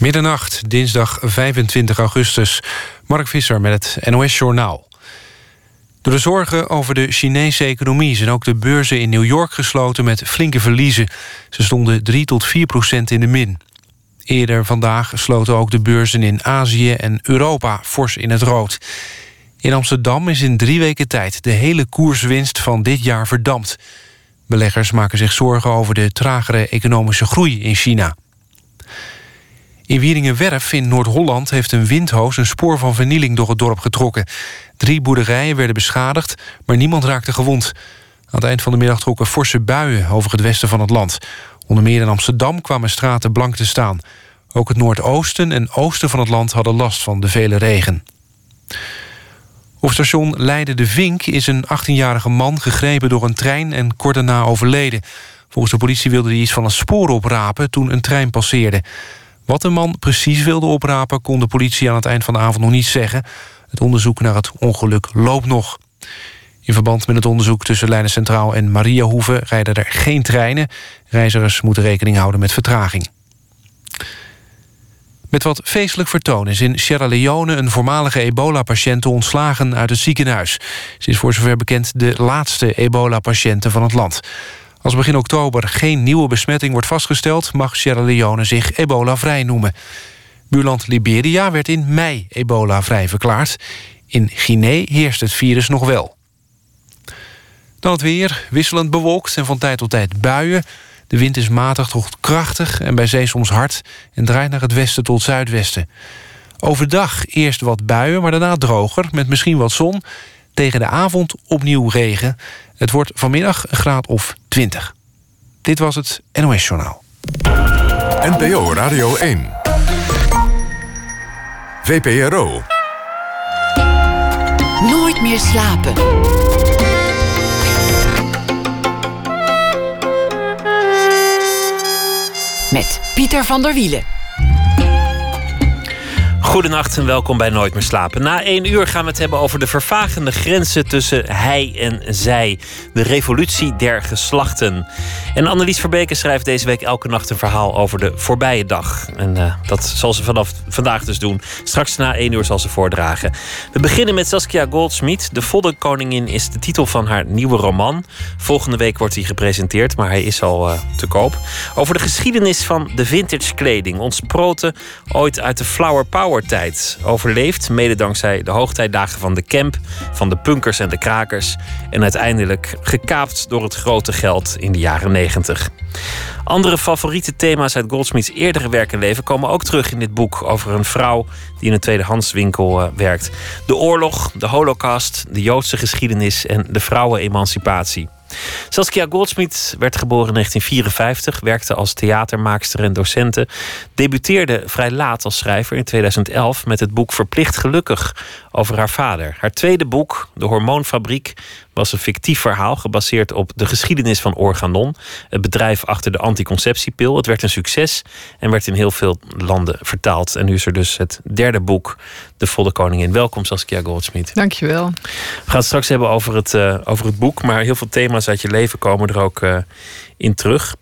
Middernacht, dinsdag 25 augustus. Mark Visser met het NOS-journaal. Door de zorgen over de Chinese economie... zijn ook de beurzen in New York gesloten met flinke verliezen. Ze stonden 3 tot 4 procent in de min. Eerder vandaag sloten ook de beurzen in Azië en Europa fors in het rood. In Amsterdam is in drie weken tijd de hele koerswinst van dit jaar verdampt. Beleggers maken zich zorgen over de tragere economische groei in China. In Wieringenwerf in Noord-Holland heeft een windhoos... een spoor van vernieling door het dorp getrokken. Drie boerderijen werden beschadigd, maar niemand raakte gewond. Aan het eind van de middag trokken forse buien over het westen van het land. Onder meer in Amsterdam kwamen straten blank te staan. Ook het noordoosten en oosten van het land hadden last van de vele regen. Op station Leiden de Vink is een 18-jarige man gegrepen door een trein... en kort daarna overleden. Volgens de politie wilde hij iets van een spoor oprapen toen een trein passeerde. Wat de man precies wilde oprapen... kon de politie aan het eind van de avond nog niet zeggen. Het onderzoek naar het ongeluk loopt nog. In verband met het onderzoek tussen Leiden Centraal en Mariahoeve... rijden er geen treinen. Reizigers moeten rekening houden met vertraging. Met wat feestelijk vertoon is in Sierra Leone... een voormalige ebola-patiënte ontslagen uit het ziekenhuis. Ze is voor zover bekend de laatste ebola-patiënte van het land. Als begin oktober geen nieuwe besmetting wordt vastgesteld... mag Sierra Leone zich ebola-vrij noemen. Buurland Liberia werd in mei ebola-vrij verklaard. In Guinea heerst het virus nog wel. Dan het weer, wisselend bewolkt en van tijd tot tijd buien. De wind is matig tot krachtig en bij zee soms hard... en draait naar het westen tot zuidwesten. Overdag eerst wat buien, maar daarna droger... met misschien wat zon. Tegen de avond opnieuw regen. Het wordt vanmiddag een graad of 20. Dit was het NOS Journaal. NPO Radio 1. VPRO. Nooit meer slapen. Met Pieter van der Wielen. Goedenacht en welkom bij Nooit meer slapen. Na één uur gaan we het hebben over de vervagende grenzen tussen hij en zij. De revolutie der geslachten. En Annelies Verbeke schrijft deze week elke nacht een verhaal over de voorbije dag. En uh, dat zal ze vanaf vandaag dus doen. Straks na één uur zal ze voordragen. We beginnen met Saskia Goldsmith. De Voddenkoningin is de titel van haar nieuwe roman. Volgende week wordt hij gepresenteerd, maar hij is al uh, te koop. Over de geschiedenis van de vintage kleding. Ontsproten ooit uit de Flower Power tijd overleefd. Mede dankzij de hoogtijdagen van de camp, van de punkers en de krakers. En uiteindelijk gekaapt door het grote geld in de jaren 90. Andere favoriete thema's uit Goldsmiths eerdere werk en leven komen ook terug in dit boek over een vrouw die in een tweedehandswinkel uh, werkt. De oorlog, de holocaust, de Joodse geschiedenis en de vrouwenemancipatie. Saskia Goldsmith werd geboren in 1954, werkte als theatermaakster en docente, debuteerde vrij laat als schrijver in 2011 met het boek Verplicht Gelukkig over haar vader. Haar tweede boek, De Hormoonfabriek, was een fictief verhaal gebaseerd op de geschiedenis van Organon, het bedrijf achter de anticonceptiepil. Het werd een succes en werd in heel veel landen vertaald. En nu is er dus het derde boek, De Volle Koningin. Welkom Saskia Goldsmith. Dankjewel. We gaan het straks hebben over het, uh, over het boek, maar heel veel thema's uit je leven komen er ook uh, in terug.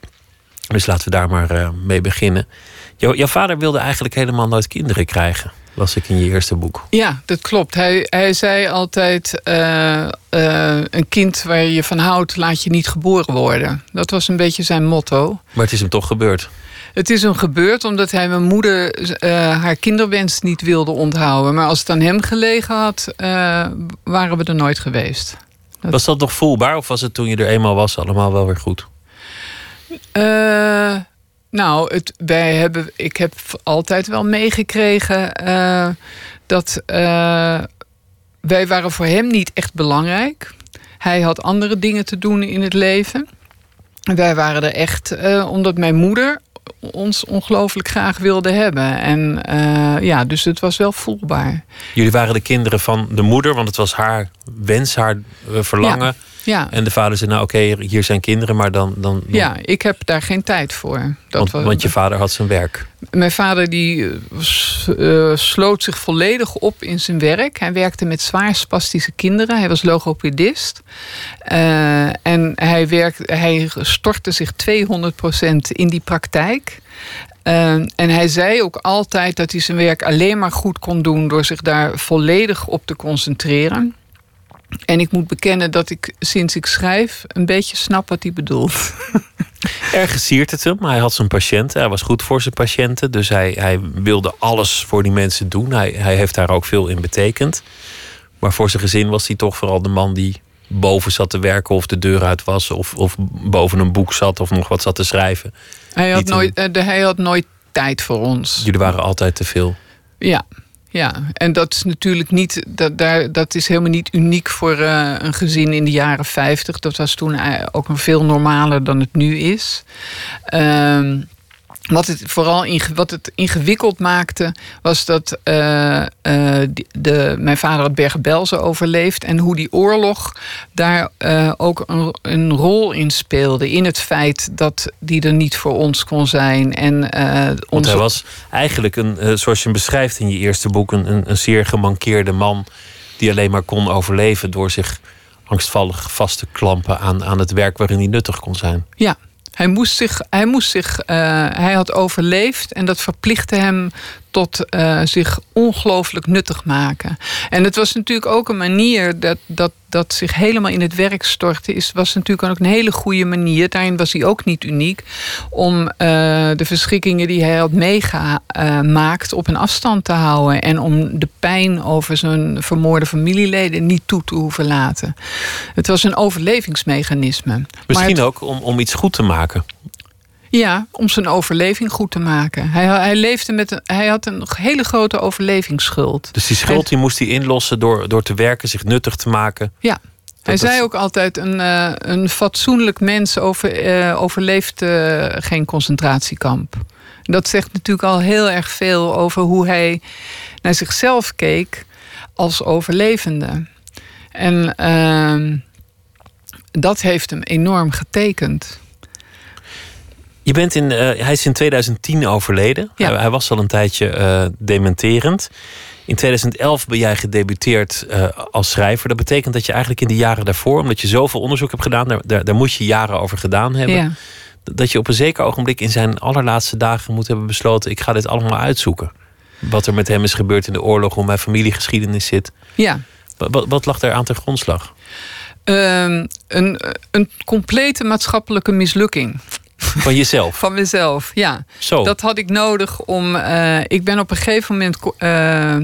Dus laten we daar maar uh, mee beginnen. Jou, jouw vader wilde eigenlijk helemaal nooit kinderen krijgen las ik in je eerste boek. Ja, dat klopt. Hij, hij zei altijd: een kind waar je van houdt, laat je niet geboren worden. Dat was een beetje zijn motto. Maar het is hem toch gebeurd? Het is hem gebeurd omdat hij mijn moeder uh, haar kinderwens niet wilde onthouden. Maar als het aan hem gelegen had, waren we er nooit geweest. Dat... Was dat nog voelbaar of was het toen je er eenmaal was allemaal wel weer goed? Nou, het, wij hebben, ik heb altijd wel meegekregen dat wij waren voor hem niet echt belangrijk. Hij had andere dingen te doen in het leven. Wij waren er echt uh, omdat mijn moeder ons ongelooflijk graag wilde hebben. En ja, dus het was wel voelbaar. Jullie waren de kinderen van de moeder, want het was haar wens, haar verlangen. Ja. Ja. En de vader zei, nou oké, hier zijn kinderen, maar dan... dan, Ja, ik heb daar geen tijd voor. Dat want, want je vader had zijn werk. Mijn vader die uh, sloot zich volledig op in zijn werk. Hij werkte met zwaar spastische kinderen. Hij was logopedist. Uh, en hij, werkte, hij stortte zich 200% in die praktijk. Uh, en hij zei ook altijd dat hij zijn werk alleen maar goed kon doen door zich daar volledig op te concentreren. En ik moet bekennen dat ik sinds ik schrijf een beetje snap wat hij bedoelt. Ergens siert het hem. Hij had zijn patiënten. Hij was goed voor zijn patiënten. Dus hij, hij wilde alles voor die mensen doen. Hij, hij heeft daar ook veel in betekend. Maar voor zijn gezin was hij toch vooral de man die boven zat te werken of de deur uit was. Of, of boven een boek zat of nog wat zat te schrijven. Hij had, nooit, uh, hij had nooit tijd voor ons. Jullie waren altijd te veel. Ja, ja, en dat is natuurlijk niet, dat, daar, dat is helemaal niet uniek voor uh, een gezin in de jaren 50. Dat was toen ook nog veel normaler dan het nu is. Uh, wat het vooral wat het ingewikkeld maakte, was dat uh, uh, de, mijn vader had Bergen-Belsen overleefd. En hoe die oorlog daar uh, ook een, een, rol in speelde. In het feit dat die er niet voor ons kon zijn. En, onze... Want hij was eigenlijk, een, zoals je hem beschrijft in je eerste boek, een, een zeer gemankeerde man. Die alleen maar kon overleven door zich angstvallig vast te klampen aan, aan het werk waarin hij nuttig kon zijn. Ja, hij moest zich, hij, moest zich uh, hij had overleefd en dat verplichtte hem tot uh, zich ongelooflijk nuttig maken. En het was natuurlijk ook een manier dat, dat, dat zich helemaal in het werk stortte. Is, was natuurlijk ook een hele goede manier. Daarin was hij ook niet uniek. Om uh, de verschrikkingen die hij had meegemaakt op een afstand te houden. En om de pijn over zijn vermoorde familieleden niet toe te hoeven laten. Het was een overlevingsmechanisme. Misschien het, ook om, om iets goed te maken. Ja, om zijn overleving goed te maken. Hij, hij, leefde met een, hij had een hele grote overlevingsschuld. Dus die schuld die moest hij inlossen door, door te werken, zich nuttig te maken. Ja. hij zei ook altijd: een, uh, een fatsoenlijk mens over, uh, overleeft uh, geen concentratiekamp. Dat zegt natuurlijk al heel erg veel over hoe hij naar zichzelf keek als overlevende. En ehm, dat heeft hem enorm getekend. Je bent in, uh, hij is in 2010 overleden. Ja. Hij, hij, was al een tijdje uh, dementerend. In 2011 ben jij gedebuteerd uh, als schrijver. Dat betekent dat je eigenlijk in de jaren daarvoor, omdat je zoveel onderzoek hebt gedaan, daar, daar, daar moet je jaren over gedaan hebben. Ja. Dat je op een zeker ogenblik in zijn allerlaatste dagen moet hebben besloten: ik ga dit allemaal uitzoeken. Wat er met hem is gebeurd in de oorlog, hoe mijn familiegeschiedenis zit. Ja. Wat, wat lag daar aan ten grondslag? Um, een, een complete maatschappelijke mislukking. Van jezelf? Van mezelf, ja. Zo. Dat had ik nodig om. Uh, ik ben op een gegeven moment. Uh,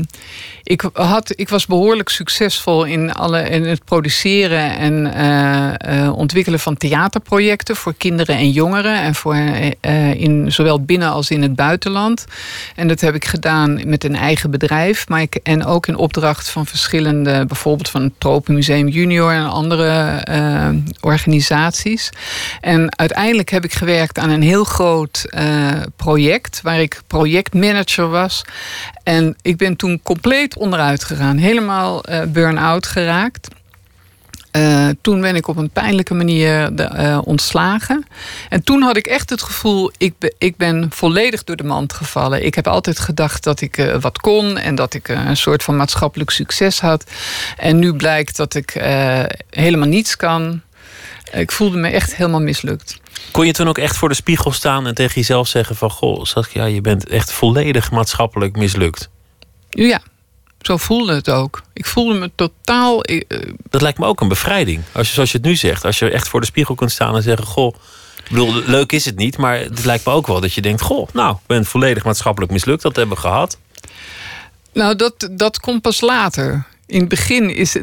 ik, had, ik was behoorlijk succesvol in, alle, in het produceren en uh, ontwikkelen van theaterprojecten voor kinderen en jongeren. En voor, in, zowel binnen als in het buitenland. En dat heb ik gedaan met een eigen bedrijf. Maar ik, en ook in opdracht van verschillende, bijvoorbeeld van het Tropenmuseum Junior en andere organisaties. En uiteindelijk heb ik gewerkt aan een heel groot project, waar ik projectmanager was. En ik ben toen compleet onderuit gegaan. Helemaal uh, burn-out geraakt. Uh, toen ben ik op een pijnlijke manier ontslagen. En toen had ik echt het gevoel, ik, ik ben volledig door de mand gevallen. Ik heb altijd gedacht dat ik wat kon en dat ik een soort van maatschappelijk succes had. En nu blijkt dat ik helemaal niets kan. Ik voelde me echt helemaal mislukt. Kon je toen ook echt voor de spiegel staan en tegen jezelf zeggen van... goh, Saskia, je bent echt volledig maatschappelijk mislukt? Ja, zo voelde het ook. Ik voelde me totaal... Uh... Dat lijkt me ook een bevrijding. Als je, zoals je het nu zegt, als je echt voor de spiegel kunt staan en zeggen... goh, ik bedoel, leuk is het niet, maar het lijkt me ook wel dat je denkt... goh, nou, ik ben volledig maatschappelijk mislukt, dat hebben we gehad. Nou, dat, dat komt pas later. In het begin is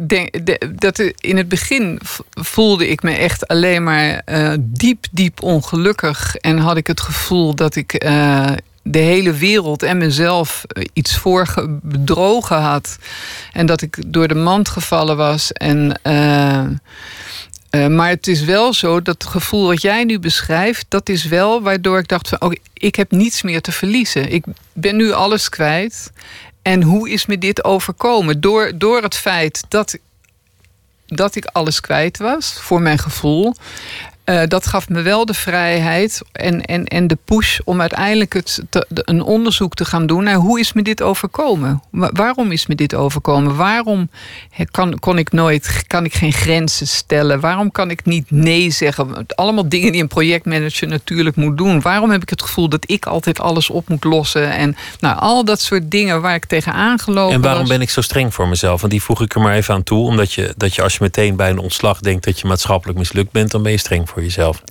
dat in het begin voelde ik me echt alleen maar uh, diep, diep ongelukkig. En had ik het gevoel dat ik uh, de hele wereld en mezelf iets voor bedrogen had. En dat ik door de mand gevallen was. En, maar het is wel zo dat het gevoel wat jij nu beschrijft, dat is wel waardoor ik dacht van, ik heb niets meer te verliezen. Ik ben nu alles kwijt. En hoe is me dit overkomen? Door, door het feit dat, dat ik alles kwijt was, voor mijn gevoel. Uh, dat gaf me wel de vrijheid en, en, en de push om uiteindelijk het te, een onderzoek te gaan doen naar hoe is me dit overkomen? Waarom is me dit overkomen? Waarom kan, kon ik nooit, kan ik geen grenzen stellen? Waarom kan ik niet nee zeggen? Allemaal dingen die een projectmanager natuurlijk moet doen. Waarom heb ik het gevoel dat ik altijd alles op moet lossen? En nou, al dat soort dingen waar ik tegenaan gelopen En waarom ben ik zo streng voor mezelf? Want die voeg ik er maar even aan toe. Omdat je, dat je als je meteen bij een ontslag denkt dat je maatschappelijk mislukt bent, dan ben je streng voor jezelf?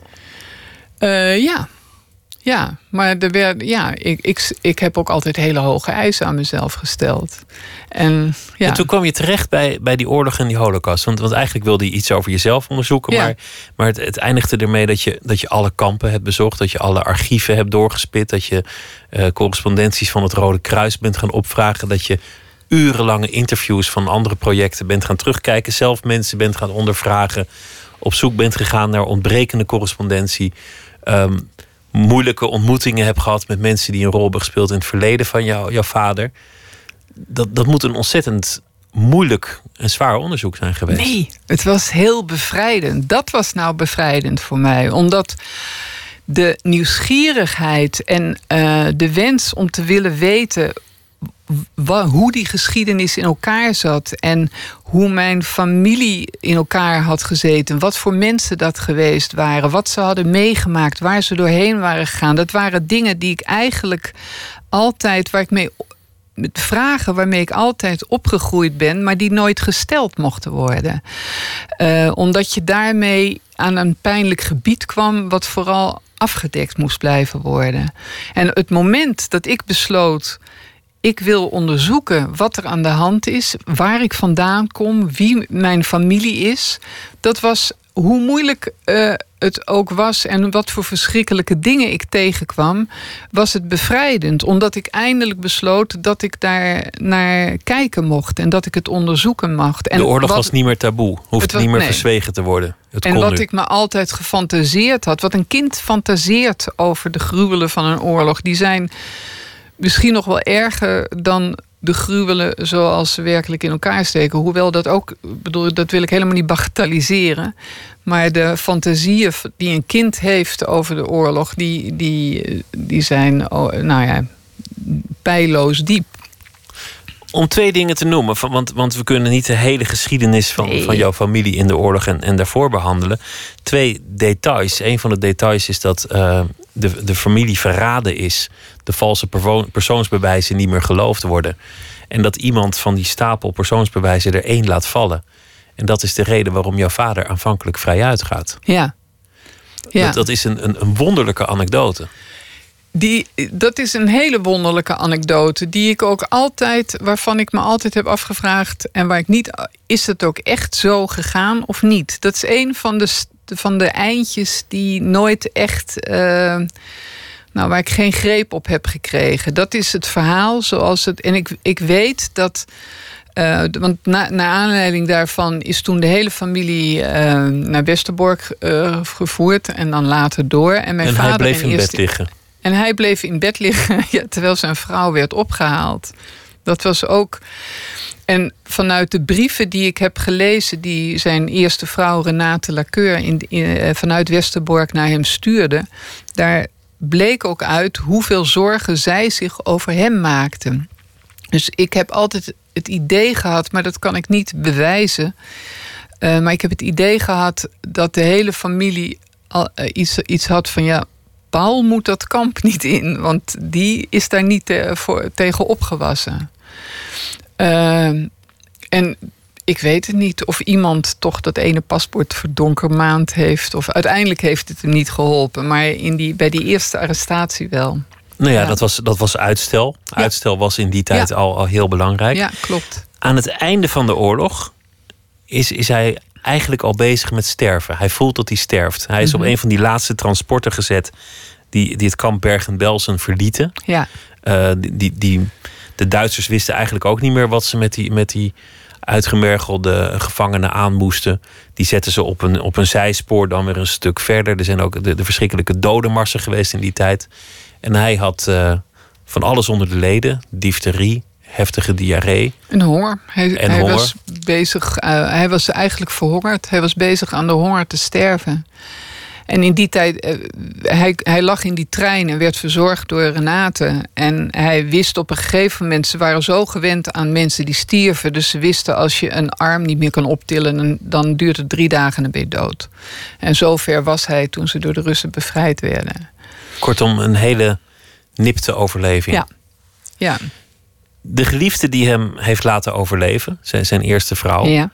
Uh, ja. Ja, maar er werd, ja, ik, ik, ik heb ook altijd hele hoge eisen aan mezelf gesteld. En, ja. en toen kwam je terecht bij, bij die oorlog en die holocaust. Want, want eigenlijk wilde je iets over jezelf onderzoeken. Maar, maar het, het, eindigde ermee dat je, dat je alle kampen hebt bezocht. Dat je alle archieven hebt doorgespit. Dat je uh, correspondenties van het Rode Kruis bent gaan opvragen. Dat je urenlange interviews van andere projecten bent gaan terugkijken. Zelf mensen bent gaan ondervragen op zoek bent gegaan naar ontbrekende correspondentie. Ehm, moeilijke ontmoetingen hebt gehad met mensen die een rol hebben gespeeld in het verleden van jou, jouw vader. Dat, dat moet een ontzettend moeilijk en zwaar onderzoek zijn geweest. Nee, het was heel bevrijdend. Dat was nou bevrijdend voor mij. Omdat de nieuwsgierigheid en uh, de wens om te willen weten hoe die geschiedenis in elkaar zat en hoe mijn familie in elkaar had gezeten, wat voor mensen dat geweest waren, wat ze hadden meegemaakt, waar ze doorheen waren gegaan. Dat waren dingen die ik eigenlijk altijd, waar ik mee met vragen waarmee ik altijd opgegroeid ben, maar die nooit gesteld mochten worden. Uh, omdat je daarmee aan een pijnlijk gebied kwam, wat vooral afgedekt moest blijven worden. En het moment dat ik besloot ik wil onderzoeken wat er aan de hand is, waar ik vandaan kom, wie mijn familie is. Dat was hoe moeilijk uh, het ook was en wat voor verschrikkelijke dingen ik tegenkwam, was het bevrijdend. Omdat ik eindelijk besloot dat ik daar naar kijken mocht en dat ik het onderzoeken mocht. En de oorlog was niet meer taboe, hoeft niet meer verzwegen te worden. Het en wat ik me altijd gefantaseerd had, wat een kind fantaseert over de gruwelen van een oorlog, die zijn misschien nog wel erger dan de gruwelen zoals ze werkelijk in elkaar steken. Hoewel dat ook, bedoel, dat wil ik helemaal niet bagatelliseren. Maar de fantasieën die een kind heeft over de oorlog, die, die, die zijn, oh, nou ja, pijloos diep. Om twee dingen te noemen, want, want we kunnen niet de hele geschiedenis van, van jouw familie in de oorlog en, en daarvoor behandelen. Twee details. Een van de details is dat uh, de, de familie verraden is de valse persoonsbewijzen niet meer geloofd worden. En dat iemand van die stapel persoonsbewijzen er één laat vallen. En dat is de reden waarom jouw vader aanvankelijk vrij uitgaat. Ja. ja. Dat, dat is een, een, een wonderlijke anekdote. Die, dat is een hele wonderlijke anekdote. Die ik ook altijd, waarvan ik me altijd heb afgevraagd. En waar ik niet. Is het ook echt zo gegaan of niet? Dat is een van de, van de eindjes die nooit echt. Uh, nou, waar ik geen greep op heb gekregen. Dat is het verhaal zoals het. En ik, ik weet dat. Uh, want na, naar aanleiding daarvan is toen de hele familie uh, naar Westerbork uh, gevoerd en dan later door. En, mijn en vader hij bleef in bed liggen. En hij bleef in bed liggen ja, terwijl zijn vrouw werd opgehaald. Dat was ook. En vanuit de brieven die ik heb gelezen, die zijn eerste vrouw Renate Laceur in, in, vanuit Westerbork naar hem stuurde, daar bleek ook uit hoeveel zorgen zij zich over hem maakten. Dus ik heb altijd het idee gehad, maar dat kan ik niet bewijzen. Uh, maar ik heb het idee gehad dat de hele familie uh, iets, iets had van ja. Paul moet dat kamp niet in, want die is daar niet te, voor, tegen opgewassen. Uh, en ik weet het niet of iemand toch dat ene paspoort verdonkermaand heeft. Of uiteindelijk heeft het hem niet geholpen. Maar in die, bij die eerste arrestatie wel. Nou ja, Dat, was, dat was uitstel. Uitstel was in die tijd al, al heel belangrijk. Ja, klopt. Aan het einde van de oorlog is, is hij eigenlijk al bezig met sterven. Hij voelt dat hij sterft. Hij is op mhm. een van die laatste transporten gezet die, die het kamp Bergen-Belsen verlieten. Ja. Uh, die, die, de Duitsers wisten eigenlijk ook niet meer wat ze met die, met die uitgemergelde gevangenen aan moesten. Die zetten ze op een, op een zijspoor dan weer een stuk verder. Er zijn ook de, de verschrikkelijke dodenmarsen geweest in die tijd. En hij had uh, van alles onder de leden: difterie, heftige diarree. Een honger. Hij, En hij honger. was bezig. eh, hij was eigenlijk verhongerd. Hij was bezig aan de honger te sterven. En in die tijd, eh, hij, hij lag in die trein en werd verzorgd door Renate. En hij wist op een gegeven moment, ze waren zo gewend aan mensen die stierven. Dus ze wisten als je een arm niet meer kan optillen, dan, dan duurt het drie dagen en dan ben je dood. En zover was hij toen ze door de Russen bevrijd werden. Kortom, een hele nipte overleving. Ja. Ja, De geliefde die hem heeft laten overleven, zijn, zijn eerste vrouw, ja,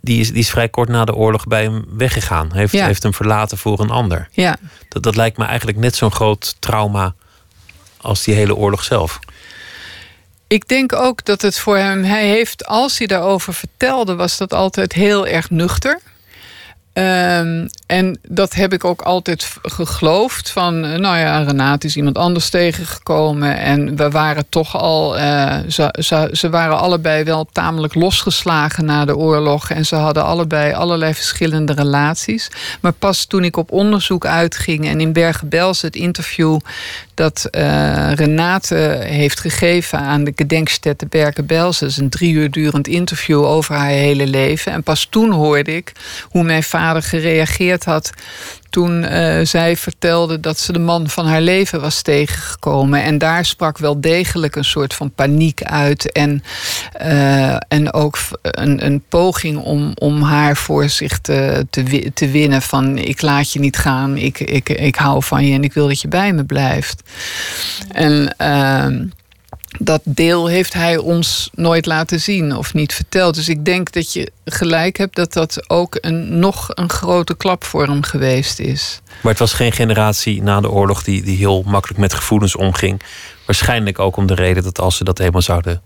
die, is, die is vrij kort na de oorlog bij hem weggegaan. Heeft, Ja. heeft hem verlaten voor een ander. ja. Dat, dat lijkt me eigenlijk net zo'n groot trauma als die hele oorlog zelf. Ik denk ook dat het voor hem, hij heeft, als hij daarover vertelde, was dat altijd heel erg nuchter. Ehm, en dat heb ik ook altijd geloofd. Van, eh, nou ja, Renate is iemand anders tegengekomen. En we waren toch al. eh, ze, waren allebei wel tamelijk losgeslagen na de oorlog. En ze hadden allebei allerlei verschillende relaties. Maar pas toen ik op onderzoek uitging en in Bergen-Belsen het interview dat eh, Renate heeft gegeven aan de gedenkstätte Bergen-Belsen. Is een drie uur durend interview over haar hele leven. En pas toen hoorde ik hoe mijn vader gereageerd had toen eh, zij vertelde dat ze de man van haar leven was tegengekomen. En daar sprak wel degelijk een soort van paniek uit. En, eh, en ook een, een poging om, om haar voor zich te, te, te winnen. Van ik laat je niet gaan, ik, ik, ik hou van je en ik wil dat je bij me blijft. En ehm, dat deel heeft hij ons nooit laten zien of niet verteld. Dus ik denk dat je gelijk hebt dat dat ook een, nog een grote klap voor hem geweest is. Maar het was geen generatie na de oorlog die, die heel makkelijk met gevoelens omging. Waarschijnlijk ook om de reden dat als ze dat eenmaal zouden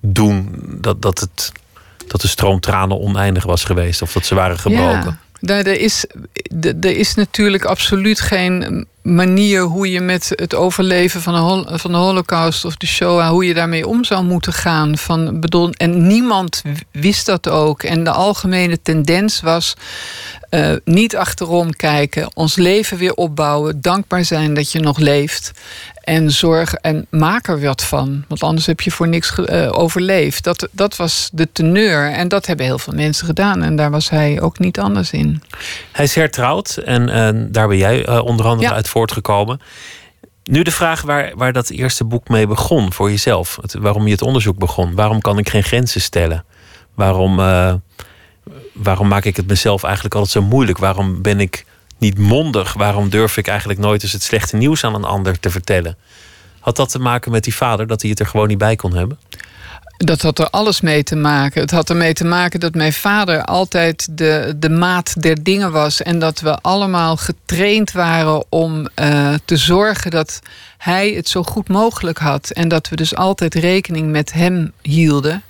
doen, dat, dat, het, dat de stroom tranen oneindig was geweest. Of dat ze waren gebroken. Ja. Nou, er, is, er is natuurlijk absoluut geen manier hoe je met het overleven van de, van de Holocaust of de Shoah, hoe je daarmee om zou moeten gaan. Van, bedoel, en niemand wist dat ook. En de algemene tendens was eh, niet achterom kijken, ons leven weer opbouwen, dankbaar zijn dat je nog leeft. En zorg en maak er wat van. Want anders heb je voor niks eh, overleefd. Dat, dat was de teneur. En dat hebben heel veel mensen gedaan. En daar was hij ook niet anders in. Hij is hertrouwd en, daar ben jij eh, onder andere Ja. uit voortgekomen. Nu de vraag waar, waar dat eerste boek mee begon voor jezelf. Het, waarom je het onderzoek begon. Waarom kan ik geen grenzen stellen? Waarom, eh, waarom maak ik het mezelf eigenlijk altijd zo moeilijk? Waarom ben ik niet mondig? Waarom durf ik eigenlijk nooit eens het slechte nieuws aan een ander te vertellen? Had dat te maken met die vader, dat hij het er gewoon niet bij kon hebben? Dat had er alles mee te maken. Het had ermee te maken dat mijn vader altijd de, de maat der dingen was. En dat we allemaal getraind waren om eh, te zorgen dat hij het zo goed mogelijk had. En dat we dus altijd rekening met hem hielden.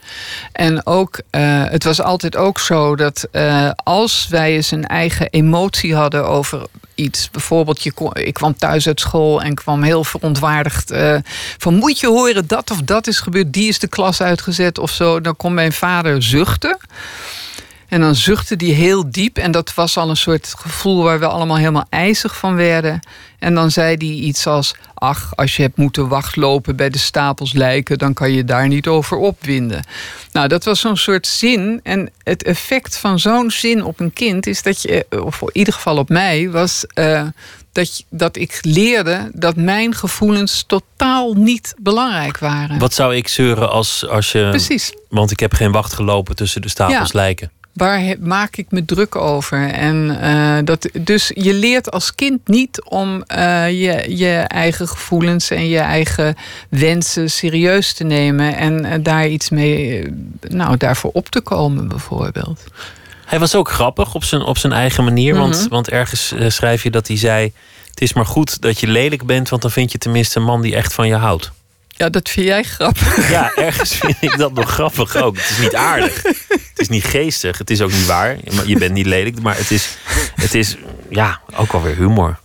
En ook, eh, het was altijd ook zo dat eh, als wij eens een eigen emotie hadden over iets. Bijvoorbeeld, je ik kwam thuis uit school en kwam heel verontwaardigd. eh, van moet je horen dat of dat is gebeurd, die is de klas uitgezet of zo. Dan kon mijn vader zuchten. En dan zuchtte die heel diep. En dat was al een soort gevoel waar we allemaal helemaal ijzig van werden. En dan zei hij iets als: Ach, als je hebt moeten wachtlopen bij de stapels lijken, dan kan je daar niet over opwinden. Nou, dat was zo'n soort zin. En het effect van zo'n zin op een kind is dat je, of in ieder geval op mij, was. eh, dat, dat ik leerde dat mijn gevoelens totaal niet belangrijk waren. Wat zou ik zeuren als, als je. Precies. Want ik heb geen wacht gelopen tussen de stapels Ja. lijken. Waar he- maak ik me druk over? En eh, dat, dus je leert als kind niet om eh, je, je eigen gevoelens en je eigen wensen serieus te nemen en eh, daar iets mee, nou, daarvoor op te komen, bijvoorbeeld. Hij was ook grappig op zijn, op zijn eigen manier. want, Mhm. want ergens schrijf je dat hij zei... het is maar goed dat je lelijk bent... want dan vind je tenminste een man die echt van je houdt. Ja, dat vind jij grappig. Ja, ergens vind ik dat nog grappig ook. Het is niet aardig. Het is niet geestig. Het is ook niet waar. Je bent niet lelijk. Maar het is, het is ja, ook alweer humor.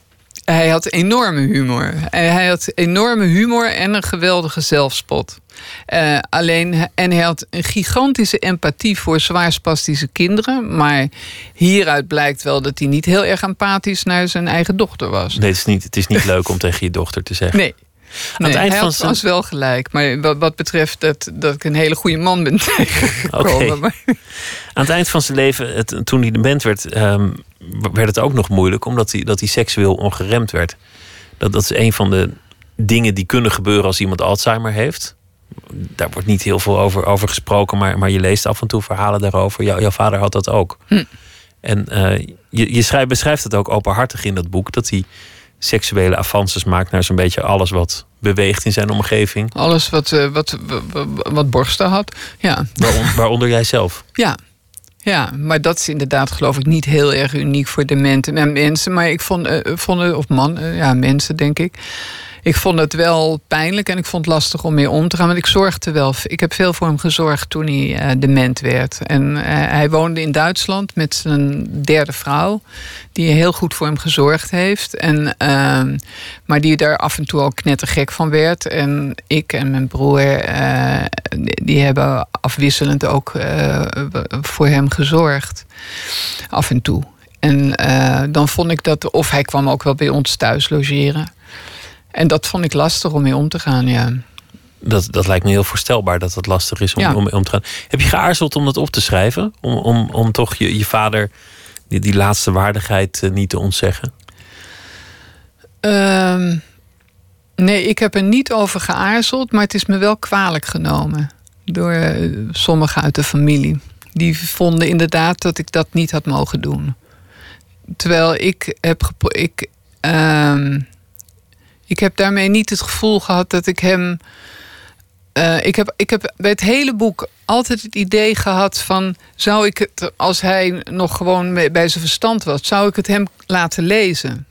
Hij had enorme humor. En Hij had enorme humor en een geweldige zelfspot. Eh, alleen, en hij had een gigantische empathie voor zwaarspastische kinderen. Maar hieruit blijkt wel dat hij niet heel erg empathisch naar zijn eigen dochter was. Nee, het, is niet, het is niet leuk om tegen je dochter te zeggen. Nee. Aan het eind hij van was wel gelijk. Maar wat, wat, betreft dat, dat ik een hele goede man ben tegengekomen. Okay. Aan het eind van zijn leven, het, toen hij de band werd, um, werd het ook nog moeilijk, omdat hij, dat hij seksueel ongeremd werd. Dat, dat is een van de dingen die kunnen gebeuren als iemand Alzheimer heeft. Daar wordt niet heel veel over, over gesproken, maar, maar je leest af en toe verhalen daarover. Jou, jouw vader had dat ook. Hm. En uh, je, je schrijft, beschrijft het ook openhartig in dat boek, dat hij seksuele avances maakt naar zo'n beetje alles wat beweegt in zijn omgeving. Alles wat, uh, wat, wat, wat, borsten had, ja. Waaronder, waaronder jij zelf. Ja, ja, maar dat is inderdaad geloof ik niet heel erg uniek voor dementen en mensen. Maar ik vond, uh, vond of man, uh, ja, mensen denk ik ik vond het wel pijnlijk en ik vond het lastig om mee om te gaan. Want ik zorgde wel. Ik heb veel voor hem gezorgd toen hij uh, dement werd. En uh, hij woonde in Duitsland met zijn derde vrouw. Die heel goed voor hem gezorgd heeft. En, uh, maar die daar af en toe al knettergek van werd. En ik en mijn broer, eh, die hebben afwisselend ook voor hem gezorgd. Af en toe. En dan vond ik dat, of hij kwam ook wel bij ons thuis logeren. En dat vond ik lastig om mee om te gaan, ja. Dat, dat lijkt me heel voorstelbaar dat het lastig is om, om mee om te gaan. Heb je geaarzeld om dat op te schrijven? Om, om, om toch je, je vader die, die laatste waardigheid eh, niet te ontzeggen? Ehm, nee, ik heb er niet over geaarzeld, maar het is me wel kwalijk genomen door uh, sommigen uit de familie. Die vonden inderdaad dat ik dat niet had mogen doen. Terwijl ik heb. Ik, uh, ik heb daarmee niet het gevoel gehad dat ik hem. Uh, ik, heb, ik heb bij het hele boek altijd het idee gehad van... zou ik het, als hij nog gewoon bij zijn verstand was... zou ik het hem laten lezen.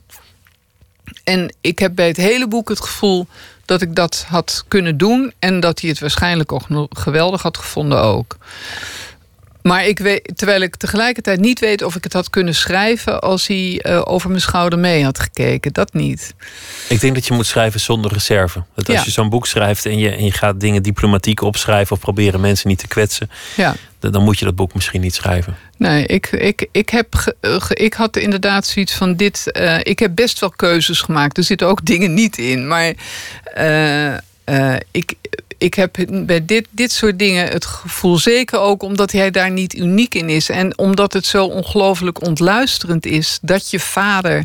En ik heb bij het hele boek het gevoel dat ik dat had kunnen doen... en dat hij het waarschijnlijk ook geweldig had gevonden ook. Maar ik weet, terwijl ik tegelijkertijd niet weet of ik het had kunnen schrijven als hij uh, over mijn schouder mee had gekeken. Dat niet. Ik denk dat je moet schrijven zonder reserve. Dat als je zo'n boek schrijft en je, en je gaat dingen diplomatiek opschrijven of proberen mensen niet te kwetsen, ja. dan moet je dat boek misschien niet schrijven. Nee, ik, ik, ik, heb, ik had inderdaad zoiets van dit. Uh, ik heb best wel keuzes gemaakt. Er zitten ook dingen niet in. Maar uh, ik ik heb bij dit, dit soort dingen het gevoel, zeker ook omdat hij daar niet uniek in is. En omdat het zo ongelooflijk ontluisterend is dat je vader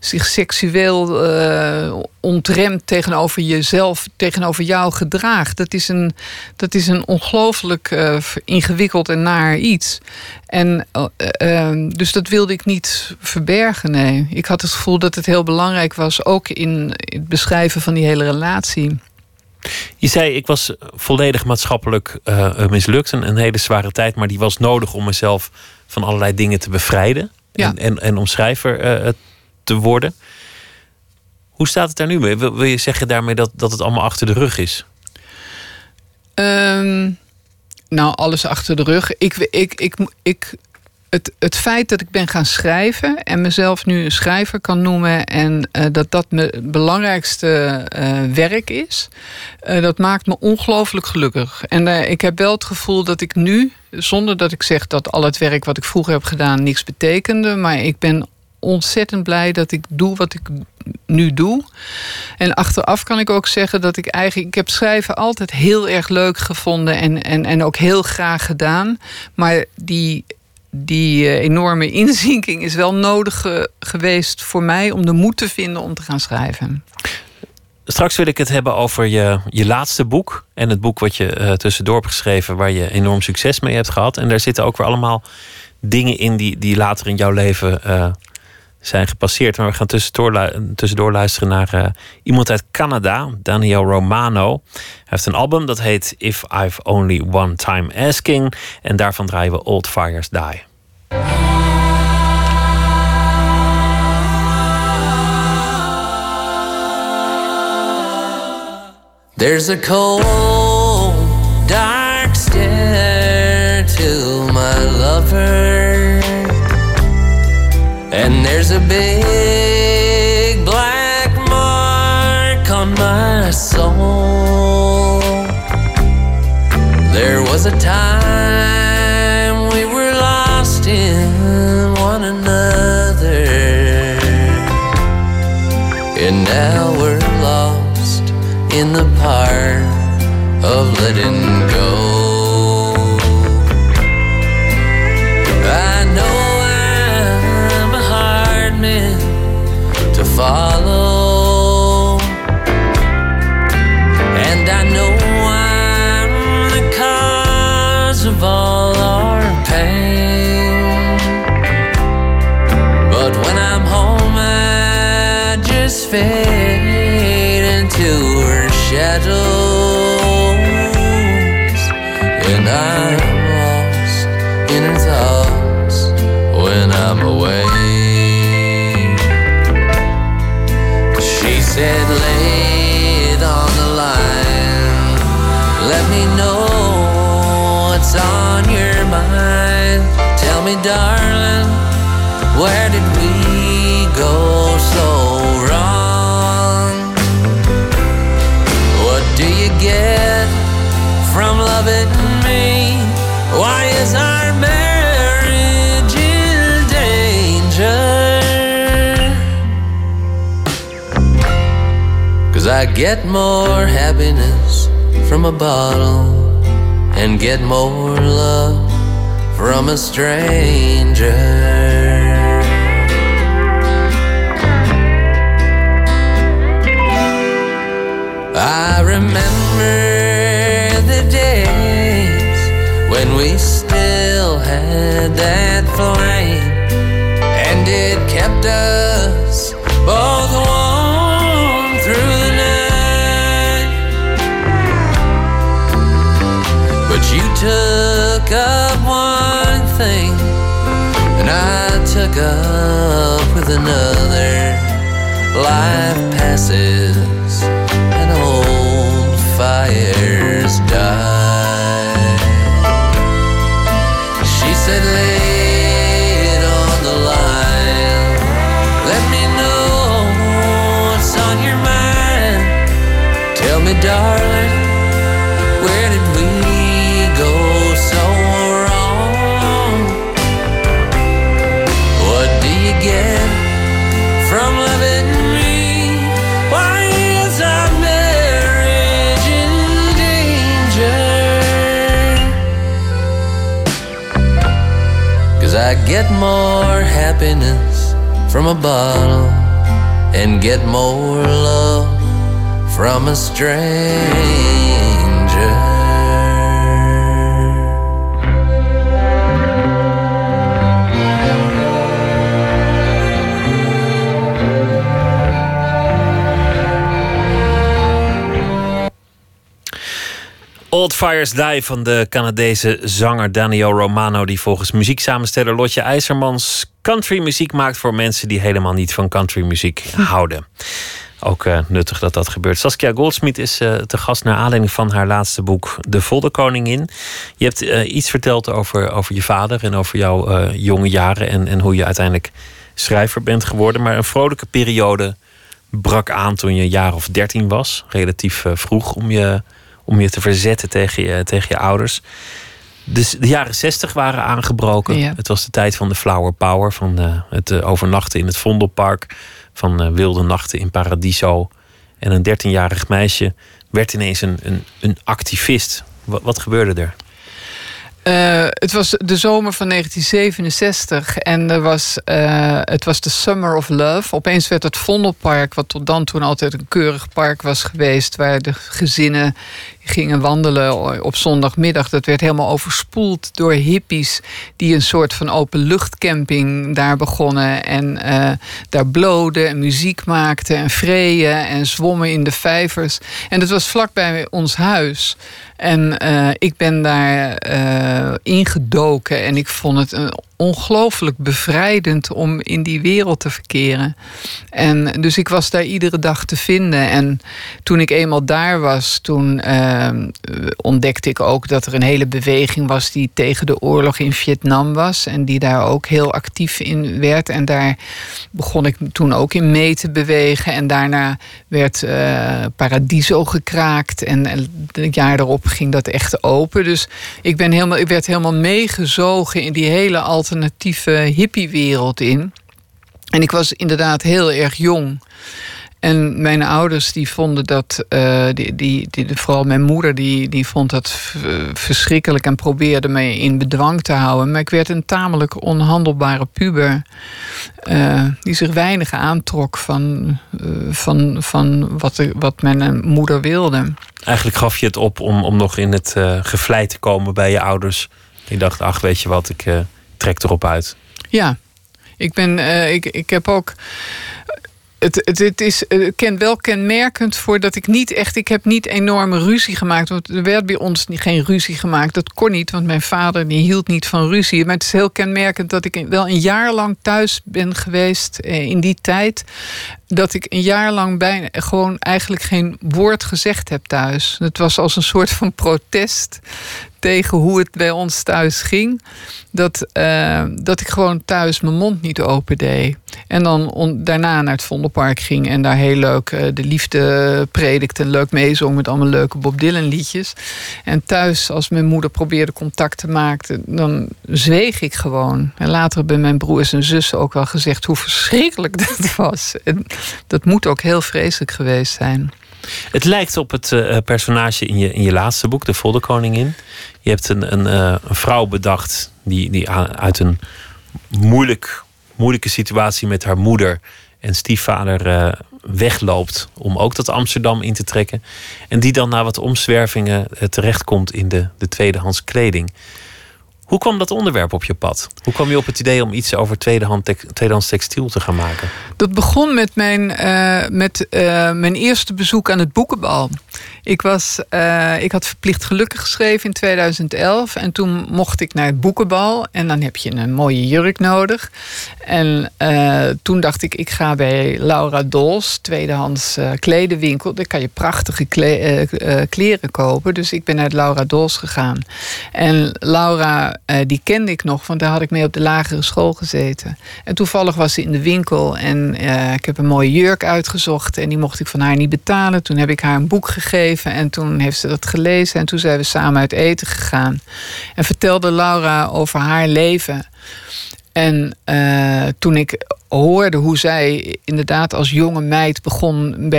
zich seksueel uh, ontremt tegenover jezelf, tegenover jou gedraagt. Dat is een, dat is een ongelooflijk uh, ingewikkeld en naar iets. En uh, dus dat wilde ik niet verbergen. Nee. Ik had het gevoel dat het heel belangrijk was, ook in het beschrijven van die hele relatie. Je zei, ik was volledig maatschappelijk uh, mislukt. Een, een hele zware tijd, maar die was nodig om mezelf van allerlei dingen te bevrijden. En, en, en om schrijver uh, te worden. Hoe staat het daar nu mee? Wil, wil, je zeggen daarmee dat, dat het allemaal achter de rug is? Um, nou, alles achter de rug. Ik, ik, ik, ik het, het feit dat ik ben gaan schrijven en mezelf nu een schrijver kan noemen en uh, dat dat mijn belangrijkste uh, werk is, uh, dat maakt me ongelooflijk gelukkig. En ik heb wel het gevoel dat ik nu, zonder dat ik zeg dat al het werk wat ik vroeger heb gedaan niks betekende, maar ik ben ontzettend blij dat ik doe wat ik nu doe. En achteraf kan ik ook zeggen dat ik eigenlijk... Ik heb schrijven altijd heel erg leuk gevonden en, en, en ook heel graag gedaan. Maar die die uh, enorme inzinking is wel nodig geweest voor mij om de moed te vinden om te gaan schrijven. Straks wil ik het hebben over je, je laatste boek. En het boek wat je uh, tussendoor hebt geschreven, waar je enorm succes mee hebt gehad. En daar zitten ook weer allemaal dingen in die, die later in jouw leven zijn gepasseerd. Maar we gaan tussendoor, luisteren naar uh, iemand uit Canada, Daniel Romano. Hij heeft een album dat heet If I've Only One Time Asking. En daarvan draaien we Old Fires Die. There's a cold, And there's a big black mark on my soul. There was a time we were lost in one another. And now we're lost in the part of letting go. Fade into her shadows, and I'm lost in her thoughts when I'm away. She said, lay it on the line. Let me know what's on your mind. Tell me, darling, I get more happiness from a bottle and get more love from a stranger. I remember the days when we still had that flame and it kept us both thing, and I took up with another. Life passes, and old fires die. She said, lay it on the line. Let me know what's on your mind. Tell me, darling, get more happiness from a bottle and get more love from a stranger. Fires Die van de Canadese zanger Daniel Romano... die volgens muzieksamensteller Lotje IJzermans countrymuziek maakt... voor mensen die helemaal niet van countrymuziek houden. Ook eh, nuttig dat dat gebeurt. Saskia Goldsmith is eh, te gast naar aanleiding van haar laatste boek... De Voddenkoningin. Je hebt eh, iets verteld over, over je vader en over jouw jonge jaren... En, en hoe je uiteindelijk schrijver bent geworden. Maar een vrolijke periode brak aan toen je een jaar of dertien was. Relatief vroeg om je, om je te verzetten tegen je, tegen je ouders. Dus de jaren zestig waren aangebroken. Ja. Het was de tijd van de flower power. Van eh, het eh, overnachten in het Vondelpark. Van eh, wilde nachten in Paradiso. En een dertienjarig meisje werd ineens een, een, een activist. Wat, wat gebeurde er? Het was de zomer van 1967 en er was, het was de Summer of Love. Opeens werd het Vondelpark, wat tot dan toen altijd een keurig park was geweest, waar de gezinnen gingen wandelen op zondagmiddag. Dat werd helemaal overspoeld door hippies die een soort van openluchtcamping daar begonnen. En eh, daar bloden en muziek maakten en vreeën en zwommen in de vijvers. En dat was vlakbij ons huis. En eh, ik ben daar eh, ingedoken en ik vond het een ongelooflijk bevrijdend om in die wereld te verkeren. En dus ik was daar iedere dag te vinden. En toen ik eenmaal daar was, toen eh, ontdekte ik ook dat er een hele beweging was die tegen de oorlog in Vietnam was. En die daar ook heel actief in werd. En daar begon ik toen ook in mee te bewegen. En daarna werd eh, Paradiso gekraakt. En het jaar erop ging dat echt open. Dus ik, ben helemaal, ik werd helemaal meegezogen in die hele alternatieve hippiewereld in. En ik was inderdaad heel erg jong. En mijn ouders die vonden dat, uh, die, die, vooral mijn moeder, die, die vond dat verschrikkelijk en probeerde me in bedwang te houden. Maar ik werd een tamelijk onhandelbare puber, uh, die zich weinig aantrok van, uh, van, van wat, wat mijn moeder wilde. Eigenlijk gaf je het op om, om nog in het gevleit te komen bij je ouders. Je dacht, ach, weet je wat, ik trek erop uit. Ja, ik, ben, ik, ik heb ook het, het, het is uh, ken, wel kenmerkend voor dat ik niet echt... Ik heb niet enorme ruzie gemaakt. Want er werd bij ons geen ruzie gemaakt. Dat kon niet, want mijn vader die hield niet van ruzie. Maar het is heel kenmerkend dat ik wel een jaar lang thuis ben geweest... Eh, in die tijd dat ik een jaar lang bijna gewoon eigenlijk geen woord gezegd heb thuis. Het was als een soort van protest tegen hoe het bij ons thuis ging. Dat, uh, dat ik gewoon thuis mijn mond niet open deed. En dan daarna naar het Vondelpark ging en daar heel leuk uh, de liefde predikte. En leuk meezong met allemaal leuke Bob Dylan liedjes. En thuis, als mijn moeder probeerde contact te maken, dan zweeg ik gewoon. En later hebben mijn broers en zussen ook wel gezegd hoe verschrikkelijk dat was. En dat moet ook heel vreselijk geweest zijn. Het lijkt op het uh, personage in je, in je laatste boek, De Voddenkoningin. Je hebt een, een, een, vrouw bedacht die, die uit een moeilijk, moeilijke situatie met haar moeder en stiefvader uh, wegloopt om ook dat Amsterdam in te trekken. En die dan na wat omzwervingen terechtkomt in de, de tweedehands kleding. Hoe kwam dat onderwerp op je pad? Hoe kwam je op het idee om iets over tweedehand tweedehands textiel te gaan maken? Dat begon met mijn, uh, met, uh, mijn eerste bezoek aan het boekenbal. Ik, was, uh, ik had verplicht gelukkig geschreven in 2011. En toen mocht ik naar het boekenbal. En dan heb je een mooie jurk nodig. En toen dacht ik, ik ga bij Laura Dols, tweedehands kledenwinkel. Daar kan je prachtige kleren kopen. Dus ik ben naar Laura Dols gegaan. En Laura uh, die kende ik nog, want daar had ik mee op de lagere school gezeten. En toevallig was ze in de winkel en uh, ik heb een mooie jurk uitgezocht en die mocht ik van haar niet betalen. Toen heb ik haar een boek gegeven en toen heeft ze dat gelezen en toen zijn we samen uit eten gegaan. En vertelde Laura over haar leven. En uh, toen ik hoorde hoe zij inderdaad als jonge meid begon,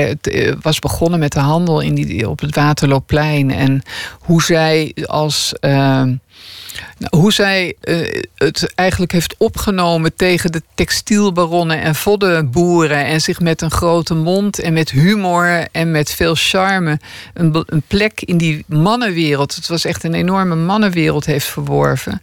was begonnen met de handel in die, op het Waterloopplein. En hoe zij als. Uh, nou, hoe zij uh, het eigenlijk heeft opgenomen tegen de textielbaronnen en voddenboeren. En zich met een grote mond en met humor en met veel charme een, een plek in die mannenwereld. Het was echt een enorme mannenwereld heeft verworven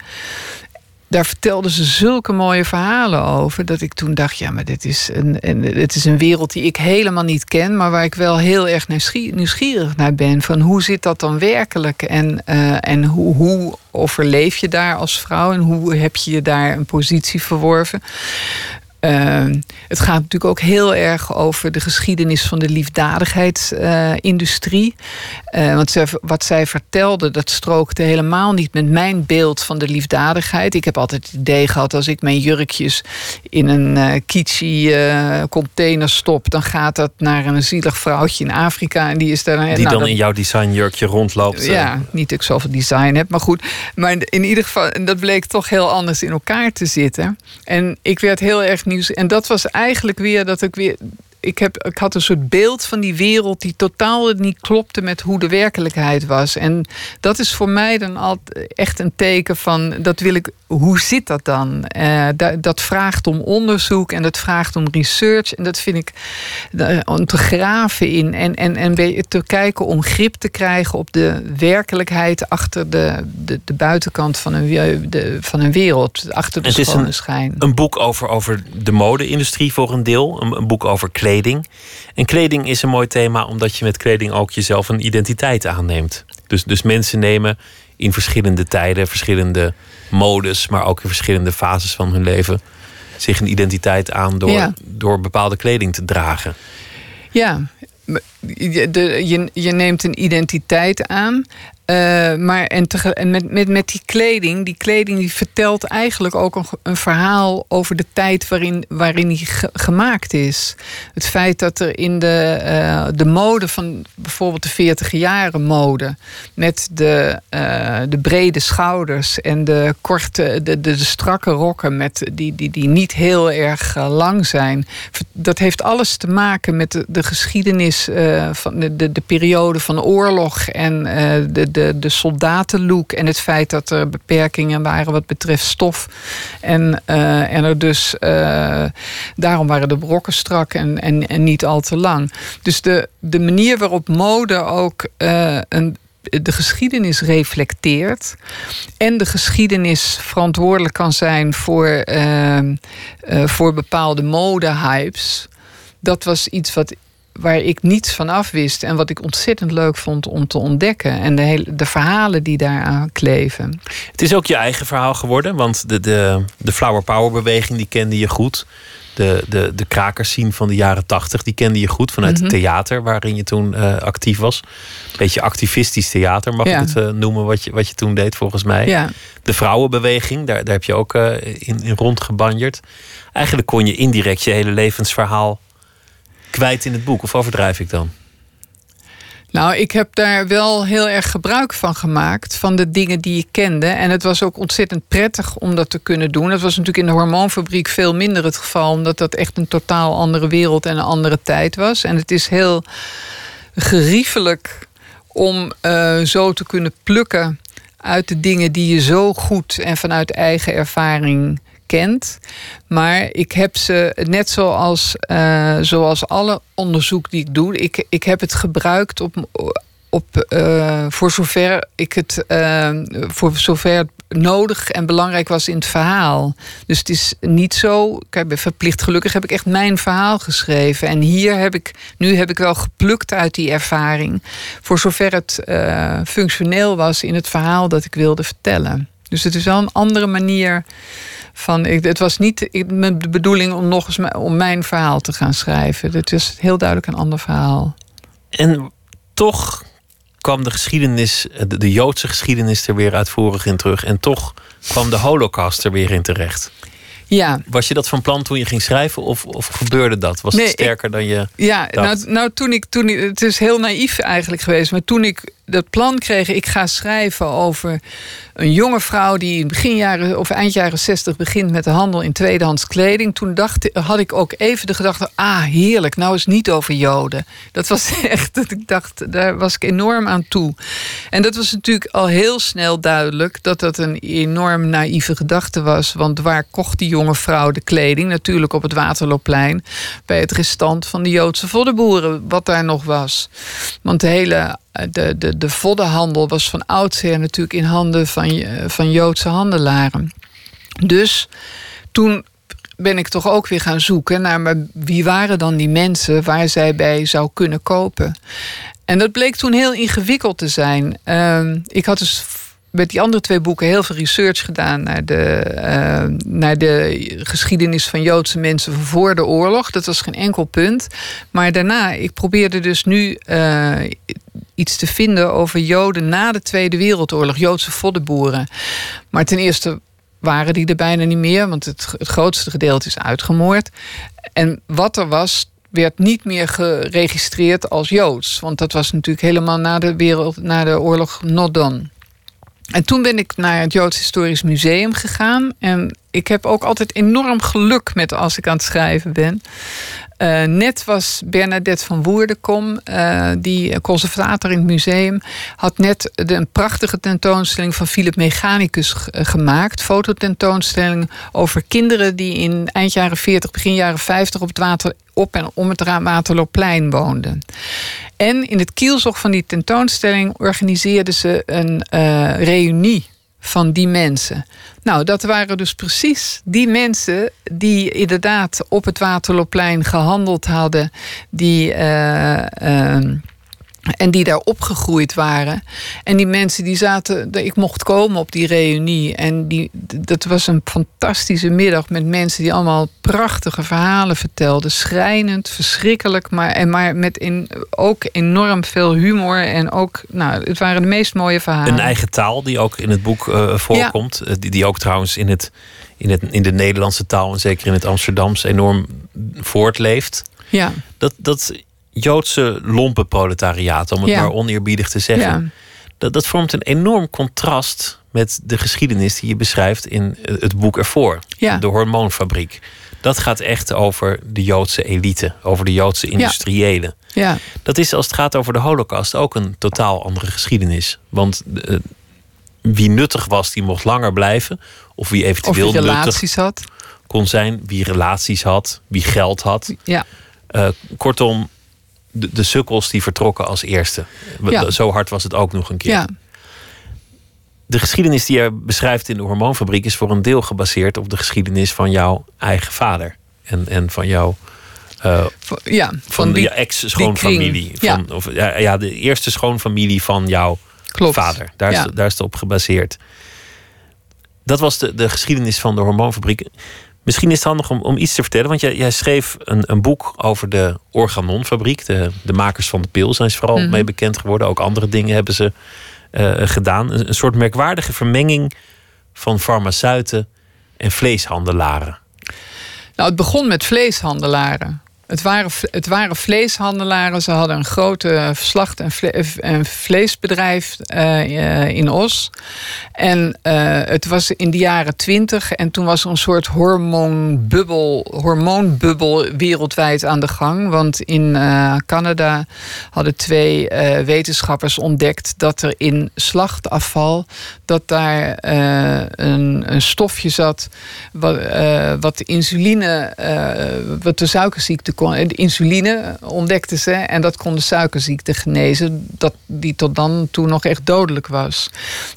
daar vertelden ze zulke mooie verhalen over. Dat ik toen dacht, ja, maar dit is een, een, het is een wereld die ik helemaal niet ken. Maar waar ik wel heel erg nieuwsgierig naar ben. Van hoe zit dat dan werkelijk? En, uh, en hoe, hoe overleef je daar als vrouw? En hoe heb je je daar een positie verworven? Uh, het gaat natuurlijk ook heel erg over de geschiedenis van de liefdadigheidsindustrie. Uh, uh, want ze, wat zij vertelde, dat strookte helemaal niet met mijn beeld van de liefdadigheid. Ik heb altijd het idee gehad, als ik mijn jurkjes in een uh, kitschy container stop, dan gaat dat naar een zielig vrouwtje in Afrika. En die is daar. Die nou, dan dat, in jouw designjurkje rondloopt. Ja, niet dat ik zoveel design heb, maar goed. Maar in ieder geval, dat bleek toch heel anders in elkaar te zitten. En ik werd heel erg nieuws. En dat was eigenlijk weer dat ik weer. Ik, heb, ik had een soort beeld van die wereld die totaal niet klopte met hoe de werkelijkheid was. En dat is voor mij dan altijd echt een teken van dat wil ik. Hoe zit dat dan? Uh, dat, dat, vraagt om onderzoek en dat vraagt om research. En dat vind ik uh, om te graven in en, en, en te kijken om grip te krijgen op de werkelijkheid achter de, de, de buitenkant van een, de, van een wereld. Achter de schone schijn. Een boek over, over de mode-industrie voor een deel. Een, een boek over kleding. En kleding is een mooi thema omdat je met kleding ook jezelf een identiteit aanneemt. Dus, dus mensen nemen in verschillende tijden, verschillende modes, maar ook in verschillende fases van hun leven zich een identiteit aan door, Ja. door bepaalde kleding te dragen. Ja, je, je neemt een identiteit aan. Uh, maar en, met, met, met die kleding, die kleding die vertelt eigenlijk ook een, een verhaal over de tijd waarin, waarin die gemaakt is. Het feit dat er in de, uh, de mode van bijvoorbeeld de 40 jaren mode, met de, uh, de brede schouders en de korte, de, de, de, strakke rokken met die, die, die niet heel erg lang zijn, dat heeft alles te maken met de, de geschiedenis van de, de, de periode van oorlog en de de, de soldatenlook en het feit dat er beperkingen waren wat betreft stof. En, uh, en er dus uh, daarom waren de brokken strak en, en, en niet al te lang. Dus de, de manier waarop mode ook uh, een de geschiedenis reflecteert en de geschiedenis verantwoordelijk kan zijn voor, voor bepaalde modehypes. Dat was iets wat waar ik niets van af wist en wat ik ontzettend leuk vond om te ontdekken. En de, hele, de verhalen die daaraan kleven. Het is ook je eigen verhaal geworden, want de, de, de Flower Power beweging die kende je goed. De, de, de krakers van de jaren tachtig, die kende je goed vanuit het mhm. theater waarin je toen uh, actief was. Beetje activistisch theater, mag ik het uh, noemen, wat je, wat je toen deed volgens mij. Ja. De vrouwenbeweging, daar, daar heb je ook uh, in, in rondgebanjerd. Eigenlijk kon je indirect je hele levensverhaal kwijt in het boek? Of overdrijf ik dan? Nou, ik heb daar wel heel erg gebruik van gemaakt. Van de dingen die ik kende. En het was ook ontzettend prettig om dat te kunnen doen. Dat was natuurlijk in de hormoonfabriek veel minder het geval. Omdat dat echt een totaal andere wereld en een andere tijd was. En het is heel geriefelijk om uh, zo te kunnen plukken uit de dingen die je zo goed en vanuit eigen ervaring kent. Maar ik heb ze net zoals, uh, zoals alle onderzoek die ik doe, ik, ik heb het gebruikt op, op, uh, voor zover ik het uh, voor zover nodig en belangrijk was in het verhaal. Dus het is niet zo. Kijk, ben verplicht gelukkig heb ik echt mijn verhaal geschreven. En hier heb ik nu heb ik wel geplukt uit die ervaring. Voor zover het functioneel was in het verhaal dat ik wilde vertellen. Dus het is wel een andere manier van, ik, het was niet de bedoeling om nog eens om mijn verhaal te gaan schrijven. Het is heel duidelijk een ander verhaal. En toch kwam de geschiedenis, de, Joodse geschiedenis er weer uitvoerig in terug. En toch kwam de Holocaust er weer in terecht. Ja. Was je dat van plan toen je ging schrijven of, of gebeurde dat? Was het sterker dan je. Ja, nou, nou toen ik, toen ik. Het is heel naïef eigenlijk geweest. Maar toen ik dat plan kreeg, ik ga schrijven over een jonge vrouw die in begin jaren of eind jaren 60 begint met de handel in tweedehands kleding. Toen dacht, had ik ook even de gedachte: ah, heerlijk, nou is het niet over Joden. Dat was echt, dat ik dacht, daar was ik enorm aan toe. En dat was natuurlijk al heel snel duidelijk dat dat een enorm naïeve gedachte was. Want waar kocht die jonge vrouw de kleding? Natuurlijk op het Waterloopplein, bij het restant van de Joodse voddenboeren, wat daar nog was. Want de hele de, de, de voddenhandel was van oudsher natuurlijk in handen van, van Joodse handelaren. Dus toen ben ik toch ook weer gaan zoeken naar maar wie waren dan die mensen waar zij bij zou kunnen kopen. En dat bleek toen heel ingewikkeld te zijn. Uh, ik had dus met die andere twee boeken heel veel research gedaan naar de, uh, naar de geschiedenis van Joodse mensen voor de oorlog. Dat was geen enkel punt. Maar daarna, ik probeerde dus nu uh, iets te vinden over Joden na de Tweede Wereldoorlog, Joodse voddenboeren. Maar ten eerste waren die er bijna niet meer, want het, het grootste gedeelte is uitgemoord. En wat er was, werd niet meer geregistreerd als Joods. Want dat was natuurlijk helemaal na de, wereld, na de oorlog not done. En toen ben ik naar het Joods Historisch Museum gegaan. En ik heb ook altijd enorm geluk met als ik aan het schrijven ben. Uh, net was Bernadette van Woerdenkom, uh, die conservator in het museum, had net de, een prachtige tentoonstelling van Philip Mechanicus gemaakt. Fototentoonstelling over kinderen die in eind jaren 40, begin jaren 50 op het water op en om het Waterloopplein woonden. En in het kielzog van die tentoonstelling organiseerden ze een uh, reunie van die mensen. Nou, dat waren dus precies die mensen die inderdaad op het Waterloopplein gehandeld hadden, die. Uh, uh, En die daar opgegroeid waren. En die mensen die zaten. Ik mocht komen op die reunie. En die, dat was een fantastische middag met mensen die allemaal prachtige verhalen vertelden. Schrijnend, verschrikkelijk. Maar, en maar met in, ook enorm veel humor. En ook, nou, het waren de meest mooie verhalen. Een eigen taal die ook in het boek uh, voorkomt. Ja. Die, die ook trouwens in, het, in, het, in de Nederlandse taal. En zeker in het Amsterdamse enorm voortleeft. Ja. Dat, dat Joodse lompenproletariaat, om het Ja. maar oneerbiedig te zeggen. Ja. Dat, dat vormt een enorm contrast met de geschiedenis die je beschrijft in het boek ervoor. Ja. De hormoonfabriek. Dat gaat echt over de Joodse elite, over de Joodse industriëlen. Ja. Dat is als het gaat over de Holocaust ook een totaal andere geschiedenis. Want eh, wie nuttig was, die mocht langer blijven. Of wie Of eventueel nuttig relaties had. kon zijn, wie relaties had, wie geld had. Ja. Eh, kortom, de, de sukkels die vertrokken als eerste. Ja. Zo hard was het ook nog een keer. Ja. De geschiedenis die je beschrijft in de hormoonfabriek is voor een deel gebaseerd op de geschiedenis van jouw eigen vader. En, en van jouw Van- ja. van, die- je ex-schoonfamilie. Van, of, ja, ja, de eerste schoonfamilie van jouw Klopt. vader. Daar, Ja. is, daar is het op gebaseerd. Dat was de, de geschiedenis van de hormoonfabriek. Misschien is het handig om, om iets te vertellen. Want jij, jij schreef een, een boek over de organonfabriek. De, de makers van de pil zijn ze vooral Mhm. mee bekend geworden. Ook andere dingen hebben ze eh, gedaan. Een, een soort merkwaardige vermenging van farmaceuten en vleeshandelaren. Nou, het begon met vleeshandelaren. Het waren, het waren vleeshandelaren. Ze hadden een grote slacht- en, vle- en vleesbedrijf eh, eh, in Os. En eh, het was in de jaren twintig. En toen was er een soort hormoonbubbel, hormoonbubbel wereldwijd aan de gang. Want in Canada hadden twee wetenschappers ontdekt dat er in slachtafval dat daar een, een stofje zat wat, wat insuline, wat de suikerziekte De insuline ontdekten ze en dat kon de suikerziekte genezen, dat die tot dan toe nog echt dodelijk was.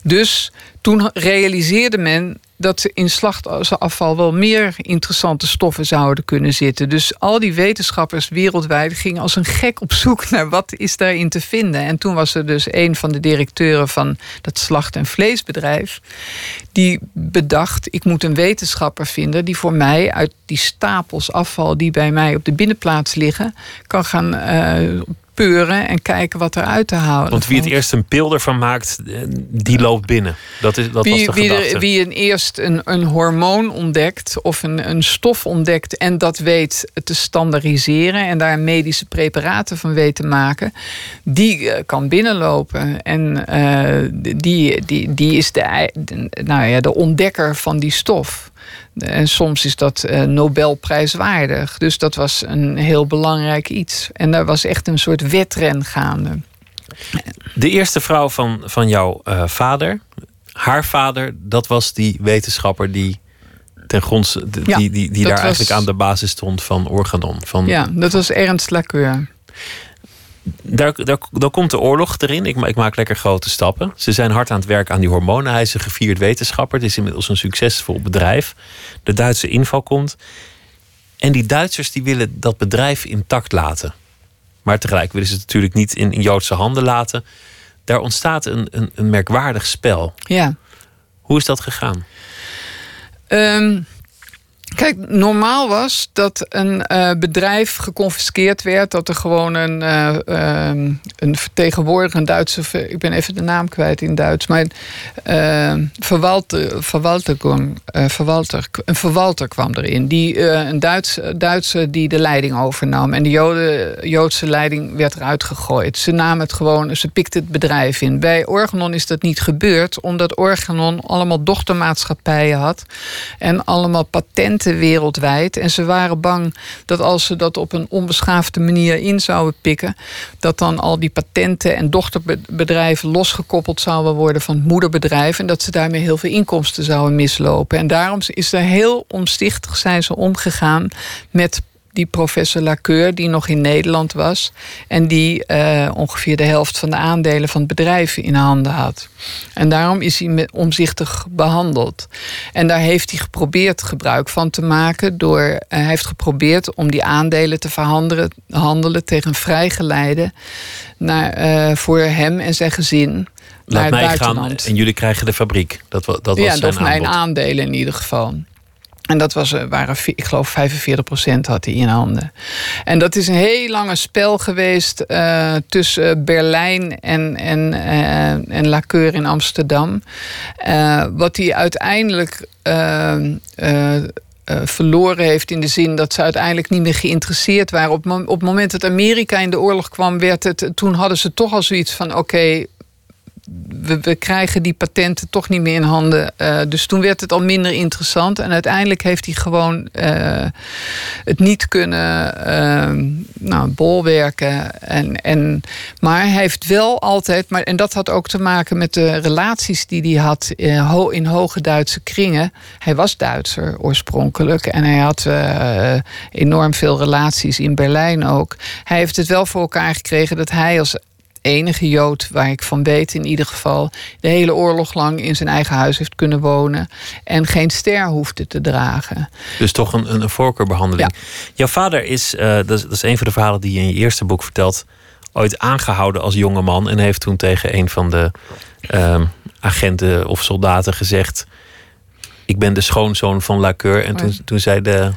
Dus toen realiseerde men dat in slachtafval wel meer interessante stoffen zouden kunnen zitten. Dus al die wetenschappers wereldwijd gingen als een gek op zoek naar wat is daarin te vinden. En toen was er dus een van de directeuren van dat slacht- en vleesbedrijf die bedacht: ik moet een wetenschapper vinden die voor mij uit die stapels afval die bij mij op de binnenplaats liggen, kan gaan eh, peuren en kijken wat eruit te houden. Want wie het eerst een pil ervan maakt, eh, die loopt binnen. Dat, is, dat was wie, de wie, gedachte. er- wie een eerst een, een hormoon ontdekt of een, een stof ontdekt en dat weet te standaardiseren en daar medische preparaten van weet te maken, die eh, kan binnenlopen. En eh, die, die, die is de, de- nou ja, de ontdekker van die stof. En soms is dat eh, Nobelprijswaardig. Dus dat was een heel belangrijk iets. En daar was echt een soort wedren gaande. De eerste vrouw van, van jouw eh, vader, haar vader, dat was die wetenschapper die ten die, Ja, die, die, daar was- eigenlijk aan de basis stond van Organon. Van, Ja, dat was Ernst Laceur. Daar, daar, dan komt de oorlog erin. Ik, ik maak lekker grote stappen. Ze zijn hard aan het werk aan die hormonen. Hij is een gevierd wetenschapper. Het is inmiddels een succesvol bedrijf. De Duitse inval komt. En die Duitsers die willen dat bedrijf intact laten. Maar tegelijk willen ze het natuurlijk niet in, in Joodse handen laten. Daar ontstaat een, een, een merkwaardig spel. Ja. Hoe is dat gegaan? Ehm, kijk, normaal was dat een eh, bedrijf geconfiskeerd werd. Dat er gewoon een, ehm, een vertegenwoordiger, een Duitse... Ik ben even de naam kwijt in Duits. Maar ehm, verwalter, verwaltergang, eh, verwalter, een verwalter kwam erin. Die, een Duitse, Duitse die de leiding overnam. En de Joden, Joodse leiding werd eruit gegooid. Ze namen het gewoon, ze pikte het bedrijf in. Bij Organon is dat niet gebeurd. Omdat Organon allemaal dochtermaatschappijen had. En allemaal patenten wereldwijd. En ze waren bang dat als ze dat op een onbeschaafde manier in zouden pikken, dat dan al die patenten en dochterbedrijven losgekoppeld zouden worden van het moederbedrijf. En dat ze daarmee heel veel inkomsten zouden mislopen. En daarom is er heel omstichtig zijn ze omgegaan met die professor Lacour, die nog in Nederland was. En die uh, ongeveer de helft van de aandelen van het bedrijf in handen had. En daarom is hij omzichtig behandeld. En daar heeft hij geprobeerd gebruik van te maken. Door, uh, hij heeft geprobeerd om die aandelen te verhandelen handelen tegen vrijgeleide naar, uh, voor hem en zijn gezin. Laat naar mij gaan en jullie krijgen de fabriek. Dat, dat was ja, zijn of mijn aandelen in ieder geval. En dat was, eh, waren, ik geloof, 45 procent had hij in handen. En dat is een heel lange spel geweest eh, tussen Berlijn en, en, eh, en Lacour in Amsterdam. Wat hij uiteindelijk eh, eh, eh, verloren heeft in de zin dat ze uiteindelijk niet meer geïnteresseerd waren. Op, op het moment dat Amerika in de oorlog kwam, werd het, toen hadden ze toch al zoiets van: oké, we, krijgen die patenten toch niet meer in handen. Eh, dus toen werd het al minder interessant. En uiteindelijk heeft hij gewoon eh, het niet kunnen uh, nou, bolwerken. En, en, maar hij heeft wel altijd, maar, en dat had ook te maken met de relaties die hij had in, ho in hoge Duitse kringen. Hij was Duitser oorspronkelijk en hij had enorm veel relaties in Berlijn ook. Hij heeft het wel voor elkaar gekregen dat hij als enige Jood waar ik van weet in ieder geval... de hele oorlog lang in zijn eigen huis heeft kunnen wonen... en geen ster hoefde te dragen. Dus toch een, een voorkeurbehandeling. Jouw vader is, uh, dat is, dat is een van de verhalen die je in je eerste boek vertelt... ooit aangehouden als jonge man... en heeft toen tegen een van de uh, agenten of soldaten gezegd... ik ben de schoonzoon van Lacour. En toen, toen zei de,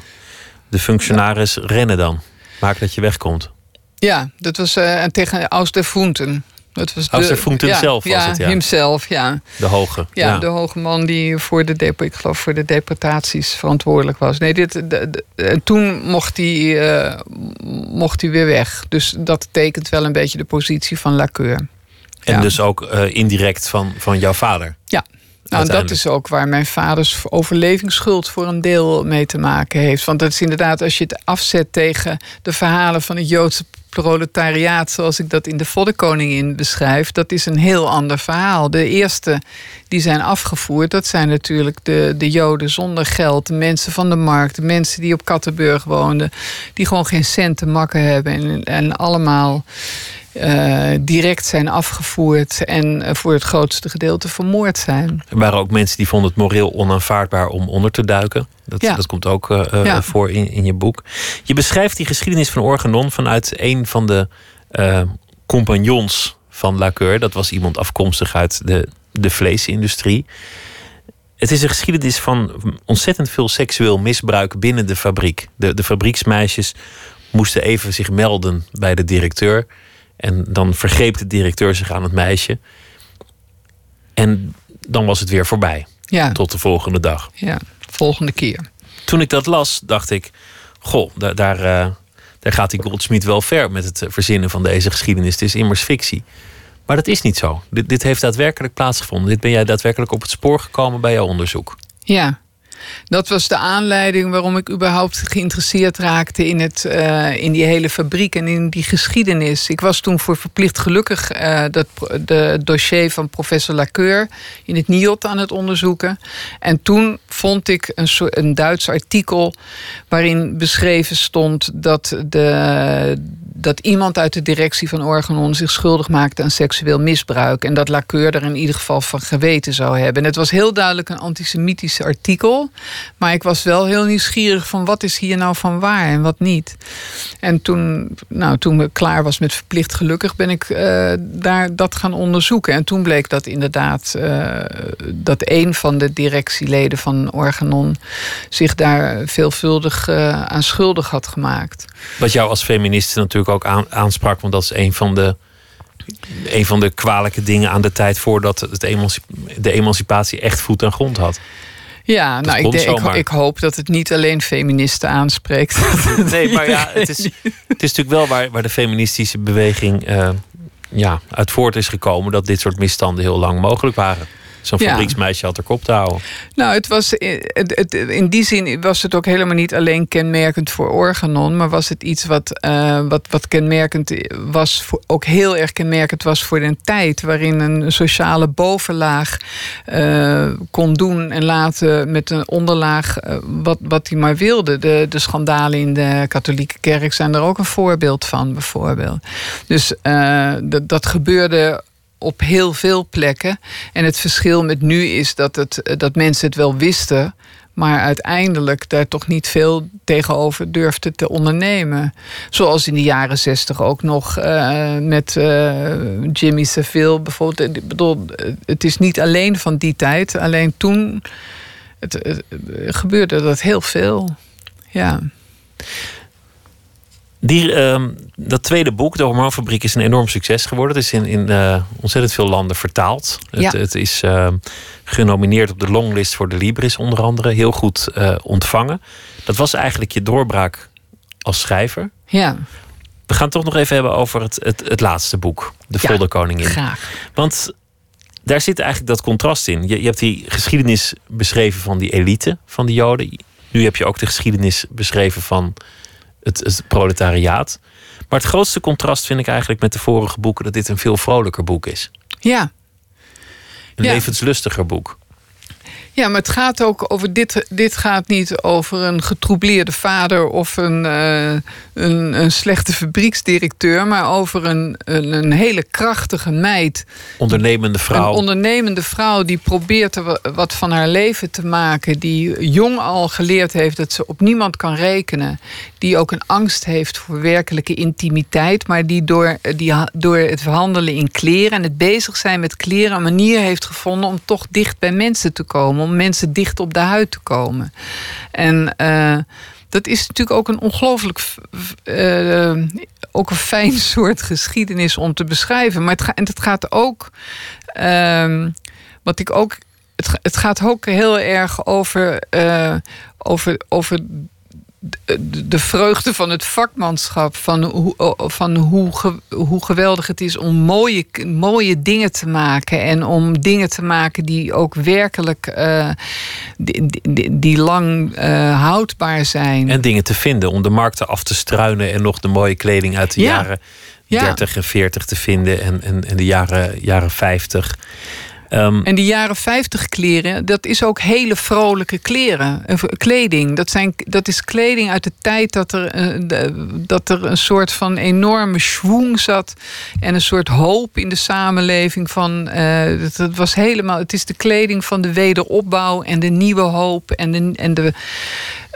de functionaris, rennen dan. Maak dat je wegkomt. Ja, dat was uh, tegen Aus der Funten. Dat was Aus der Funten ja, zelf was ja, het, ja. hemzelf, ja. De hoge. Ja, ja, de hoge man die voor de, ik geloof voor de deportaties verantwoordelijk was. Nee, dit, de, de, en toen mocht hij, uh, mocht hij weer weg. Dus dat tekent wel een beetje de positie van Lacour. En ja. dus ook uh, indirect van, van jouw vader. Ja, nou, dat is ook waar mijn vaders overlevingsschuld voor een deel mee te maken heeft. Want dat is inderdaad, als je het afzet tegen de verhalen van het Joodse proletariaat, zoals ik dat in de Voddenkoningin beschrijf, dat is een heel ander verhaal. De eerste die zijn afgevoerd, dat zijn natuurlijk de, de Joden zonder geld, de mensen van de markt, de mensen die op Kattenburg woonden, die gewoon geen cent te makken hebben en, en allemaal. Uh, direct zijn afgevoerd en uh, voor het grootste gedeelte vermoord zijn. Er waren ook mensen die vonden het moreel onaanvaardbaar om onder te duiken. Dat, ja. dat komt ook uh, ja. voor in, in je boek. Je beschrijft die geschiedenis van Organon vanuit een van de compagnons van Lacour. Dat was iemand afkomstig uit de, de vleesindustrie. Het is een geschiedenis van ontzettend veel seksueel misbruik binnen de fabriek. De, de fabrieksmeisjes moesten even zich melden bij de directeur. En dan vergreep de directeur zich aan het meisje. En dan was het weer voorbij. Ja. Tot de volgende dag. Ja, volgende keer. Toen ik dat las, dacht ik: Goh, daar, daar, uh, daar gaat die Goldsmith wel ver met het verzinnen van deze geschiedenis. Het is immers fictie. Maar dat is niet zo. Dit, dit heeft daadwerkelijk plaatsgevonden. Dit ben jij daadwerkelijk op het spoor gekomen bij jouw onderzoek. Ja, dat was de aanleiding waarom ik überhaupt geïnteresseerd raakte in, het, uh, in die hele fabriek en in die geschiedenis. Ik was toen voor verplicht gelukkig uh, dat de dossier van professor Lacour in het NIOT aan het onderzoeken. En toen vond ik een, een Duits artikel waarin beschreven stond dat, de, dat iemand uit de directie van Organon zich schuldig maakte aan seksueel misbruik. En dat Lacour er in ieder geval van geweten zou hebben. En het was heel duidelijk een antisemitisch artikel. Maar ik was wel heel nieuwsgierig van wat is hier nou van waar en wat niet. En toen, nou, toen ik klaar was met verplicht gelukkig, ben ik uh, daar dat gaan onderzoeken. En toen bleek dat inderdaad uh, dat een van de directieleden van Organon zich daar veelvuldig uh, aan schuldig had gemaakt. Wat jou als feministe natuurlijk ook aan, aansprak, want dat is een van de een van de kwalijke dingen aan de tijd voordat de emancipatie echt voet en grond had. Ja, dat nou, ik, denk, ik, ik, hoop dat het niet alleen feministen aanspreekt. Nee, maar ja, het is, het is natuurlijk wel waar, waar de feministische beweging uh, ja, uit voort is gekomen dat dit soort misstanden heel lang mogelijk waren. Zo'n Ja. fabrieksmeisje had er kop te houden. Nou, het was, het, het, in die zin was het ook helemaal niet alleen kenmerkend voor Organon, maar was het iets wat, eh, wat, wat kenmerkend was, voor, ook heel erg kenmerkend was voor een tijd waarin een sociale bovenlaag eh, kon doen en laten met een onderlaag eh, wat, wat hij maar wilde. De, de schandalen in de katholieke kerk zijn er ook een voorbeeld van, bijvoorbeeld. Dus eh, dat, dat gebeurde op heel veel plekken. En het verschil met nu is dat, het, eh, dat mensen het wel wisten. Maar uiteindelijk daar toch niet veel tegenover durfden te ondernemen. Zoals in de jaren zestig ook nog eh, met eh, Jimmy Savile bijvoorbeeld. Ik bedoel, het is niet alleen van die tijd. Alleen toen het- gebeurde dat heel veel. Ja. Die, ehm, dat tweede boek, De Hormoonfabriek, is een enorm succes geworden. Het is in, in eh, ontzettend veel landen vertaald. Ja. Het, het is ehm, genomineerd op de longlist voor de Libris onder andere. Heel goed eh, ontvangen. Dat was eigenlijk je doorbraak als schrijver. ja, We gaan het toch nog even hebben over het, het, het laatste boek. De Ja, Volderkoningin. graag. Want daar zit eigenlijk dat contrast in. Je, je hebt die geschiedenis beschreven van die elite van de Joden. Nu heb je ook de geschiedenis beschreven van het, het proletariaat. Maar het grootste contrast vind ik eigenlijk met de vorige boeken dat dit een veel vrolijker boek is. Ja. Een Ja. levenslustiger boek. Ja, maar het gaat ook over dit. Dit gaat niet over een getroubleerde vader of een, eh, een, een slechte fabrieksdirecteur, maar over een, een, een hele krachtige meid. Ondernemende vrouw. Een ondernemende vrouw die probeert er wa- wat van haar leven te maken. Die jong al geleerd heeft dat ze op niemand kan rekenen. Die ook een angst heeft voor werkelijke intimiteit. Maar die door, die ha- door het verhandelen in kleren en het bezig zijn met kleren... een manier heeft gevonden om toch dicht bij mensen te komen. Om mensen dicht op de huid te komen. En... eh, dat is natuurlijk ook een ongelooflijk eh, ook een fijn soort geschiedenis om te beschrijven. Maar het, ga, en het gaat ook. ehm, wat ik ook. Het, het gaat ook heel erg over. eh, over, over de, de vreugde van het vakmanschap. Van, hoe, van hoe, hoe geweldig het is om mooie, mooie dingen te maken. En om dingen te maken die ook werkelijk. eh, die, die, die lang eh, houdbaar zijn. En dingen te vinden om de markten af te struinen en nog de mooie kleding uit de Ja. jaren Ja. 30 en 40 te vinden en, en, en de jaren, jaren 50. Ehm, En die jaren 50 kleren, dat is ook hele vrolijke kleren, eh, kleding. Dat, zijn, dat is kleding uit de tijd dat er, eh, dat er een soort van enorme schwung zat. En een soort hoop in de samenleving. Van, eh, dat was helemaal, het is de kleding van de wederopbouw en de nieuwe hoop. En de, en de,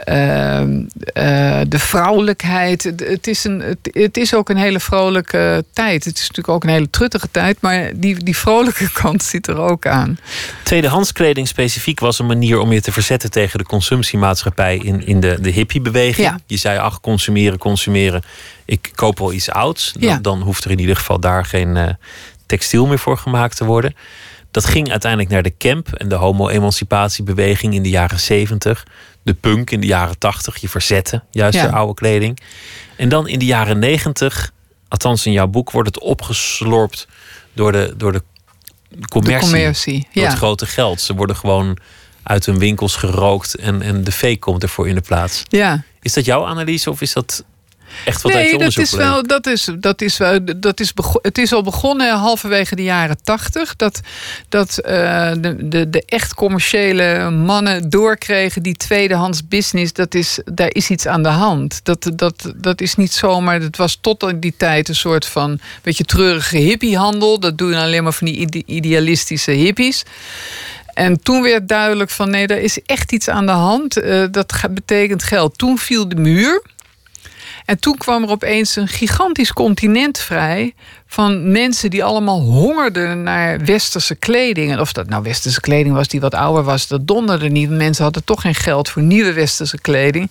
eh, eh, de vrouwelijkheid. Het- is, een, het, het is ook een hele vrolijke tijd. Het is natuurlijk ook een hele truttige tijd. Maar die, die vrolijke kant zit er ook aan. Tweedehands kleding specifiek was een manier om je te verzetten tegen de consumptiemaatschappij in, in de, de hippiebeweging. Ja. Je zei, ach, consumeren, consumeren. Ik koop wel iets ouds. Dan, Ja. dan hoeft er in ieder geval daar geen eh, textiel meer voor gemaakt te worden. Dat ging uiteindelijk naar de camp en de homo-emancipatiebeweging in de jaren 70. De punk in de jaren 80. Je verzetten juist Ja. de oude kleding. En dan in de jaren 90, althans in jouw boek, wordt het opgeslorpt door de, door de commercie. De commercie, Door ja. het grote geld. Ze worden gewoon uit hun winkels gerookt en, en de fake komt ervoor in de plaats. Ja. Is dat jouw analyse of is dat echt wat uit Nee, dat is bleek? wel. Dat is, dat is wel. Dat is het is al begonnen halverwege de jaren tachtig. Dat, dat eh, de, de, de echt commerciële mannen doorkregen die tweedehands business. Dat is, daar is iets aan de hand. Dat, dat, dat is niet zomaar. Dat was tot die tijd een soort van. beetje treurige hippiehandel. Dat doen alleen maar van die ide- idealistische hippies. En toen werd duidelijk van nee, er is echt iets aan de hand. Eh, dat betekent geld. Toen viel de muur. En toen kwam er opeens een gigantisch continent vrij van mensen die allemaal hongerden naar westerse kleding. En of dat nou westerse kleding was die wat ouder was, dat donderde niet. Mensen hadden toch geen geld voor nieuwe westerse kleding.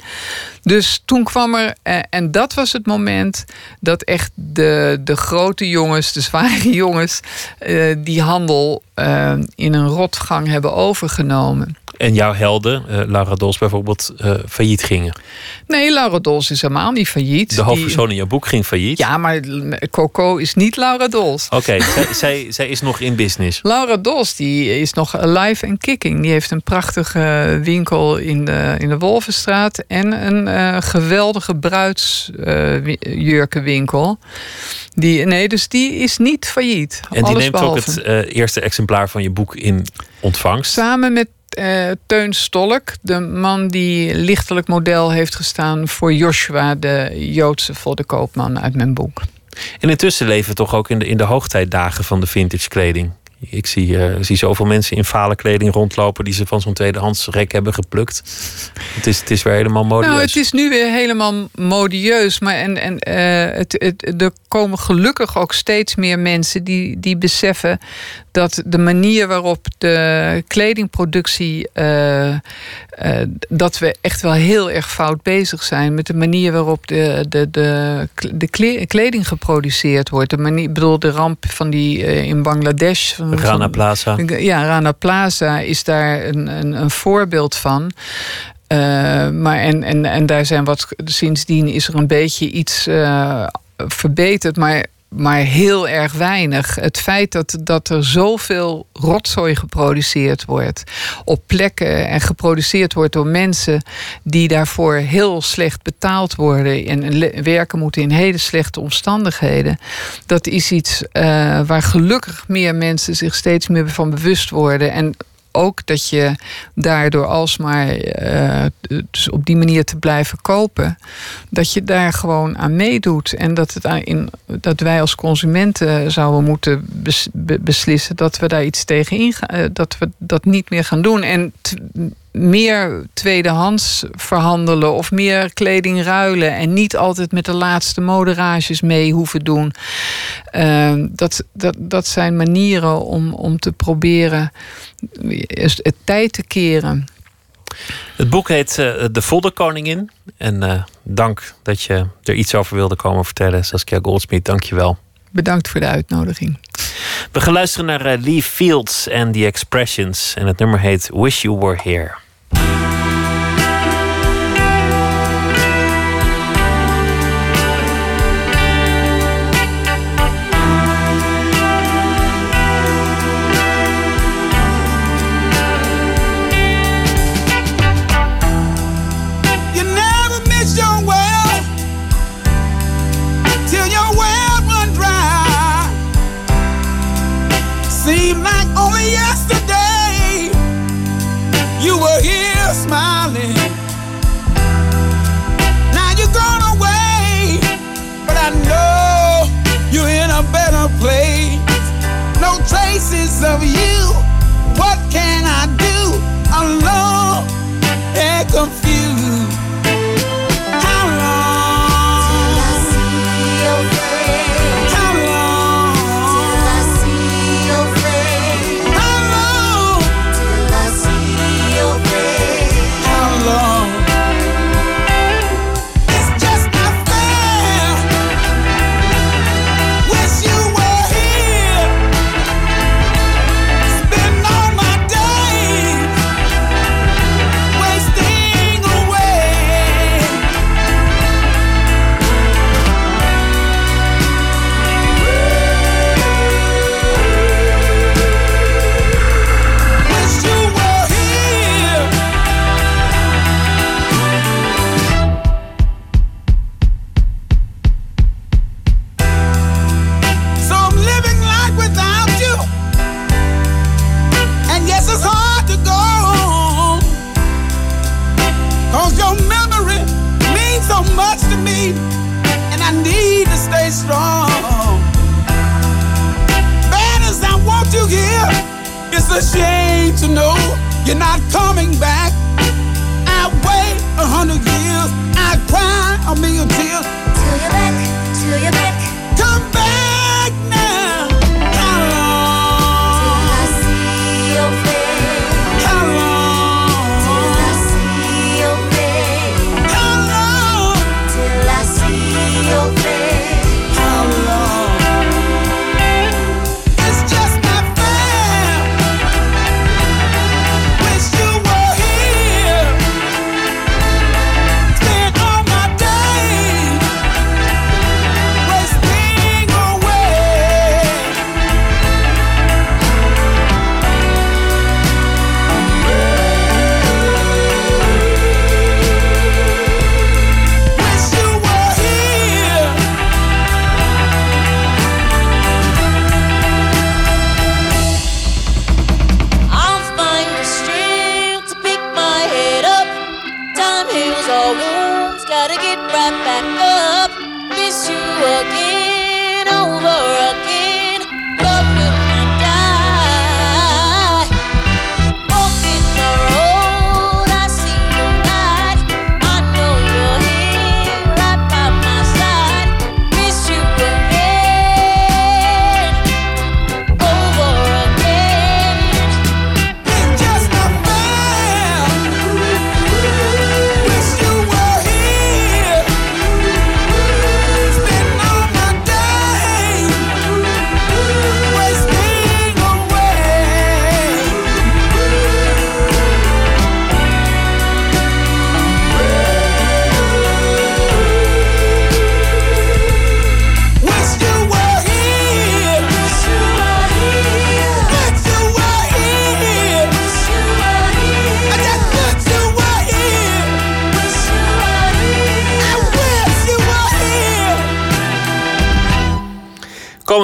Dus toen kwam er, eh, en dat was het moment dat echt de, de grote jongens, de zware jongens, eh, die handel eh, in een rotgang hebben overgenomen. En jouw helden, uh, Laura Dols bijvoorbeeld, uh, failliet gingen. Nee, Laura Dols is helemaal niet failliet. De hoofdpersoon in jouw boek ging failliet. Ja, maar Coco is niet Laura Dols. Oké, zij, zij, zij, is nog in business. Laura Dols die is nog alive en kicking. Die heeft een prachtige winkel in de, in de Wolvenstraat... en een uh, geweldige bruidsjurkenwinkel. die, nee, dus die is niet failliet. En die neemt ook het eerste exemplaar van je boek in ontvangst. Samen met uh, Teun Stolk, de man die lichtelijk model heeft gestaan voor Joshua, de Joodse voddenkoopman uit mijn boek. En intussen leven we toch ook in de, in de hoogtijdagen van de vintage kleding. Ik zie, uh, zie zoveel mensen in fale kleding rondlopen die ze van zo'n tweedehands rek hebben geplukt. Het is, het is weer helemaal modieus. Nou, het is nu weer helemaal modieus. Maar en, en, uh, het, het, er komen gelukkig ook steeds meer mensen die, die beseffen dat de manier waarop de kledingproductie. Uh, dat we echt wel heel erg fout bezig zijn met de manier waarop de, de, de, de kleding geproduceerd wordt. De manier, ik bedoel, de ramp van die in Bangladesh Rana Plaza. Ja, Rana Plaza is daar een, een, een voorbeeld van. Maar en, en, en daar zijn wat sindsdien is er een beetje iets verbeterd. Maar maar heel erg weinig. Het feit dat, dat er zoveel rotzooi geproduceerd wordt op plekken en geproduceerd wordt door mensen die daarvoor heel slecht betaald worden en werken moeten in hele slechte omstandigheden, dat is iets uh, waar gelukkig meer mensen zich steeds meer van bewust worden. En ook dat je daardoor alsmaar uh, dus op die manier te blijven kopen, dat je daar gewoon aan meedoet. En dat, het in, dat wij als consumenten zouden moeten beslissen dat we daar iets tegen ingaan, uh, dat we dat niet meer gaan doen. En meer tweedehands verhandelen of meer kleding ruilen en niet altijd met de laatste moderages mee hoeven doen. Uh, dat, dat, dat zijn manieren om, om te proberen het tijd te keren. Het boek heet uh, De Voddenkoningin. En uh, dank dat je er iets over wilde komen vertellen. Saskia Goldsmith, dank je wel. Bedankt voor de uitnodiging. We gaan luisteren naar uh, Lee Fields en The Expressions. En het nummer heet Wish You Were Here.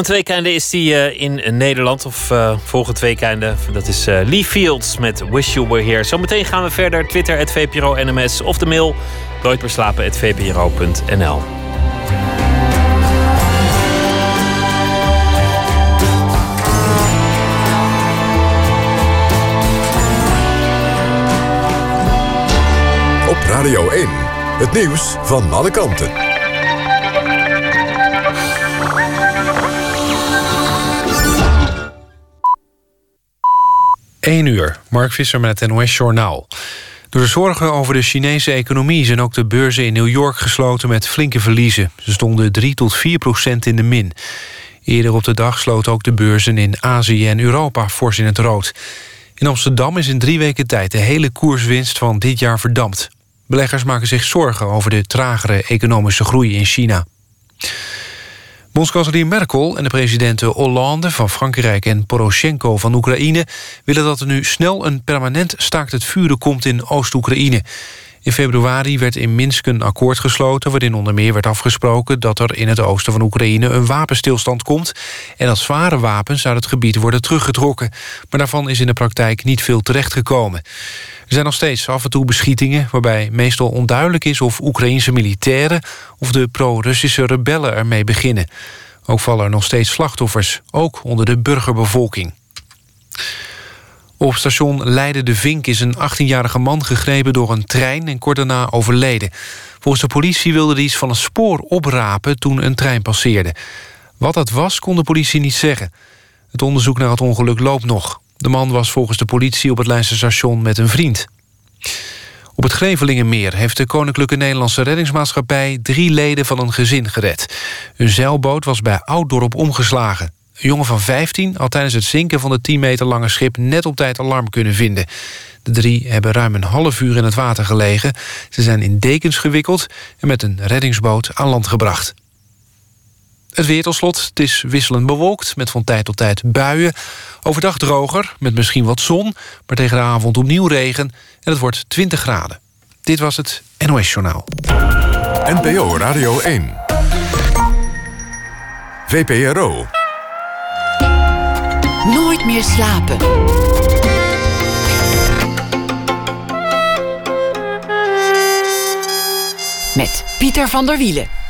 Komend is hij uh, in Nederland. Of uh, volgend weekende. Dat is uh, Lee Fields met Wish You Were Here. Zometeen gaan we verder. Twitter, het VPRO NMS. Of de mail nooitmerslapen.vpro.nl Op Radio 1. Het nieuws van alle kanten. 1 uur, Mark Visser met het NOS-journaal. Door de zorgen over de Chinese economie... zijn ook de beurzen in New York gesloten met flinke verliezen. Ze stonden 3 tot 4 procent in de min. Eerder op de dag sloten ook de beurzen in Azië en Europa fors in het rood. In Amsterdam is in drie weken tijd de hele koerswinst van dit jaar verdampt. Beleggers maken zich zorgen over de tragere economische groei in China. Bondskanselier Merkel en de presidenten Hollande van Frankrijk... en Poroshenko van Oekraïne willen dat er nu snel een permanent staakt het vuren komt in Oost-Oekraïne. In februari werd in Minsk een akkoord gesloten... waarin onder meer werd afgesproken dat er in het oosten van Oekraïne... een wapenstilstand komt en dat zware wapens uit het gebied worden teruggetrokken. Maar daarvan is in de praktijk niet veel terechtgekomen. Er zijn nog steeds af en toe beschietingen... waarbij meestal onduidelijk is of Oekraïnse militairen... of de pro-Russische rebellen ermee beginnen. Ook vallen er nog steeds slachtoffers, ook onder de burgerbevolking. Op station Leiden de Vink is een 18-jarige man gegrepen door een trein... en kort daarna overleden. Volgens de politie wilde hij iets van een spoor oprapen toen een trein passeerde. Wat dat was, kon de politie niet zeggen. Het onderzoek naar het ongeluk loopt nog. De man was volgens de politie op het Leidse station met een vriend. Op het Grevelingenmeer heeft de Koninklijke Nederlandse Reddingsmaatschappij... drie leden van een gezin gered. Een zeilboot was bij Ouddorp omgeslagen. Een jongen van 15 had tijdens het zinken van het 10 meter lange schip... net op tijd alarm kunnen vinden. De drie hebben ruim een half uur in het water gelegen. Ze zijn in dekens gewikkeld en met een reddingsboot aan land gebracht. Het weer tot slot. Het is wisselend bewolkt met van tijd tot tijd buien. Overdag droger, met misschien wat zon, maar tegen de avond opnieuw regen. En het wordt 20 graden. Dit was het NOS Journaal. NPO Radio 1. VPRO. Nooit meer slapen. Met Pieter van der Wielen.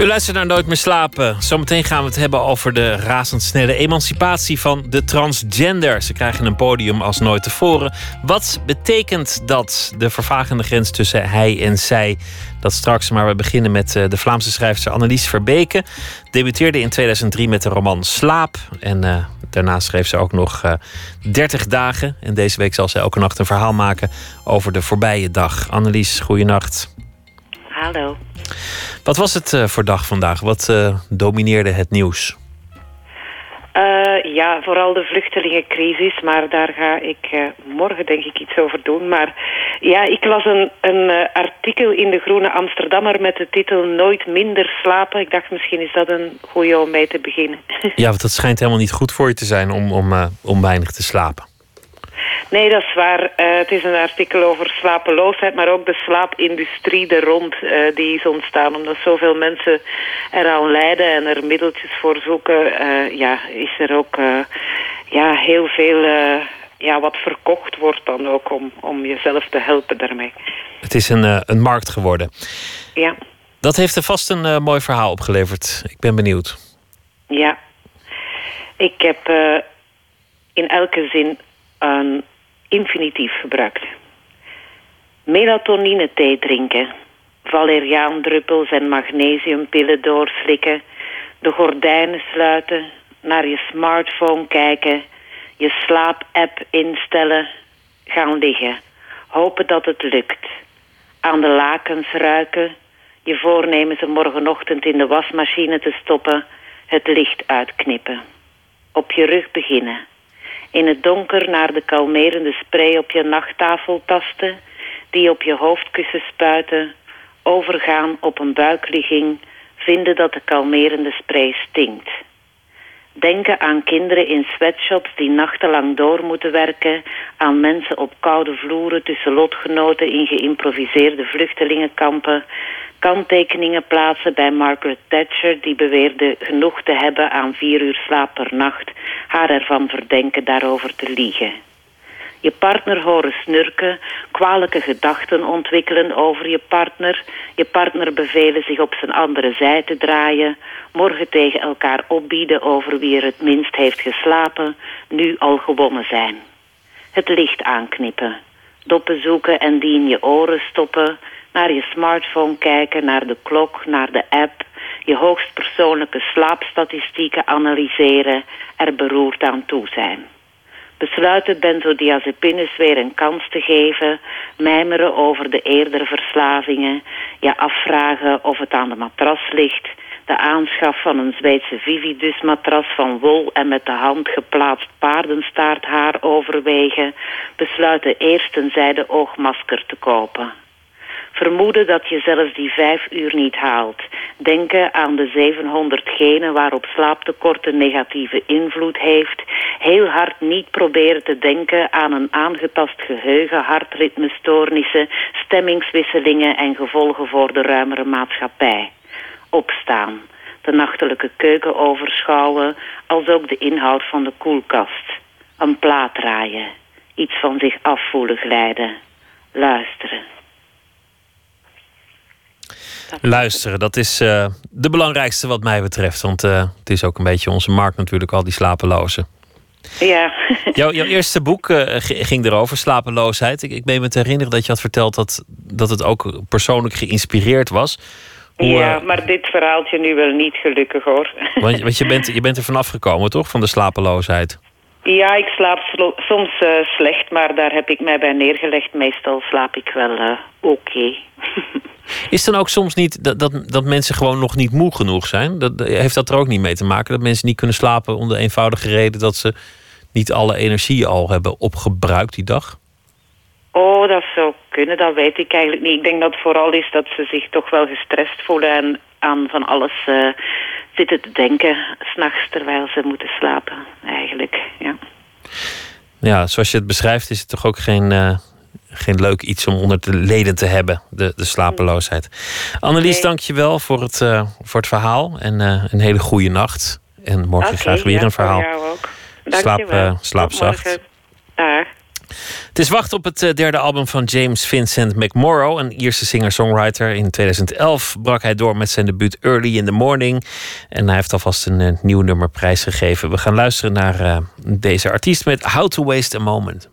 U luistert naar Nooit meer slapen. Zometeen gaan we het hebben over de razendsnelle emancipatie van de transgender. Ze krijgen een podium als nooit tevoren. Wat betekent dat, de vervagende grens tussen hij en zij? Dat straks, maar we beginnen met eh, de Vlaamse schrijfster Annelies Verbeke. Debuteerde in 2003 met de roman Slaap. En uh, daarna schreef ze ook nog uh, eh, 30 dagen. En deze week zal ze elke nacht een verhaal maken over de voorbije dag. Annelies, goeienacht. Hallo. Wat was het uh, voor dag vandaag? Wat uh, domineerde het nieuws? Uh, ja, vooral de vluchtelingencrisis, maar daar ga ik morgen denk ik iets over doen. Maar ja, ik las een, een artikel in de Groene Amsterdammer met de titel Nooit minder slapen. Ik dacht misschien is dat een goede om mee te beginnen. Ja, want dat schijnt helemaal niet goed voor je te zijn om, om, om weinig te slapen. Nee, dat is waar. Uh, het is een artikel over slapeloosheid, maar ook de slaapindustrie er rond uh, die is ontstaan. Omdat zoveel mensen eraan lijden en er middeltjes voor zoeken, uh, ja, is er ook ja, heel veel ja, wat verkocht wordt dan ook om, om jezelf te helpen daarmee. Het is een, een markt geworden. Ja. Dat heeft er vast een mooi verhaal opgeleverd. Ik ben benieuwd. Ja. Ik heb in elke zin een infinitief gebruikt. Melatonine thee drinken, valeriaandruppels en magnesiumpillen doorslikken, de gordijnen sluiten, naar je smartphone kijken, je slaapapp instellen, gaan liggen, hopen dat het lukt, aan de lakens ruiken, je voornemen ze morgenochtend in de wasmachine te stoppen, het licht uitknippen, op je rug beginnen in het donker naar de kalmerende spray op je nachttafel tasten, die op je hoofdkussen spuiten, overgaan op een buikligging, vinden dat de kalmerende spray stinkt. Denken aan kinderen in sweatshops die nachtenlang door moeten werken, aan mensen op koude vloeren tussen lotgenoten in geïmproviseerde vluchtelingenkampen, kanttekeningen plaatsen bij Margaret Thatcher die beweerde genoeg te hebben aan vier uur slaap per nacht, haar ervan verdenken daarover te liegen je partner horen snurken, kwalijke gedachten ontwikkelen over je partner, je partner bevelen zich op zijn andere zij te draaien, morgen tegen elkaar opbieden over wie er het minst heeft geslapen, nu al gewonnen zijn. Het licht aanknippen, doppen zoeken en die in je oren stoppen, naar je smartphone kijken, naar de klok, naar de app, je hoogstpersoonlijke slaapstatistieken analyseren, er beroerd aan toe zijn besluiten benzodiazepines weer een kans te geven, mijmeren over de eerdere verslavingen, je afvragen of het aan de matras ligt, de aanschaf van een Zweedse Vividus-matras van wol en met de hand geplaatst paardenstaarthaar overwegen, besluiten eerst een zijde oogmasker te kopen. Vermoeden dat je zelfs die vijf uur niet haalt. Denken aan de 700 genen waarop slaaptekort een negatieve invloed heeft. Heel hard niet proberen te denken aan een aangetast geheugen, hartritmestoornissen, stemmingswisselingen en gevolgen voor de ruimere maatschappij. Opstaan. De nachtelijke keuken overschouwen, als ook de inhoud van de koelkast. Een plaat draaien. Iets van zich afvoelen glijden. Luisteren. Luisteren, dat is uh, de belangrijkste wat mij betreft. Want uh, het is ook een beetje onze markt natuurlijk, al die slapelozen. Ja. Jouw, jouw eerste boek uh, ging erover, slapeloosheid. Ik, ik meen me te herinneren dat je had verteld dat, dat het ook persoonlijk geïnspireerd was. Hoe, ja, maar dit verhaaltje nu wel niet gelukkig hoor. Want, want je, bent, je bent er vanaf gekomen toch, van de slapeloosheid? Ja, ik slaap soms uh, slecht, maar daar heb ik mij bij neergelegd. Meestal slaap ik wel uh, oké. Okay. Is dan ook soms niet dat, dat, dat mensen gewoon nog niet moe genoeg zijn? Dat, heeft dat er ook niet mee te maken? Dat mensen niet kunnen slapen om de eenvoudige reden dat ze niet alle energie al hebben opgebruikt die dag? Oh, dat zou kunnen, dat weet ik eigenlijk niet. Ik denk dat het vooral is dat ze zich toch wel gestrest voelen en aan van alles uh, zitten te denken, s'nachts terwijl ze moeten slapen, eigenlijk. Ja. ja, zoals je het beschrijft, is het toch ook geen, uh, geen leuk iets om onder de leden te hebben, de, de slapeloosheid. Annelies, nee. dank je wel voor het, uh, voor het verhaal en een hele goede nacht. En morgen okay, graag weer ja, een verhaal. Jou ook. Dank slaap, je wel. slaap zacht. Dag. Het is wacht op het derde album van James Vincent McMorrow, een Ierse singer-songwriter. In 2011 brak hij door met zijn debuut Early in the Morning. En hij heeft alvast een uh, nieuw nummer prijsgegeven. We gaan luisteren naar uh, deze artiest met How to Waste a Moment.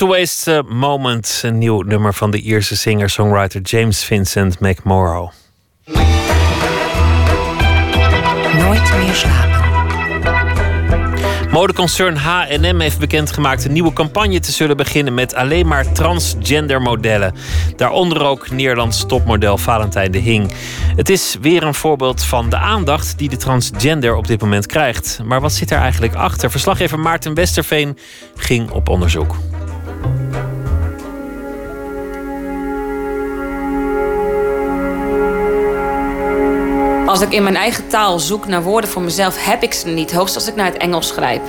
To Waste a Moment, een nieuw nummer van de Ierse singer-songwriter James Vincent McMorrow. Nooit meer slapen. Modeconcern H&M heeft bekendgemaakt een nieuwe campagne te zullen beginnen met alleen maar transgender modellen. Daaronder ook Nederlands topmodel Valentijn de Hing. Het is weer een voorbeeld van de aandacht die de transgender op dit moment krijgt. Maar wat zit er eigenlijk achter? Verslaggever Maarten Westerveen ging op onderzoek. Als ik in mijn eigen taal zoek naar woorden voor mezelf, heb ik ze niet. Hoogst als ik naar het Engels grijp.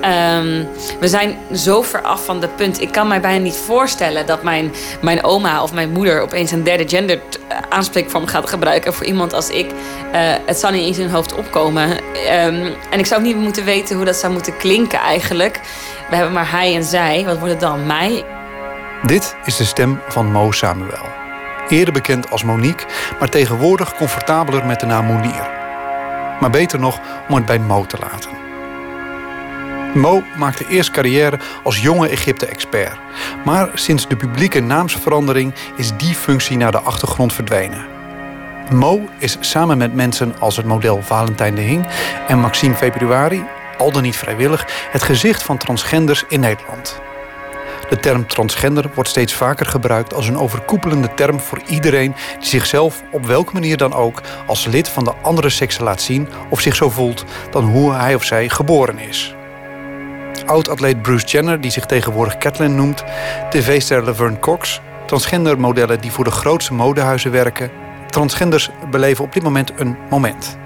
Ehm, we zijn zo ver af van de punt. Ik kan mij bijna niet voorstellen dat mijn, mijn oma of mijn moeder opeens een derde gender eh, aanspreekvorm gaat gebruiken voor iemand als ik. Eh, het zal niet eens in hun hoofd opkomen. Ehm, en ik zou ook niet moeten weten hoe dat zou moeten klinken eigenlijk. We hebben maar hij en zij. Wat wordt het dan? Mij? Dit is de stem van Mo Samuel. Eerder bekend als Monique, maar tegenwoordig comfortabeler met de naam Monier. Maar beter nog om het bij Mo te laten. Mo maakte eerst carrière als jonge Egypte-expert. Maar sinds de publieke naamsverandering is die functie naar de achtergrond verdwenen. Mo is samen met mensen als het model Valentijn de Hing en Maxime Februari, al dan niet vrijwillig, het gezicht van transgenders in Nederland. De term transgender wordt steeds vaker gebruikt als een overkoepelende term voor iedereen die zichzelf op welke manier dan ook als lid van de andere sekse laat zien of zich zo voelt dan hoe hij of zij geboren is. Oud-atleet Bruce Jenner, die zich tegenwoordig Catelyn noemt, tv-ster Laverne Cox, transgendermodellen die voor de grootste modehuizen werken. Transgenders beleven op dit moment een moment.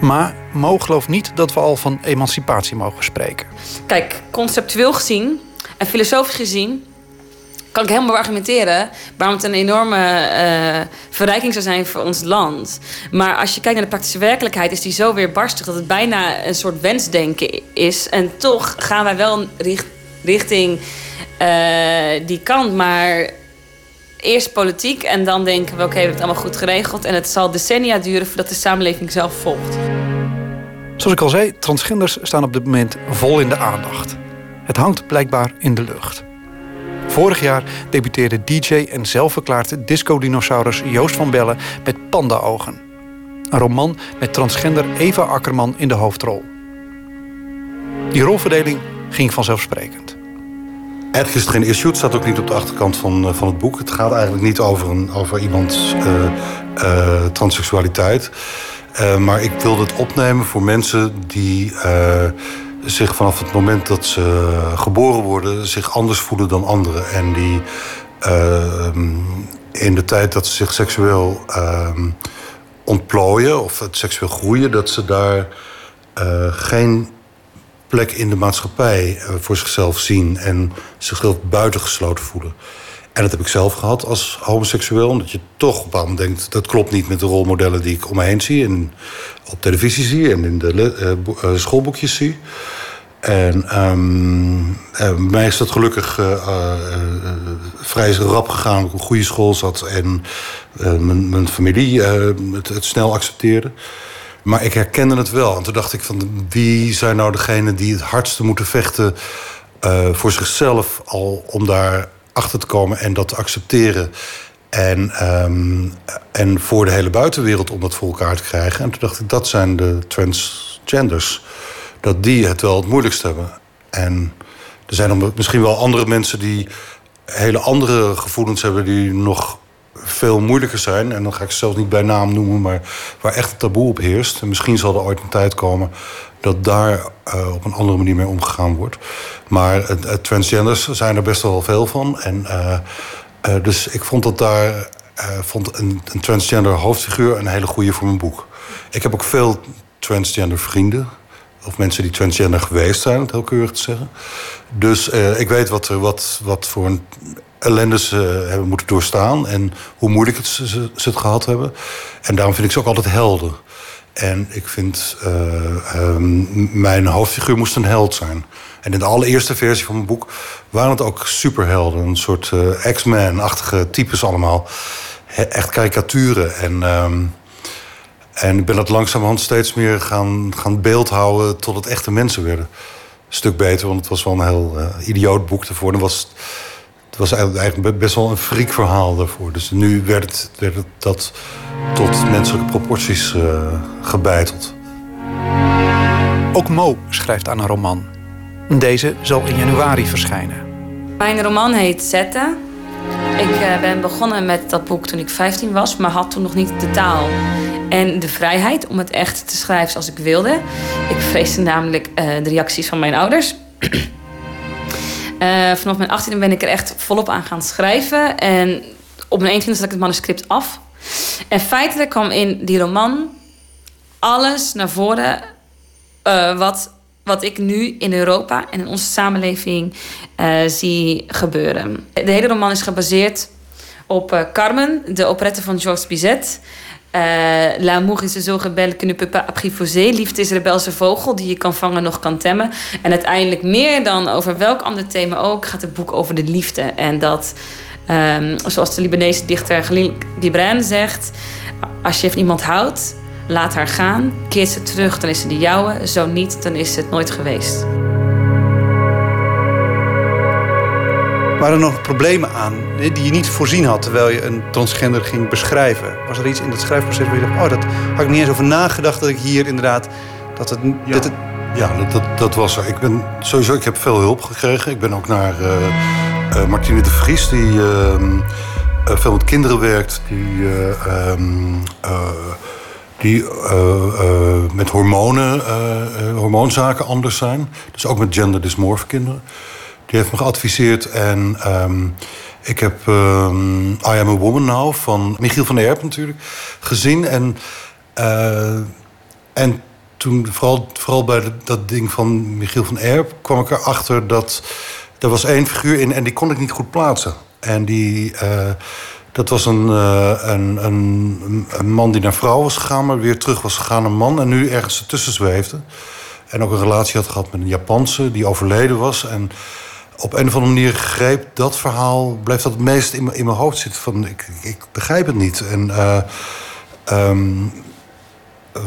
Maar Mo gelooft niet dat we al van emancipatie mogen spreken. Kijk, conceptueel gezien filosofisch gezien kan ik helemaal argumenteren waarom het een enorme eh, verrijking zou zijn voor ons land. Maar als je kijkt naar de praktische werkelijkheid, is die zo weerbarstig dat het bijna een soort wensdenken is. En toch gaan wij wel richt- richting eh, die kant. Maar eerst politiek en dan denken we: oké, we hebben het allemaal goed geregeld. En het zal decennia duren voordat de samenleving zelf volgt. Zoals ik al zei, transgenders staan op dit moment vol in de aandacht. Het hangt blijkbaar in de lucht. Vorig jaar debuteerde DJ en zelfverklaarde disco-dinosaurus Joost van Bellen met Panda-ogen. Een roman met transgender Eva Akkerman in de hoofdrol. Die rolverdeling ging vanzelfsprekend. Eigenlijk is geen issue. Staat ook niet op de achterkant van, eh, van het boek. Het gaat eigenlijk niet over, een, over iemands eh, transseksualiteit. Maar ik wilde het opnemen voor mensen die zich vanaf het moment dat ze geboren worden... zich anders voelen dan anderen. En die eh, in de tijd dat ze zich seksueel eh, ontplooien... of het seksueel groeien, dat ze daar eh, geen plek in de maatschappij eh, voor zichzelf zien en zichzelf buitengesloten voelen. En dat heb ik zelf gehad als homoseksueel, omdat je toch op een denkt dat klopt niet met de rolmodellen die ik om me heen zie en op televisie zie en in de eh, eh, schoolboekjes zie. En ehm, eh, mij is dat gelukkig vrij rap gegaan. ik op een goede school zat en mijn, mijn familie het, het snel accepteerde. Maar ik herkende het wel. En toen dacht ik van wie zijn nou degenen die het hardste moeten vechten voor zichzelf al om daar achter te komen en dat te accepteren. En, ehm, en voor de hele buitenwereld om dat voor elkaar te krijgen. En toen dacht ik, dat zijn de transgenders. Dat die het wel het moeilijkst hebben. En er zijn misschien wel andere mensen die hele andere gevoelens hebben die nog veel moeilijker zijn. En dan ga ik ze zelfs niet bij naam noemen, maar waar echt het taboe op heerst. En misschien zal er ooit een tijd komen dat daar eh, op een andere manier mee omgegaan wordt. Maar het transgenders zijn er best wel veel van. En eh, Eh, dus ik vond dat daar eh, vond een, een transgender hoofdfiguur een hele goede voor mijn boek. Ik heb ook veel transgender vrienden. Of mensen die transgender geweest zijn, het heel keurig te zeggen. Dus eh, ik weet wat, wat, wat voor een ellende ze hebben moeten doorstaan. En hoe moeilijk het, ze, het gehad hebben. En daarom vind ik ze ook altijd helden. En ik vind, uh, um, mijn hoofdfiguur moest een held zijn. En in de allereerste versie van mijn boek waren het ook superhelden. Een soort X-Men-achtige types allemaal. Echt karikaturen. En, um, en ik ben dat langzamerhand steeds meer gaan, gaan beeldhouden... tot het echte mensen werden. Een stuk beter, want het was wel een heel uh, idioot boek ervoor. Dan was het was eigenlijk best wel een freak verhaal daarvoor. Dus nu werd het, werd het dat tot menselijke proporties uh, gebeiteld. Ook Mo schrijft aan een roman. Deze zal in januari verschijnen. Mijn roman heet Zetten. Ik uh, ben begonnen met dat boek toen ik 15 was, maar had toen nog niet de taal en de vrijheid om het echt te schrijven zoals ik wilde. Ik vreesde namelijk uh, de reacties van mijn ouders. Uh, vanaf mijn 18e ben ik er echt volop aan gaan schrijven. En op mijn 21e zat ik het manuscript af. En feitelijk kwam in die roman alles naar voren wat, wat ik nu in Europa en in onze samenleving uh, zie gebeuren. De hele roman is gebaseerd op Carmen, de operette van Georges Bizet. Uh, L'amour is zo rebelle que ne peut. Liefde is een rebelse vogel die je kan vangen, nog kan temmen. En uiteindelijk meer dan over welk ander thema ook... gaat het boek over de liefde. En dat, um, zoals de Libanese dichter Khalil Gibran zegt... als je van iemand houdt, laat haar gaan. Keert ze terug, dan is ze de jouwe. Zo niet, dan is het nooit geweest. Waren er nog problemen aan die je niet voorzien had terwijl je een transgender ging beschrijven? Was er iets in dat schrijfproces waar je dacht, oh, dat had ik niet eens over nagedacht dat ik hier inderdaad. Dat het, ja. dat het... ja, dat, dat, dat, was er. Ik ben sowieso, ik heb veel hulp gekregen. Ik ben ook naar uh, uh, Martine de Vries, die uh, veel met kinderen werkt, die. Um, die met hormonen, hormoonzaken anders zijn. Dus ook met genderdysmorph kinderen. Die heeft me geadviseerd en um, ik heb um, I Am a Woman Now van Michiel van der natuurlijk gezien. En, en toen, vooral, vooral bij dat ding van Michiel van Erp, kwam ik erachter dat er was één figuur in en die kon ik niet goed plaatsen. En die, dat was een, uh, een, een, een, man die naar vrouw was gegaan, maar weer terug was gegaan een man en nu ergens ertussen zweefde. En ook een relatie had gehad met een Japanse die overleden was. En op een of andere manier greep dat verhaal, blijft dat het meest in, mijn hoofd zitten. Van, ik, ik begrijp het niet. En uh, um,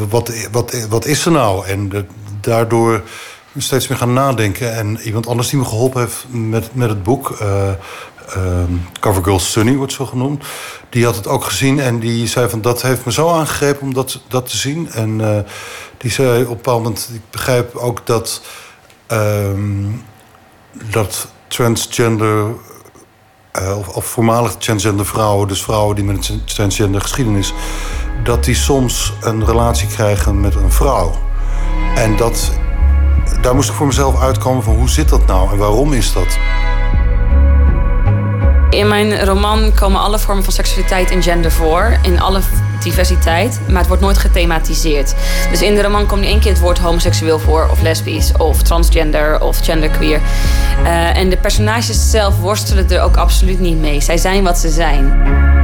wat, wat, wat is er nou? En daardoor steeds meer gaan nadenken. En iemand anders die me geholpen heeft met, met het boek, uh, um, Covergirl Sunny wordt zo genoemd, die had het ook gezien en die zei van dat heeft me zo aangegrepen om dat, dat te zien. En uh, die zei op een bepaald moment, ik begrijp ook dat. Um, dat transgender uh, of, of, voormalig transgender vrouwen, dus vrouwen die met een transgender geschiedenis, dat die soms een relatie krijgen met een vrouw. En dat, daar moest ik voor mezelf uitkomen van hoe zit dat nou en waarom is dat? In mijn roman komen alle vormen van seksualiteit en gender voor. In alle diversiteit, maar het wordt nooit gethematiseerd. Dus in de roman komt niet één keer het woord homoseksueel voor, of lesbisch, of transgender, of genderqueer. Uh, en de personages zelf worstelen er ook absoluut niet mee. Zij zijn wat ze zijn.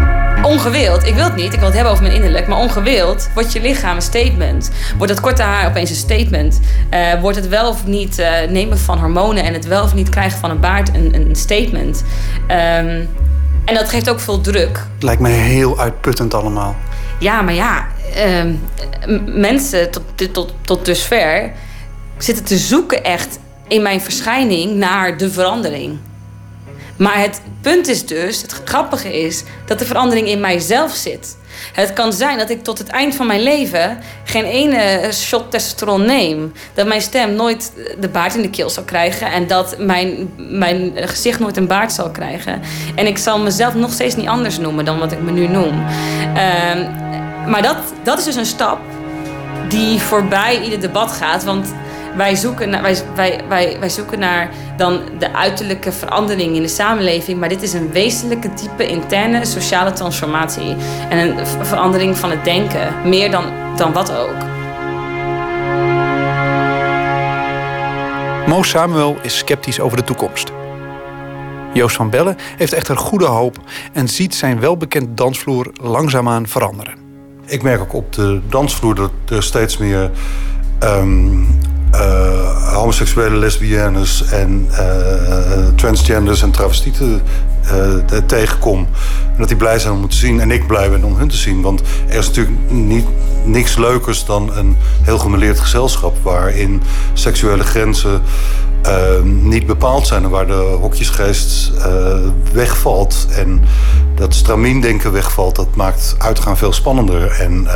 Ongewild, ik wil het niet, ik wil het hebben over mijn innerlijk, maar ongewild wordt je lichaam een statement. Wordt dat korte haar opeens een statement? Uh, wordt het wel of niet uh, nemen van hormonen en het wel of niet krijgen van een baard een, een statement? Um, en dat geeft ook veel druk. Het lijkt me heel uitputtend allemaal. Ja, maar ja, uh, mensen tot, tot, tot dusver zitten te zoeken echt in mijn verschijning naar de verandering. Maar het punt is dus, het grappige is, dat de verandering in mijzelf zit. Het kan zijn dat ik tot het eind van mijn leven geen ene shot testosteron neem. Dat mijn stem nooit de baard in de keel zal krijgen. En dat mijn, mijn gezicht nooit een baard zal krijgen. En ik zal mezelf nog steeds niet anders noemen dan wat ik me nu noem. Uh, maar dat, dat is dus een stap die voorbij ieder debat gaat. Want wij zoeken naar, wij, wij, wij, wij zoeken naar dan de uiterlijke verandering in de samenleving. Maar dit is een wezenlijke, diepe, interne sociale transformatie. En een verandering van het denken. Meer dan, dan wat ook. Mo Samuel is sceptisch over de toekomst. Joost van Bellen heeft echter goede hoop en ziet zijn welbekend dansvloer langzaamaan veranderen. Ik merk ook op de dansvloer dat er steeds meer ehm, eh, homoseksuele lesbiennes en eh, transgenders en travestieten eh, te- tegenkom. En dat die blij zijn om te zien en ik blij ben om hun te zien. Want er is natuurlijk niet, niks leukers dan een heel gemeleerd gezelschap waarin seksuele grenzen niet bepaald zijn en waar de hokjesgeest wegvalt en dat stramien-denken wegvalt, dat maakt uitgaan veel spannender en,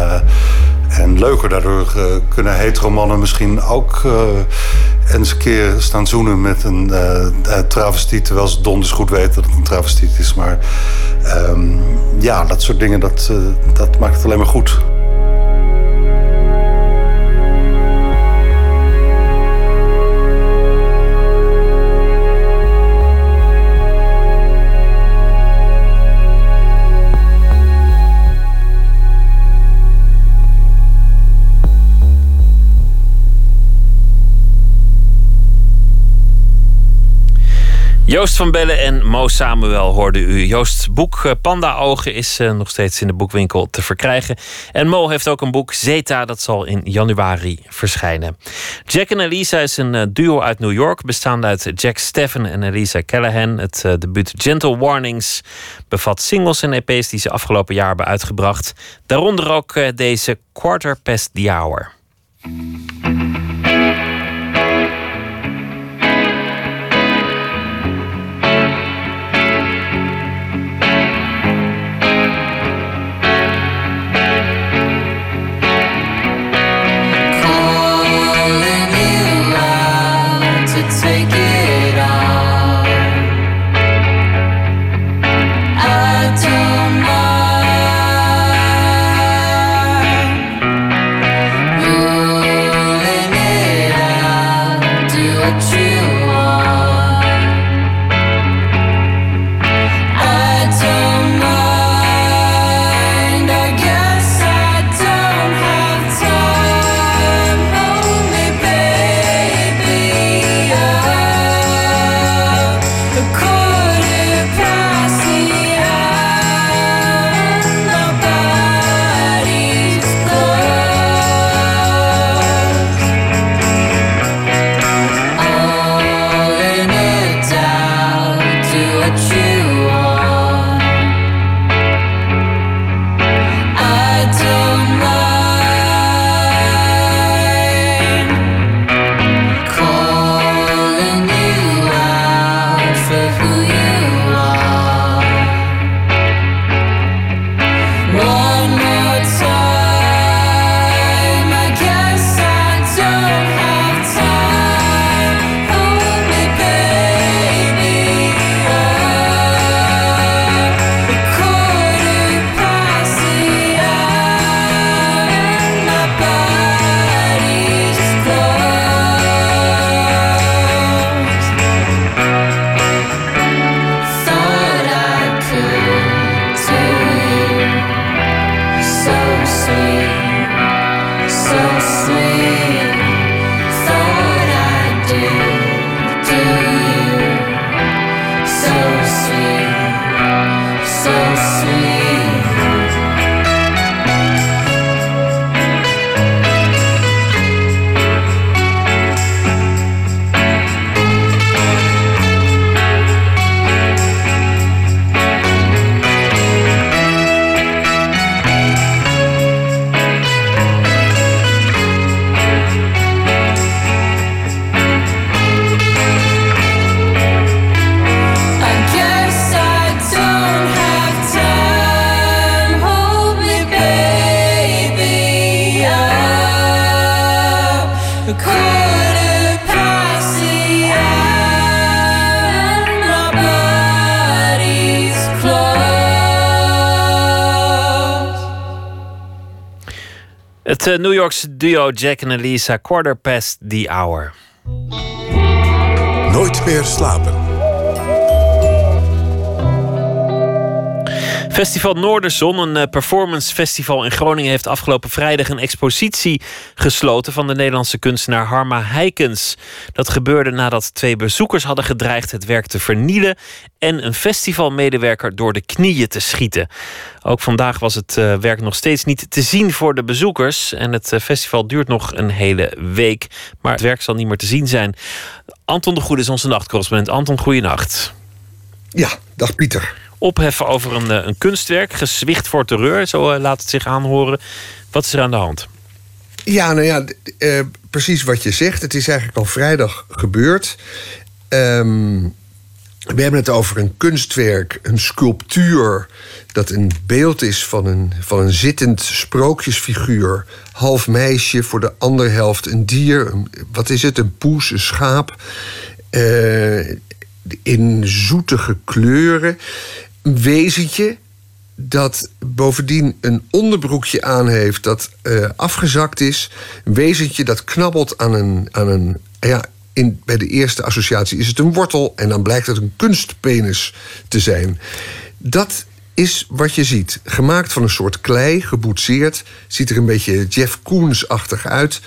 en leuker. Daardoor eh, kunnen hetero mannen misschien ook eh, eens een keer staan zoenen met een eh, travestiet, terwijl ze donders goed weten dat het een travestiet is. Maar ehm, ja, dat soort dingen, dat, dat maakt het alleen maar goed. Joost van Bellen en Mo Samuel hoorden u. Joost boek eh, Panda Ogen is eh, nog steeds in de boekwinkel te verkrijgen. En Mo heeft ook een boek Zeta, dat zal in januari verschijnen. Jack en Elisa is een eh, duo uit New York, bestaande uit Jack Steffen en Elisa Callahan. Het debuut Gentle Warnings bevat singles en EP's die ze afgelopen jaar hebben uitgebracht. Daaronder ook deze Quarter Past the Hour. Het uh, New Yorkse duo Jack en Elisa, quarter past the hour. Nooit meer slapen. Festival Noorderzon, een eh, performance festival in Groningen, heeft afgelopen vrijdag een expositie gesloten van de Nederlandse kunstenaar Harma Heikens. Dat gebeurde nadat twee bezoekers hadden gedreigd het werk te vernielen en een festivalmedewerker door de knieën te schieten. Ook vandaag was het eh, werk nog steeds niet te zien voor de bezoekers. En het eh, festival duurt nog een hele week. Maar het werk zal niet meer te zien zijn. Anton de Goede is onze nachtcorrespondent. Anton, goeienacht. Ja, dag Pieter opheffen over een, eh, een kunstwerk. Gezwicht voor terreur, zo laat het zich aanhoren. Wat is er aan de hand? Ja, nou ja, uh, precies wat je zegt. Het is eigenlijk al vrijdag gebeurd. Um, we hebben het over een kunstwerk, een sculptuur. dat een beeld is van een, van een zittend sprookjesfiguur. Half meisje, voor de andere helft een dier. Wat is het? Een poes, een schaap. Uh, in zoetige kleuren een wezentje dat bovendien een onderbroekje aan heeft dat uh, afgezakt is. Een wezentje dat knabbelt aan een. Aan een ja, bij de eerste associatie is het een wortel en dan blijkt het een kunstpenis te zijn. Dat is wat je ziet. Gemaakt van een soort klei, geboetseerd. Ziet er een beetje Jeff Koons-achtig uit.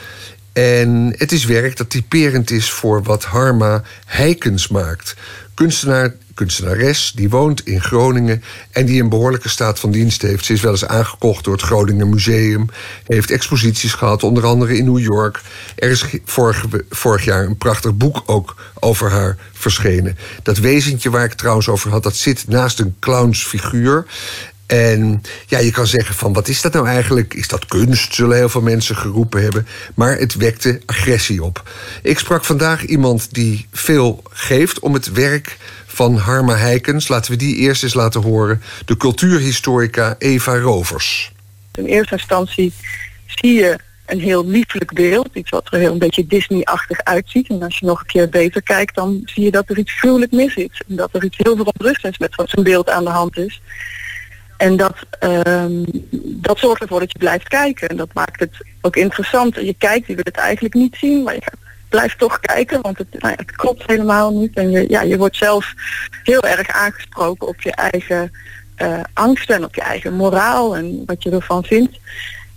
En het is werk dat typerend is voor wat Harma Heikens maakt. Kunstenaar kunstenares die woont in Groningen en die een behoorlijke staat van dienst heeft. Ze is wel eens aangekocht door het Groninger Museum, heeft exposities gehad, onder andere in New York. Er is vorig, vorig jaar een prachtig boek ook over haar verschenen. Dat wezentje waar ik trouwens over had, dat zit naast een clownsfiguur. En ja, je kan zeggen van wat is dat nou eigenlijk? Is dat kunst? Zullen heel veel mensen geroepen hebben. Maar het wekte agressie op. Ik sprak vandaag iemand die veel geeft om het werk van Harma Heikens. Laten we die eerst eens laten horen. De cultuurhistorica Eva Rovers. In eerste instantie zie je een heel lieflijk beeld. Iets wat er heel een beetje Disney-achtig uitziet. En als je nog een keer beter kijkt, dan zie je dat er iets gruwelijk mis is. En dat er iets heel verontrustends met zo'n beeld aan de hand is. En dat, um, dat zorgt ervoor dat je blijft kijken. En dat maakt het ook interessant. Je kijkt, je wil het eigenlijk niet zien, maar je blijft toch kijken, want het, nou het klopt helemaal niet. En je, ja, je wordt zelf heel erg aangesproken op je eigen uh, angsten en op je eigen moraal en wat je ervan vindt.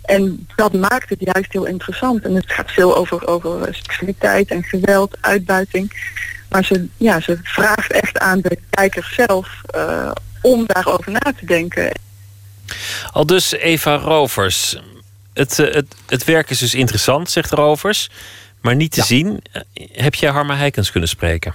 En dat maakt het juist heel interessant. En het gaat veel over, over seksualiteit en geweld, uitbuiting. Maar ze, ja, ze vraagt echt aan de kijker zelf uh, om daarover na te denken. Al dus Eva Rovers. Het, eh, het, het werk is dus interessant, zegt Rovers, maar niet te zien. Eh, heb jij Harma Heikens kunnen spreken?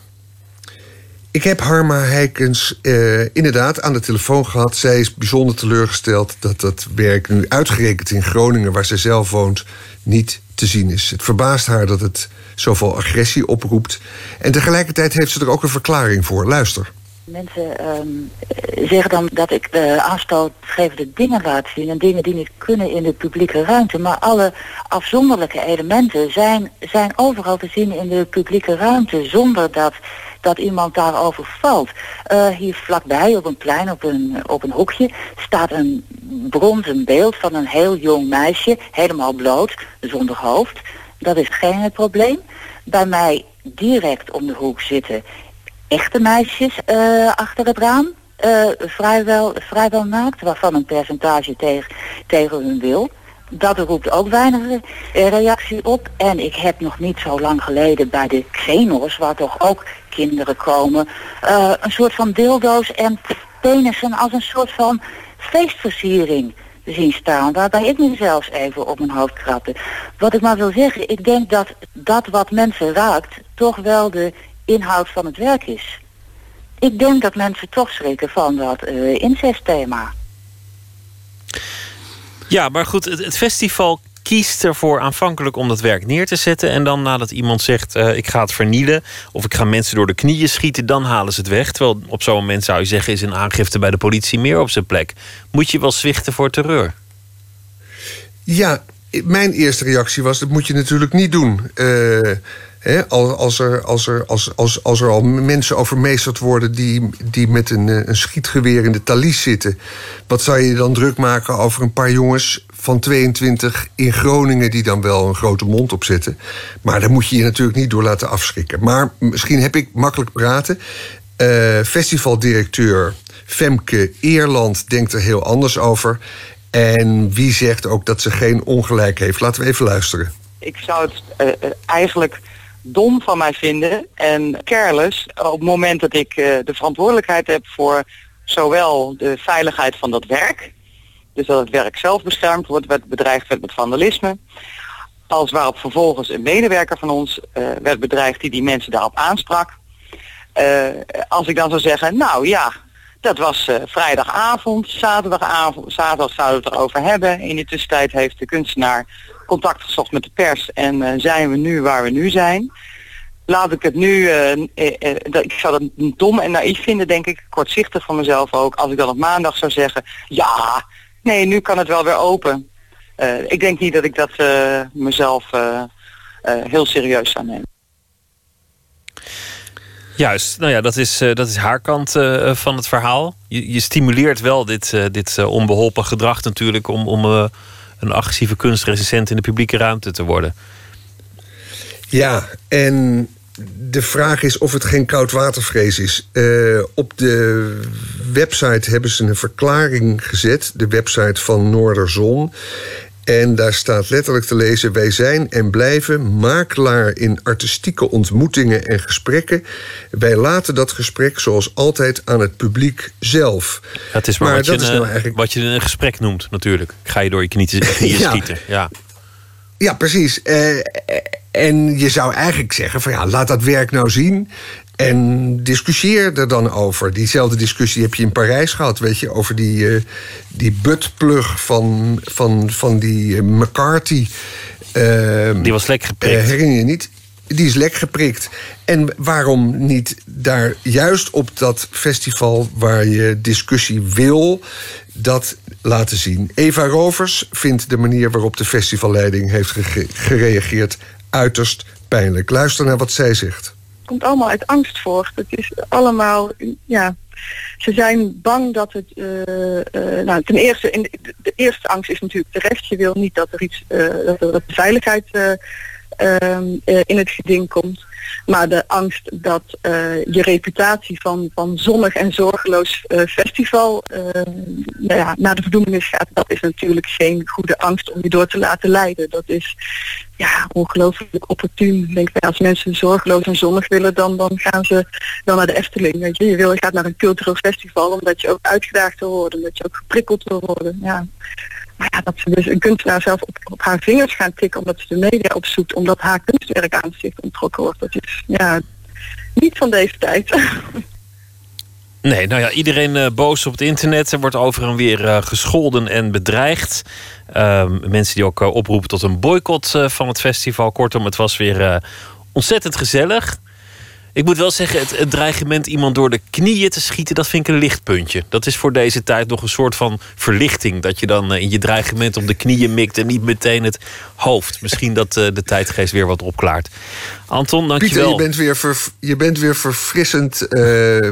Ik heb Harma Heikens uh, inderdaad aan de telefoon gehad. Zij is bijzonder teleurgesteld dat dat werk nu uitgerekend in Groningen, waar ze zelf woont, niet te zien is. Het verbaast haar dat het zoveel agressie oproept. En tegelijkertijd heeft ze er ook een verklaring voor. Luister. Mensen um, zeggen dan dat ik de aanstootgevende dingen laat zien en dingen die niet kunnen in de publieke ruimte. Maar alle afzonderlijke elementen zijn, zijn overal te zien in de publieke ruimte zonder dat, dat iemand daarover valt. Uh, hier vlakbij op een plein, op een, op een hoekje, staat een bronzen beeld van een heel jong meisje, helemaal bloot, zonder hoofd. Dat is geen probleem. Bij mij direct om de hoek zitten echte meisjes uh, achter het raam. Uh, vrijwel, vrijwel naakt, waarvan een percentage tegen, tegen hun wil. Dat roept ook weinig reactie op. En ik heb nog niet zo lang geleden bij de Xenos, waar toch ook kinderen komen, uh, een soort van dildo's en penissen als een soort van feestversiering zien staan. Waarbij ik me zelfs even op mijn hoofd krabde. Wat ik maar wil zeggen, ik denk dat dat wat mensen raakt toch wel de inhoud van het werk is. Ik denk dat mensen toch schrikken van dat uh, incestthema. Ja, maar goed, het, festival kiest ervoor aanvankelijk om dat werk neer te zetten. En dan nadat iemand zegt, uh, ik ga het vernielen... of ik ga mensen door de knieën schieten, dan halen ze het weg. Terwijl op zo'n moment zou je zeggen... is een aangifte bij de politie meer op zijn plek. Moet je wel zwichten voor terreur? Ja, mijn eerste reactie was, dat moet je natuurlijk niet doen. Uh, als, er, als, er, als, als, als er al mensen overmeesterd worden die, die met een, eh, een schietgeweer in de talies zitten, wat zou je dan druk maken over een paar jongens van 22 in Groningen die dan wel een grote mond opzetten. Maar daar moet je je natuurlijk niet door laten afschrikken. Maar misschien heb ik makkelijk praten. Eh, festivaldirecteur Femke Eerland denkt er heel anders over. En wie zegt ook dat ze geen ongelijk heeft? Laten we even luisteren. Ik zou het eh, eigenlijk dom van mij vinden en careless op het moment dat ik eh, de verantwoordelijkheid heb voor zowel de veiligheid van dat werk, dus dat het werk zelf beschermd wordt, werd bedreigd werd met vandalisme, als waarop vervolgens een medewerker van ons eh, werd bedreigd die die mensen daarop aansprak. Eh, als ik dan zou zeggen, nou ja, dat was vrijdagavond, zaterdagavond, zaterdag zouden we het erover hebben. In de tussentijd heeft de kunstenaar contact gezocht met de pers en eh, zijn we nu waar we nu zijn. Laat ik het nu, eh, eh, ik zou dat dom en naïef vinden, denk ik, kortzichtig van mezelf ook, als ik dan op maandag zou zeggen, ja, nee, nu kan het wel weer open. Ik denk niet dat ik dat mezelf heel serieus zou nemen. Juist, nou ja, dat is, dat is haar kant van het verhaal. Je, je stimuleert wel dit, dit eh, onbeholpen gedrag natuurlijk om, om een agressieve kunstrecensent in de publieke ruimte te worden. Ja, en de vraag is of het geen koudwatervrees is. Eh, op de website hebben ze een verklaring gezet, de website van Noorderzon. En daar staat letterlijk te lezen: Wij zijn en blijven makelaar in artistieke ontmoetingen en gesprekken. Wij laten dat gesprek zoals altijd aan het publiek zelf. Het is maar, wat, je dat is een, nou eigenlijk wat je een gesprek noemt natuurlijk. Ik ga je door je knieën, knieën Ja. schieten. Ja. Ja, precies. Eh, en je zou eigenlijk zeggen: van ja, laat dat werk nou zien. En discussieer er dan over. Diezelfde discussie heb je in Parijs gehad, weet je, over die, eh, die buttplug van, van, van die eh, McCarthy. die was lek geprikt. herinner je niet? Die is lek geprikt. En waarom niet daar juist op dat festival waar je discussie wil, dat laten zien? Eva Rovers vindt de manier waarop de festivalleiding heeft gere- gereageerd uiterst pijnlijk. Luister naar wat zij zegt. Komt allemaal uit angst voort. Het is allemaal, ja, ze zijn bang dat het, eh, eh, nou ten eerste, in de, eerste angst is natuurlijk terecht. Je wil niet dat er iets, eh, dat, er, de veiligheid in het geding komt. Maar de angst dat eh, je reputatie van, van zonnig en zorgeloos eh, festival eh, nou ja, naar de verdoemenis gaat, dat is natuurlijk geen goede angst om je door te laten leiden. Dat is ja, ongelooflijk opportun. Ik als mensen zorgeloos en zonnig willen, dan, dan gaan ze wel naar de Efteling. Je? Je, wil, gaat naar een cultureel festival omdat je ook uitgedaagd wil worden, omdat je ook geprikkeld wil worden. Ja. Maar ja, dat ze dus een kunstenaar zelf op, op haar vingers gaan tikken omdat ze de media opzoekt, omdat haar kunstwerk aan zich ontrokken wordt. Dat is ja, niet van deze tijd. Nee, nou ja, iedereen eh, boos op het internet. Er wordt over en weer eh, gescholden en bedreigd. Ehm, mensen die ook eh, oproepen tot een boycott van het festival. Kortom, het was weer ontzettend gezellig. Ik moet wel zeggen, het, het dreigement iemand door de knieën te schieten, dat vind ik een lichtpuntje. Dat is voor deze tijd nog een soort van verlichting. Dat je dan eh, in je dreigement op de knieën mikt en niet meteen het hoofd. Misschien dat eh, de tijdgeest weer wat opklaart. Anton, Pieter, dankjewel. je bent weer, ver- je bent weer verfrissend eh,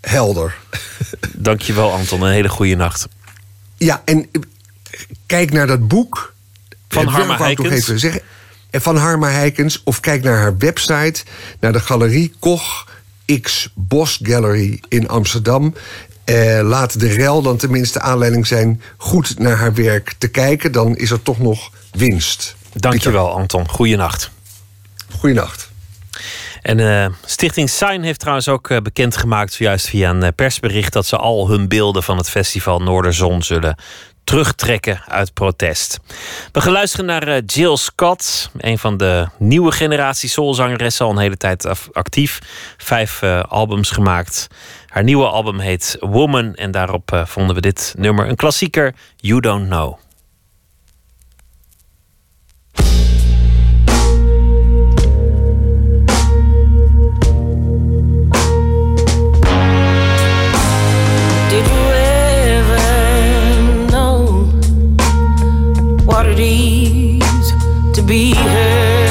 helder. Dankjewel, Anton. Een hele goede nacht. Ja, en kijk naar dat boek. Van Harma ik nog Heikens. even zeggen. Eh, Van Harma Heikens. Of kijk naar haar website. Naar de galerie Koch X Bos Gallery in Amsterdam. Eh, laat de rel dan tenminste aanleiding zijn... goed naar haar werk te kijken. Dan is er toch nog winst. Dankjewel, Anton. Goeienacht. Goeienacht. En eh, Stichting Sign heeft trouwens ook eh, bekendgemaakt, zojuist via een persbericht, dat ze al hun beelden van het festival Noorderzon zullen terugtrekken uit protest. We gaan luisteren naar eh, Jill Scott, een van de nieuwe generatie soulzangeressen, al een hele tijd actief. Vijf eh, albums gemaakt. Haar nieuwe album heet Woman en daarop eh, vonden we dit nummer, een klassieker, You Don't Know. To be hurt?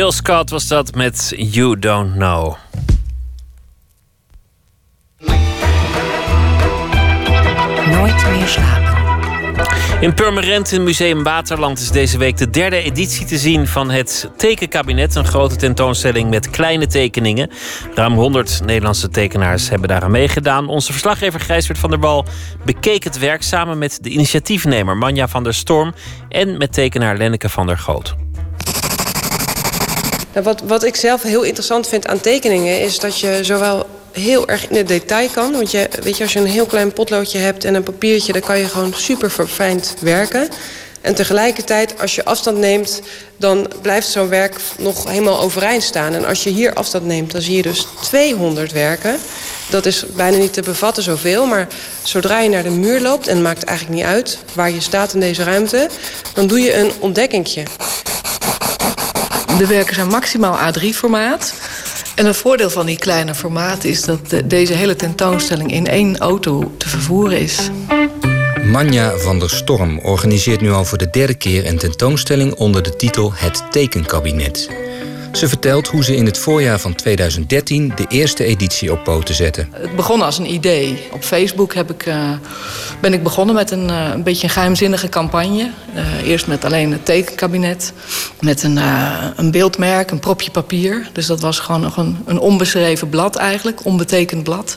Jill Scott was dat met You Don't Know. Nooit meer slapen. In Purmerend in Museum Waterland is deze week de derde editie te zien van het Tekenkabinet. Een grote tentoonstelling met kleine tekeningen. Ruim 100 Nederlandse tekenaars hebben daaraan meegedaan. Onze verslaggever Gijsbert van der Wal bekeek het werk samen met de initiatiefnemer Manja van der Storm en met tekenaar Lenneke van der Goot. Nou, wat, wat ik zelf heel interessant vind aan tekeningen is dat je zowel heel erg in het detail kan. Want je, weet je, als je een heel klein potloodje hebt en een papiertje, dan kan je gewoon super verfijnd werken. En tegelijkertijd, als je afstand neemt, dan blijft zo'n werk nog helemaal overeind staan. En als je hier afstand neemt, dan zie je dus 200 werken. Dat is bijna niet te bevatten zoveel, maar zodra je naar de muur loopt... en het maakt eigenlijk niet uit waar je staat in deze ruimte... dan doe je een ontdekkingje. De werken zijn maximaal A3-formaat. En het voordeel van die kleine formaat is dat de- deze hele tentoonstelling in één auto te vervoeren is. Manja van der Storm organiseert nu al voor de derde keer een tentoonstelling onder de titel Het Tekenkabinet. Ze vertelt hoe ze in het voorjaar van 2013 de eerste editie op poten zette. Het begon als een idee. Op Facebook heb ik, eh, ben ik begonnen met een, eh, een beetje een geheimzinnige campagne. Eh, eerst met alleen het tekenkabinet. Met een, een beeldmerk, een propje papier. Dus dat was gewoon nog een, een onbeschreven blad eigenlijk, onbetekend blad.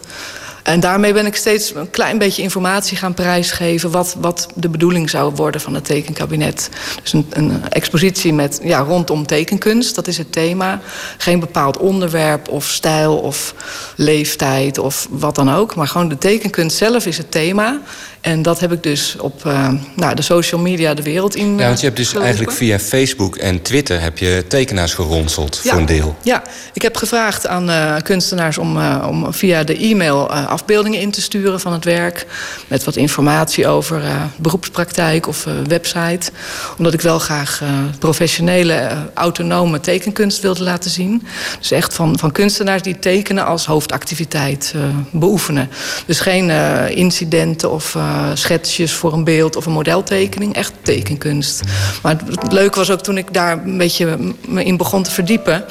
En daarmee ben ik steeds een klein beetje informatie gaan prijsgeven... wat, wat de bedoeling zou worden van het tekenkabinet. Dus een, een expositie met, ja, rondom tekenkunst, dat is het thema. Geen bepaald onderwerp of stijl of leeftijd of wat dan ook. Maar gewoon de tekenkunst zelf is het thema. En dat heb ik dus op eh, nou, de social media de wereld in Ja, want je hebt dus gelopen. eigenlijk via Facebook en Twitter heb je tekenaars geronseld voor een deel. Ja, ik heb gevraagd aan eh, kunstenaars om, eh, om via de e-mail eh, afbeeldingen in te sturen van het werk. Met wat informatie over eh, beroepspraktijk of eh, website. Omdat ik wel graag eh, professionele, eh, autonome tekenkunst wilde laten zien. Dus echt van, van kunstenaars die tekenen als hoofdactiviteit eh, beoefenen. Dus geen eh, incidenten of eh, schetsjes voor een beeld of een modeltekening. Echt tekenkunst. Maar het, leuke was ook toen ik daar een beetje me in begon te verdiepen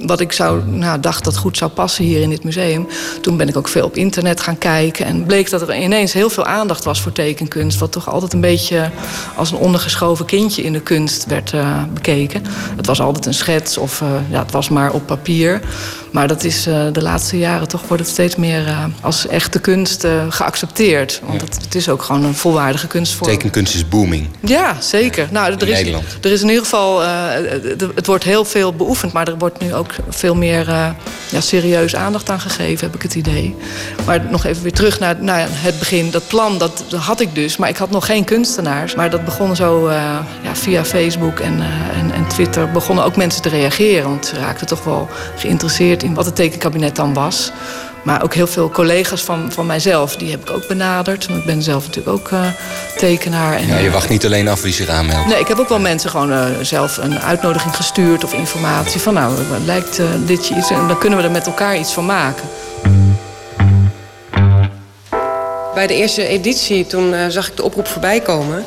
wat ik zou, nou, dacht dat goed zou passen hier in dit museum. Toen ben ik ook veel op internet gaan kijken. En bleek dat er ineens heel veel aandacht was voor tekenkunst. Wat toch altijd een beetje als een ondergeschoven kindje in de kunst werd eh, bekeken. Het was altijd een schets of eh, ja, het was maar op papier. Maar dat is eh, de laatste jaren toch wordt het steeds meer eh, als echte kunst eh, geaccepteerd. Want het, het is ook gewoon een volwaardige kunstvorm. Tekenkunst is booming. Ja, zeker. Nou, er, In is, Nederland. er is in ieder geval. het- wordt heel veel beoefend, maar er wordt nu ook veel meer ja, serieus aandacht aan gegeven, heb ik het idee. Maar nog even weer terug naar, naar het begin. Dat plan, dat, dat had ik dus, maar ik had nog geen kunstenaars. Maar dat begon zo ja, via Facebook en, en, en Twitter. begonnen ook mensen te reageren. Want ze raakten toch wel geïnteresseerd in wat het tekenkabinet dan was. Maar ook heel veel collega's van, van mijzelf, die heb ik ook benaderd. Want ik ben zelf natuurlijk ook eh, tekenaar. En, Ja, je wacht niet alleen af wie zich aanmeldt. Nee, ik heb ook wel mensen gewoon eh, zelf een uitnodiging gestuurd of informatie van nou, lijkt eh, dit je iets en dan kunnen we er met elkaar iets van maken. Bij de eerste editie, toen eh, zag ik de oproep voorbij komen.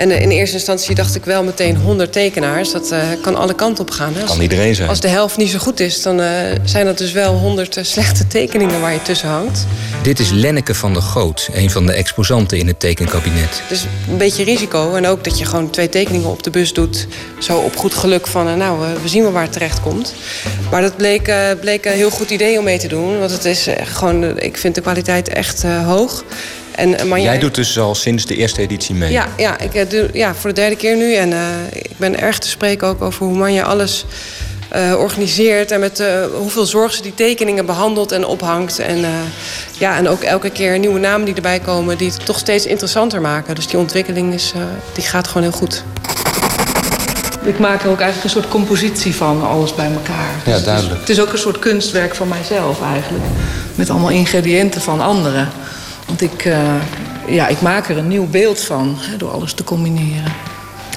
En eh, in eerste instantie dacht ik wel meteen 100 tekenaars. Dat eh, kan alle kanten op gaan. Hè? Als- Kan iedereen zijn. Als de helft niet zo goed is, dan eh, zijn dat dus wel 100 eh, slechte tekeningen waar je tussen hangt. Dit is Lenneke van der Goot, een van de exposanten in het tekenkabinet. Dus een beetje risico. En ook dat je gewoon twee tekeningen op de bus doet. Zo op goed geluk van, nou, eh, we zien wel waar het terecht komt. Maar dat bleek, eh, bleek een heel goed idee om mee te doen. Want het is gewoon, ik vind de kwaliteit echt eh, hoog. En, eh, Manja- Jij doet dus al sinds de eerste editie mee. Ja, ja, ik eh, doe ja, voor de derde keer nu. En eh, ik ben erg te spreken ook over hoe Manja alles eh, organiseert. En met eh, hoeveel zorg ze die tekeningen behandelt en ophangt. En, eh, ja, en ook elke keer nieuwe namen die erbij komen... die het toch steeds interessanter maken. Dus die ontwikkeling is, eh, die gaat gewoon heel goed. Ik maak er ook eigenlijk een soort compositie van, alles bij elkaar. Ja, duidelijk. Het is ook een soort kunstwerk van mijzelf eigenlijk. Met allemaal ingrediënten van anderen. Want ik, eh, ja, ik maak er een nieuw beeld van hè, door alles te combineren.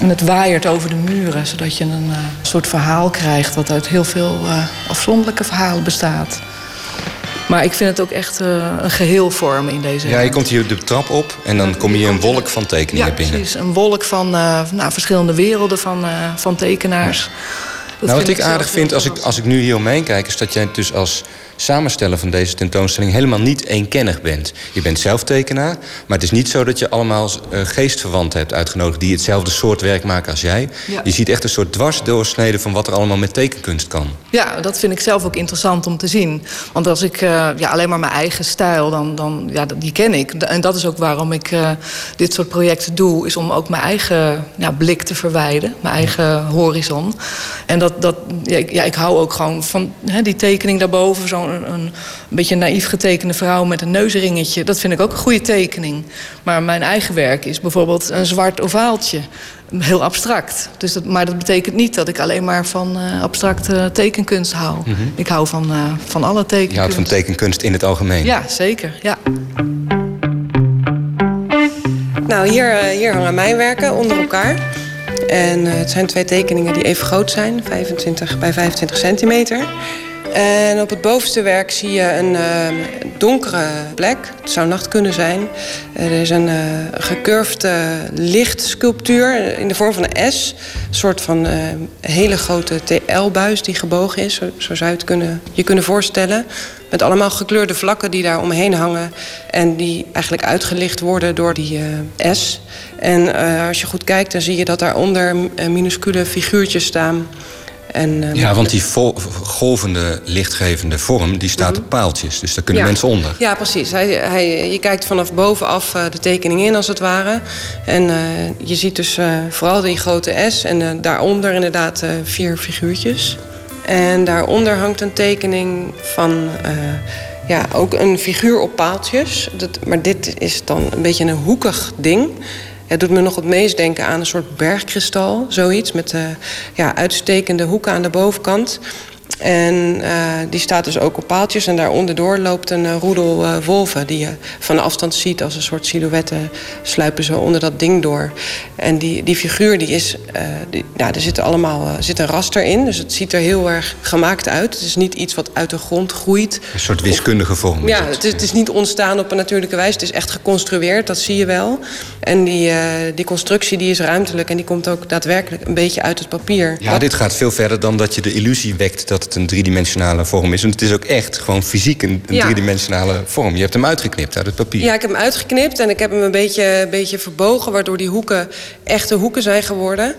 En het waaiert over de muren, zodat je een eh, soort verhaal krijgt... wat uit heel veel eh, afzonderlijke verhalen bestaat. Maar ik vind het ook echt een geheel vormen in deze Ja, je komt hier de trap op en dan kom je een wolk van tekeningen ja, binnen. precies. Een wolk van nou, verschillende werelden van, van tekenaars. nou, wat ik aardig vind als ik, als ik nu hier omheen kijk... is dat jij dus als samensteller van deze tentoonstelling... helemaal niet eenkennig bent. Je bent zelf tekenaar, maar het is niet zo dat je allemaal eh, geestverwanten hebt uitgenodigd... die hetzelfde soort werk maken als jij. Ja. Je ziet echt een soort dwarsdoorsnede van wat er allemaal met tekenkunst kan. Ja, dat vind ik zelf ook interessant om te zien. Want als ik eh, ja, alleen maar mijn eigen stijl, dan, dan ja, die ken ik. En dat is ook waarom ik eh, dit soort projecten doe, is om ook mijn eigen ja, blik te verwijden, mijn eigen horizon. En dat, dat ja, ik, ja, ik hou ook gewoon van hè, die tekening daarboven, zo'n een, een beetje naïef getekende vrouw met een neusringetje. Dat vind ik ook een goede tekening. Maar mijn eigen werk is bijvoorbeeld een zwart ovaaltje. Heel abstract. Dus dat, maar dat betekent niet dat ik alleen maar van eh, abstracte tekenkunst hou. Mhm. Ik hou van, eh, van alle Je tekenkunst. houdt van tekenkunst in het algemeen. Ja, zeker. Ja. Nou, hier, eh, hier hangen mijn werken onder elkaar. En eh, het zijn twee tekeningen die even groot zijn, 25 bij 25 centimeter. En op het bovenste werk zie je een eh, donkere plek. Het zou nacht kunnen zijn. er is een uh, gecurved lichtsculptuur in de vorm van een S. Een soort van eh, hele grote TL-buis die gebogen is. Zo, zo zou je het kunnen, je kunnen voorstellen. Met allemaal gekleurde vlakken die daar omheen hangen. En die eigenlijk uitgelicht worden door die eh, S. En eh, als je goed kijkt, dan zie je dat daaronder eh, minuscule figuurtjes staan. En, eh, Ja, want die golvende, lichtgevende vorm, die staat op paaltjes. Dus daar kunnen Ja. mensen onder. Ja, precies. Hij, hij, je kijkt vanaf bovenaf eh, de tekening in, als het ware. En eh, je ziet dus eh, vooral die grote S en daaronder inderdaad vier figuurtjes. En daaronder hangt een tekening van ja, ook een figuur op paaltjes. Dat, maar dit is dan een beetje een hoekig ding. Het doet me nog het meest denken aan een soort bergkristal, zoiets. Met eh, ja, uitstekende hoeken aan de bovenkant. En eh, die staat dus ook op paaltjes. En daaronderdoor loopt een eh, roedel eh, wolven... die je van afstand ziet als een soort silhouetten... sluipen zo onder dat ding door. En die, die figuur, die is... die, nou, er zit allemaal, zit een raster in. Dus het ziet er heel erg gemaakt uit. Het is niet iets wat uit de grond groeit. Een soort wiskundige vorm. Ja, het is, het is niet ontstaan op een natuurlijke wijze. Het is echt geconstrueerd, dat zie je wel. En die, die constructie die is ruimtelijk... en die komt ook daadwerkelijk een beetje uit het papier. Ja, dit gaat veel verder dan dat je de illusie wekt dat het een driedimensionale vorm is. Want het is ook echt gewoon fysiek een, een Ja. driedimensionale vorm. Je hebt hem uitgeknipt uit het papier. Ja, ik heb hem uitgeknipt en ik heb hem een beetje, een beetje verbogen... waardoor die hoeken echte hoeken zijn geworden.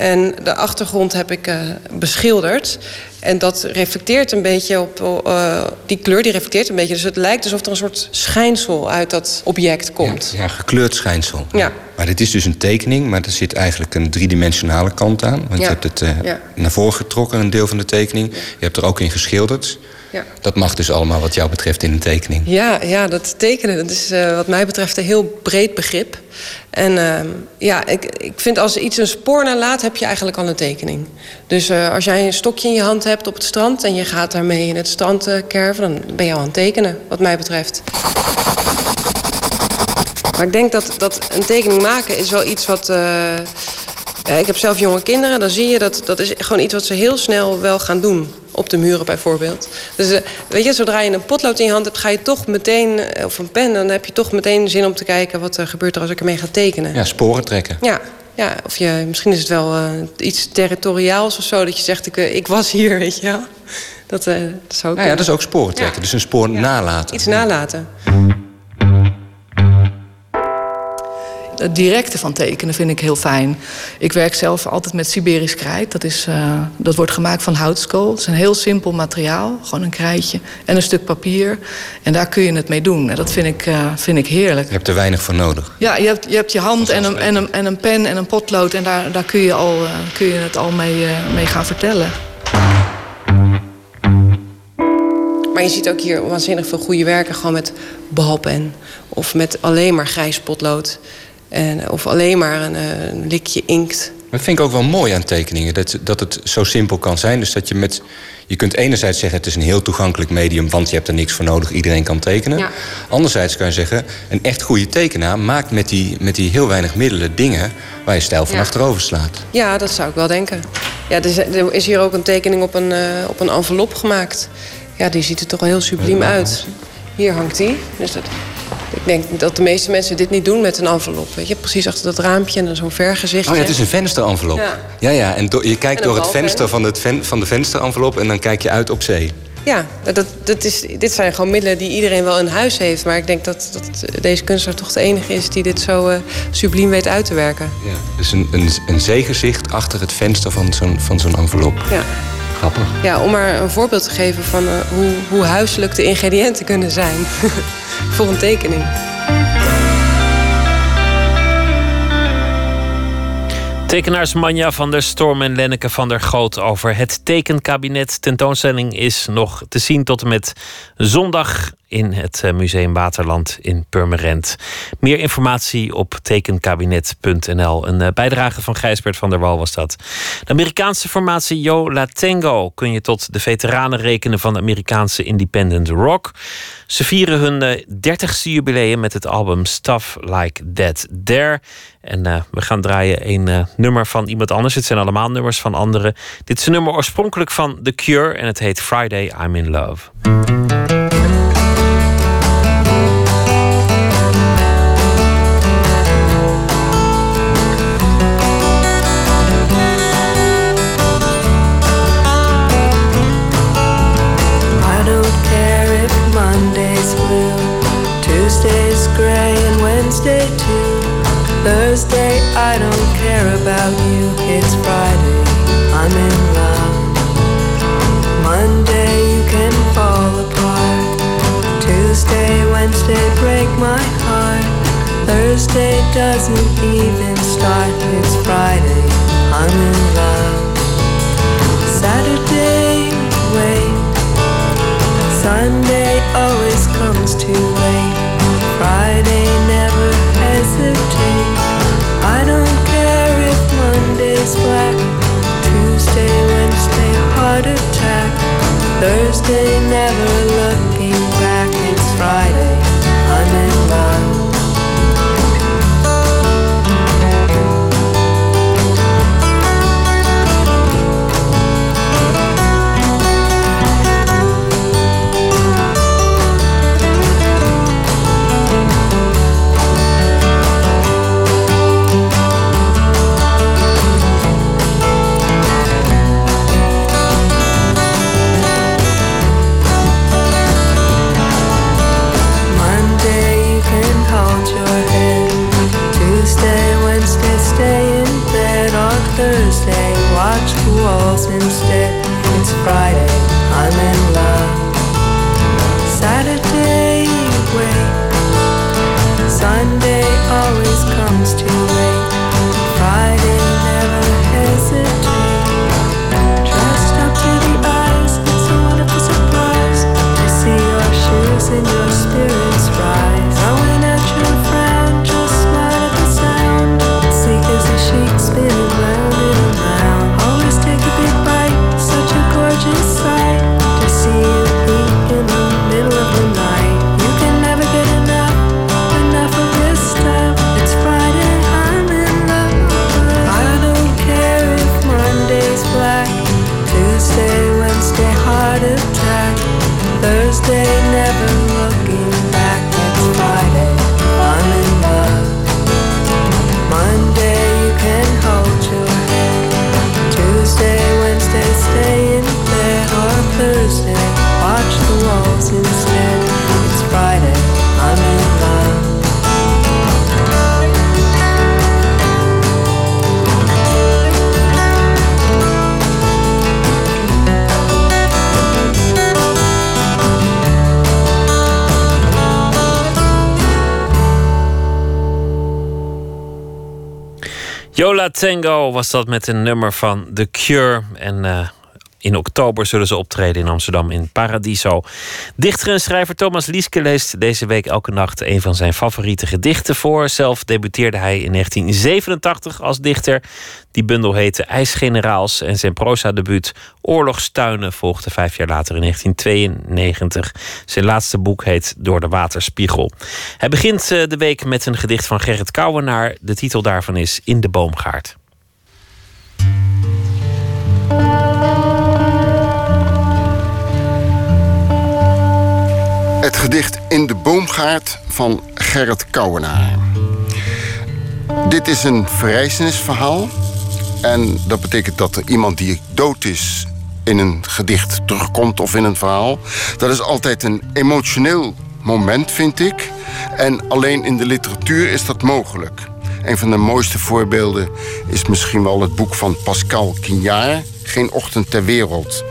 En de achtergrond heb ik eh, beschilderd. En dat reflecteert een beetje op... eh, die kleur die reflecteert een beetje. Dus het lijkt alsof er een soort schijnsel uit dat object komt. Ja, gekleurd schijnsel. Ja. Maar dit is dus een tekening, maar er zit eigenlijk een driedimensionale kant aan. Want Ja. je hebt het eh, Ja. naar voren getrokken, een deel van de tekening. Je hebt er ook in geschilderd. Ja. Dat mag dus allemaal wat jou betreft in een tekening. Ja, ja, dat tekenen dat is wat mij betreft een heel breed begrip. En ehm, ja, ik, ik vind als iets een spoor nalaat, heb je eigenlijk al een tekening. Dus eh, als jij een stokje in je hand hebt op het strand... en je gaat daarmee in het strand eh, kerven... dan ben je al aan het tekenen, wat mij betreft. Maar ik denk dat, dat een tekening maken is wel iets wat... eh, ja, ik heb zelf jonge kinderen, dan zie je dat dat is gewoon iets wat ze heel snel wel gaan doen. Op de muren bijvoorbeeld. Dus eh, weet je, zodra je een potlood in je hand hebt, ga je toch meteen, eh, of een pen, dan heb je toch meteen zin om te kijken wat er gebeurt er als ik ermee ga tekenen. Ja, sporen trekken. Ja, ja of je, misschien is het wel iets territoriaals of zo, dat je zegt, ik, ik was hier, weet je wel. Dat, eh, dat zou ook Nou ja, dat is ook sporen trekken. Dus een spoor nalaten. Iets nalaten. Het directe van tekenen vind ik heel fijn. Ik werk zelf altijd met Siberisch krijt. Dat, is, eh, dat wordt gemaakt van houtskool. Het is een heel simpel materiaal. Gewoon een krijtje en een stuk papier. En daar kun je het mee doen. En dat vind ik, eh, vind ik heerlijk. Je hebt er weinig voor nodig. Ja, je hebt je, hebt je hand en een, en, een, en een pen en een potlood. En daar, daar kun, je al, eh, kun je het al mee, mee gaan vertellen. Maar je ziet ook hier waanzinnig veel goede werken gewoon met balpen. Of met alleen maar grijs potlood. En, of alleen maar een, eh, een likje inkt. Dat vind ik ook wel mooi aan tekeningen. Dat, dat het zo simpel kan zijn. Dus dat je met. Je kunt enerzijds zeggen het is een heel toegankelijk medium, want je hebt er niks voor nodig, iedereen kan tekenen. Ja. Anderzijds kan je zeggen, een echt goede tekenaar maakt met die, met die heel weinig middelen dingen waar je stijl van Ja. achterover slaat. Ja, dat zou ik wel denken. Ja, er is, er is hier ook een tekening op een, eh, op een envelop gemaakt. Ja, die ziet er toch wel heel subliem uit. Hier hangt die. Dus dat, Ik denk dat de meeste mensen dit niet doen met een envelop. Weet je, precies achter dat raampje en zo'n vergezichtje. Oh ja, het is een vensterenvelop. Ja. Ja, ja. En je kijkt En door het venster van, het ven- van de vensterenvelop... en dan kijk je uit op zee. Ja, dat, dat is, dit zijn gewoon middelen die iedereen wel in huis heeft. Maar ik denk dat, dat deze kunstenaar toch de enige is die dit zo eh, subliem weet uit te werken. Ja. Dus een, een, een zeegezicht achter het venster van zo'n van zo'n envelop. Ja. Grappig. Ja, om maar een voorbeeld te geven van eh, hoe, hoe huiselijk de ingrediënten kunnen zijn voor een tekening. Tekenaars Manja van der Storm en Lenneke van der Goot over het tekenkabinet. Tentoonstelling is nog te zien tot en met zondag in het eh, Museum Waterland in Purmerend. Meer informatie op tekenkabinet.nl. Een eh, bijdrage van Gijsbert van der Wal was dat. De Amerikaanse formatie Yo La Tengo kun je tot de veteranen rekenen van de Amerikaanse independent rock. Ze vieren hun eh, 30ste jubileum met het album Stuff Like That There. En eh, we gaan draaien een eh, nummer van iemand anders. Het zijn allemaal nummers van anderen. Dit is een nummer oorspronkelijk van The Cure en het heet Friday I'm in Love. Doesn't even start. It's Friday, I'm in love. Saturday, wait. Sunday always comes too late. Friday never hesitate. I don't care if Monday's black. Tuesday, Wednesday, heart attack. Thursday never Yola Tango was dat met een nummer van The Cure. En eh, in oktober zullen ze optreden in Amsterdam in Paradiso. Dichter en schrijver Thomas Lieske leest deze week elke nacht een van zijn favoriete gedichten voor. Zelf debuteerde hij in 1987 als dichter. Die bundel heette IJsgeneraals en zijn proza-debuut Oorlogstuinen volgde vijf jaar later in 1992. Zijn laatste boek heet Door de Waterspiegel. Hij begint eh, de week met een gedicht van Gerrit Kouwenaar. De titel daarvan is In de Boomgaard. Gedicht In de boomgaard van Gerrit Kouwenaar. Dit is een verrijzenisverhaal. En dat betekent dat er iemand die dood is in een gedicht terugkomt of in een verhaal. Dat is altijd een emotioneel moment, vind ik. En alleen in de literatuur is dat mogelijk. Een van de mooiste voorbeelden is misschien wel het boek van Pascal Quignard, Geen ochtend ter wereld.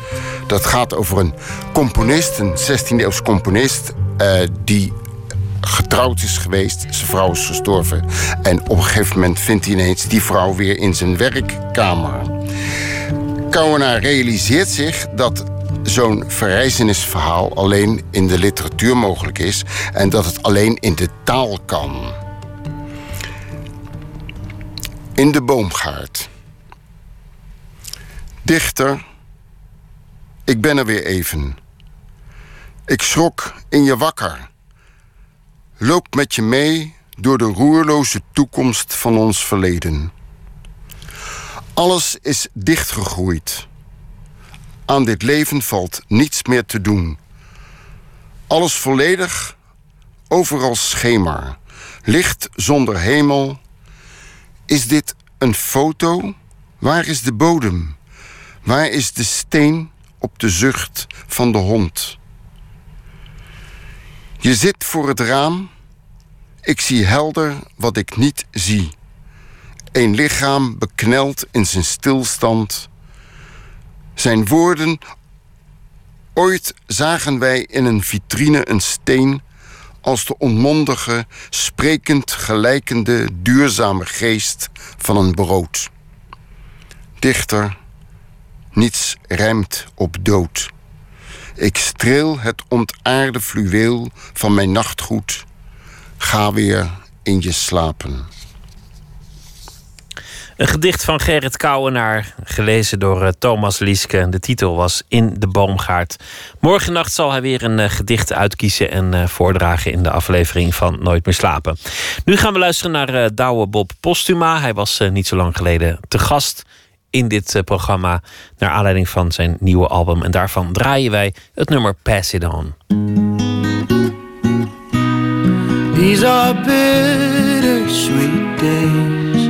Dat gaat over een componist, een 16e-eeuws componist, eh, die getrouwd is geweest. Zijn vrouw is gestorven. En op een gegeven moment vindt hij ineens die vrouw weer in zijn werkkamer. Kouwenaar realiseert zich dat zo'n verrijzenisverhaal alleen in de literatuur mogelijk is en dat het alleen in de taal kan. In de boomgaard. Dichter, ik ben er weer even. Ik schrok in je wakker. Loop met je mee door de roerloze toekomst van ons verleden. Alles is dichtgegroeid. Aan dit leven valt niets meer te doen. Alles volledig, overal schemer. Licht zonder hemel. Is dit een foto? Waar is de bodem? Waar is de steen op de zucht van de hond? Je zit voor het raam. Ik zie helder wat ik niet zie. Een lichaam bekneld in zijn stilstand. Zijn woorden. Ooit zagen wij in een vitrine een steen als de onmondige, sprekend gelijkende, duurzame geest van een brood. Dichter, niets rijmt op dood. Ik streel het ontaarde fluweel van mijn nachtgoed. Ga weer in je slapen. Een gedicht van Gerrit Kouwenaar, gelezen door eh, Thomas Lieske. De titel was In de boomgaard. Morgennacht zal hij weer een eh, gedicht uitkiezen en eh, voordragen in de aflevering van Nooit meer slapen. Nu gaan we luisteren naar Douwe Bob Postuma. Hij was niet zo lang geleden te gast in dit programma naar aanleiding van zijn nieuwe album. En daarvan draaien wij het nummer Pass It On. These are bittersweet days.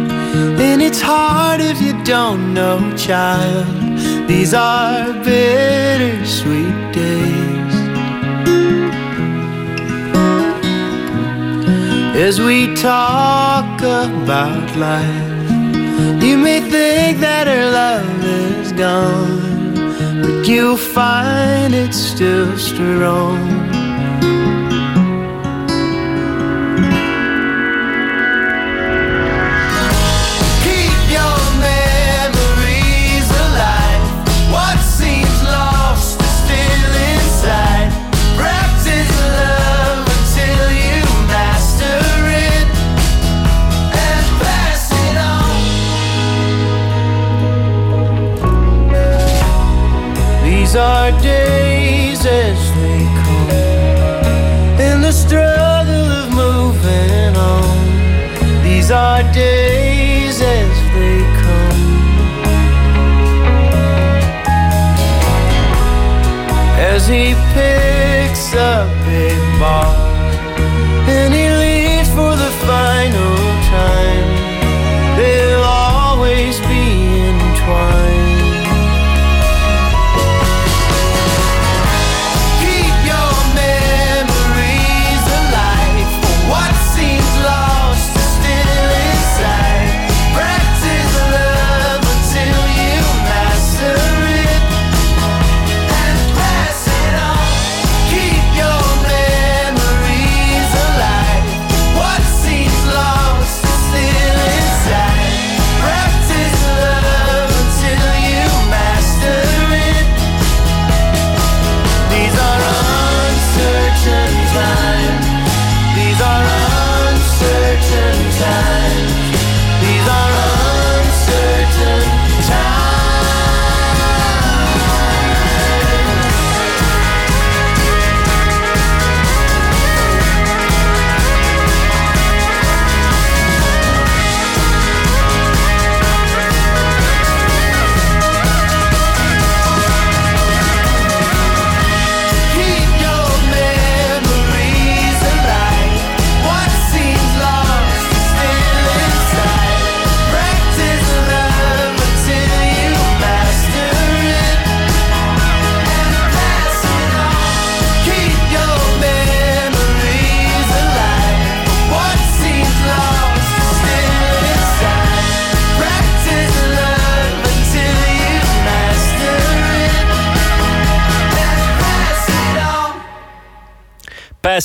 And it's hard if you don't know, child. These are bittersweet days. As we talk about life, you may think that her love is gone, but you'll find it's still strong. Are days as they come, in the struggle of moving on. These are days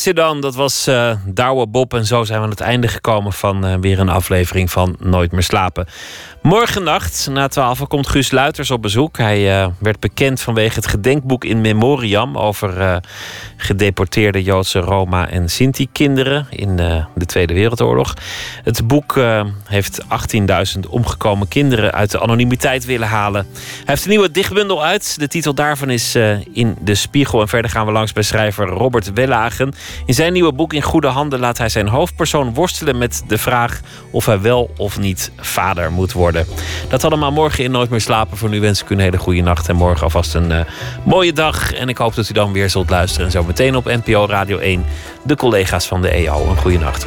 On, dat was eh Douwe Bob. En zo zijn we aan het einde gekomen van eh, weer een aflevering van Nooit meer slapen. Morgennacht, na 12 komt Guus Luiters op bezoek. Hij eh, werd bekend vanwege het gedenkboek in memoriam over eh, gedeporteerde Joodse Roma en Sinti-kinderen in eh, de Tweede Wereldoorlog. Het boek heeft 18.000 omgekomen kinderen uit de anonimiteit willen halen. Hij heeft een nieuwe dichtbundel uit. De titel daarvan is In de Spiegel. En verder gaan we langs bij schrijver Robert Wellagen. In zijn nieuwe boek In Goede Handen laat hij zijn hoofdpersoon worstelen met de vraag of hij wel of niet vader moet worden. Dat allemaal morgen in Nooit meer slapen. Voor nu wens ik u een hele goede nacht en morgen alvast een eh, mooie dag. En ik hoop dat u dan weer zult luisteren. En zo meteen op NPO Radio 1 de collega's van de EO. Een goede nacht.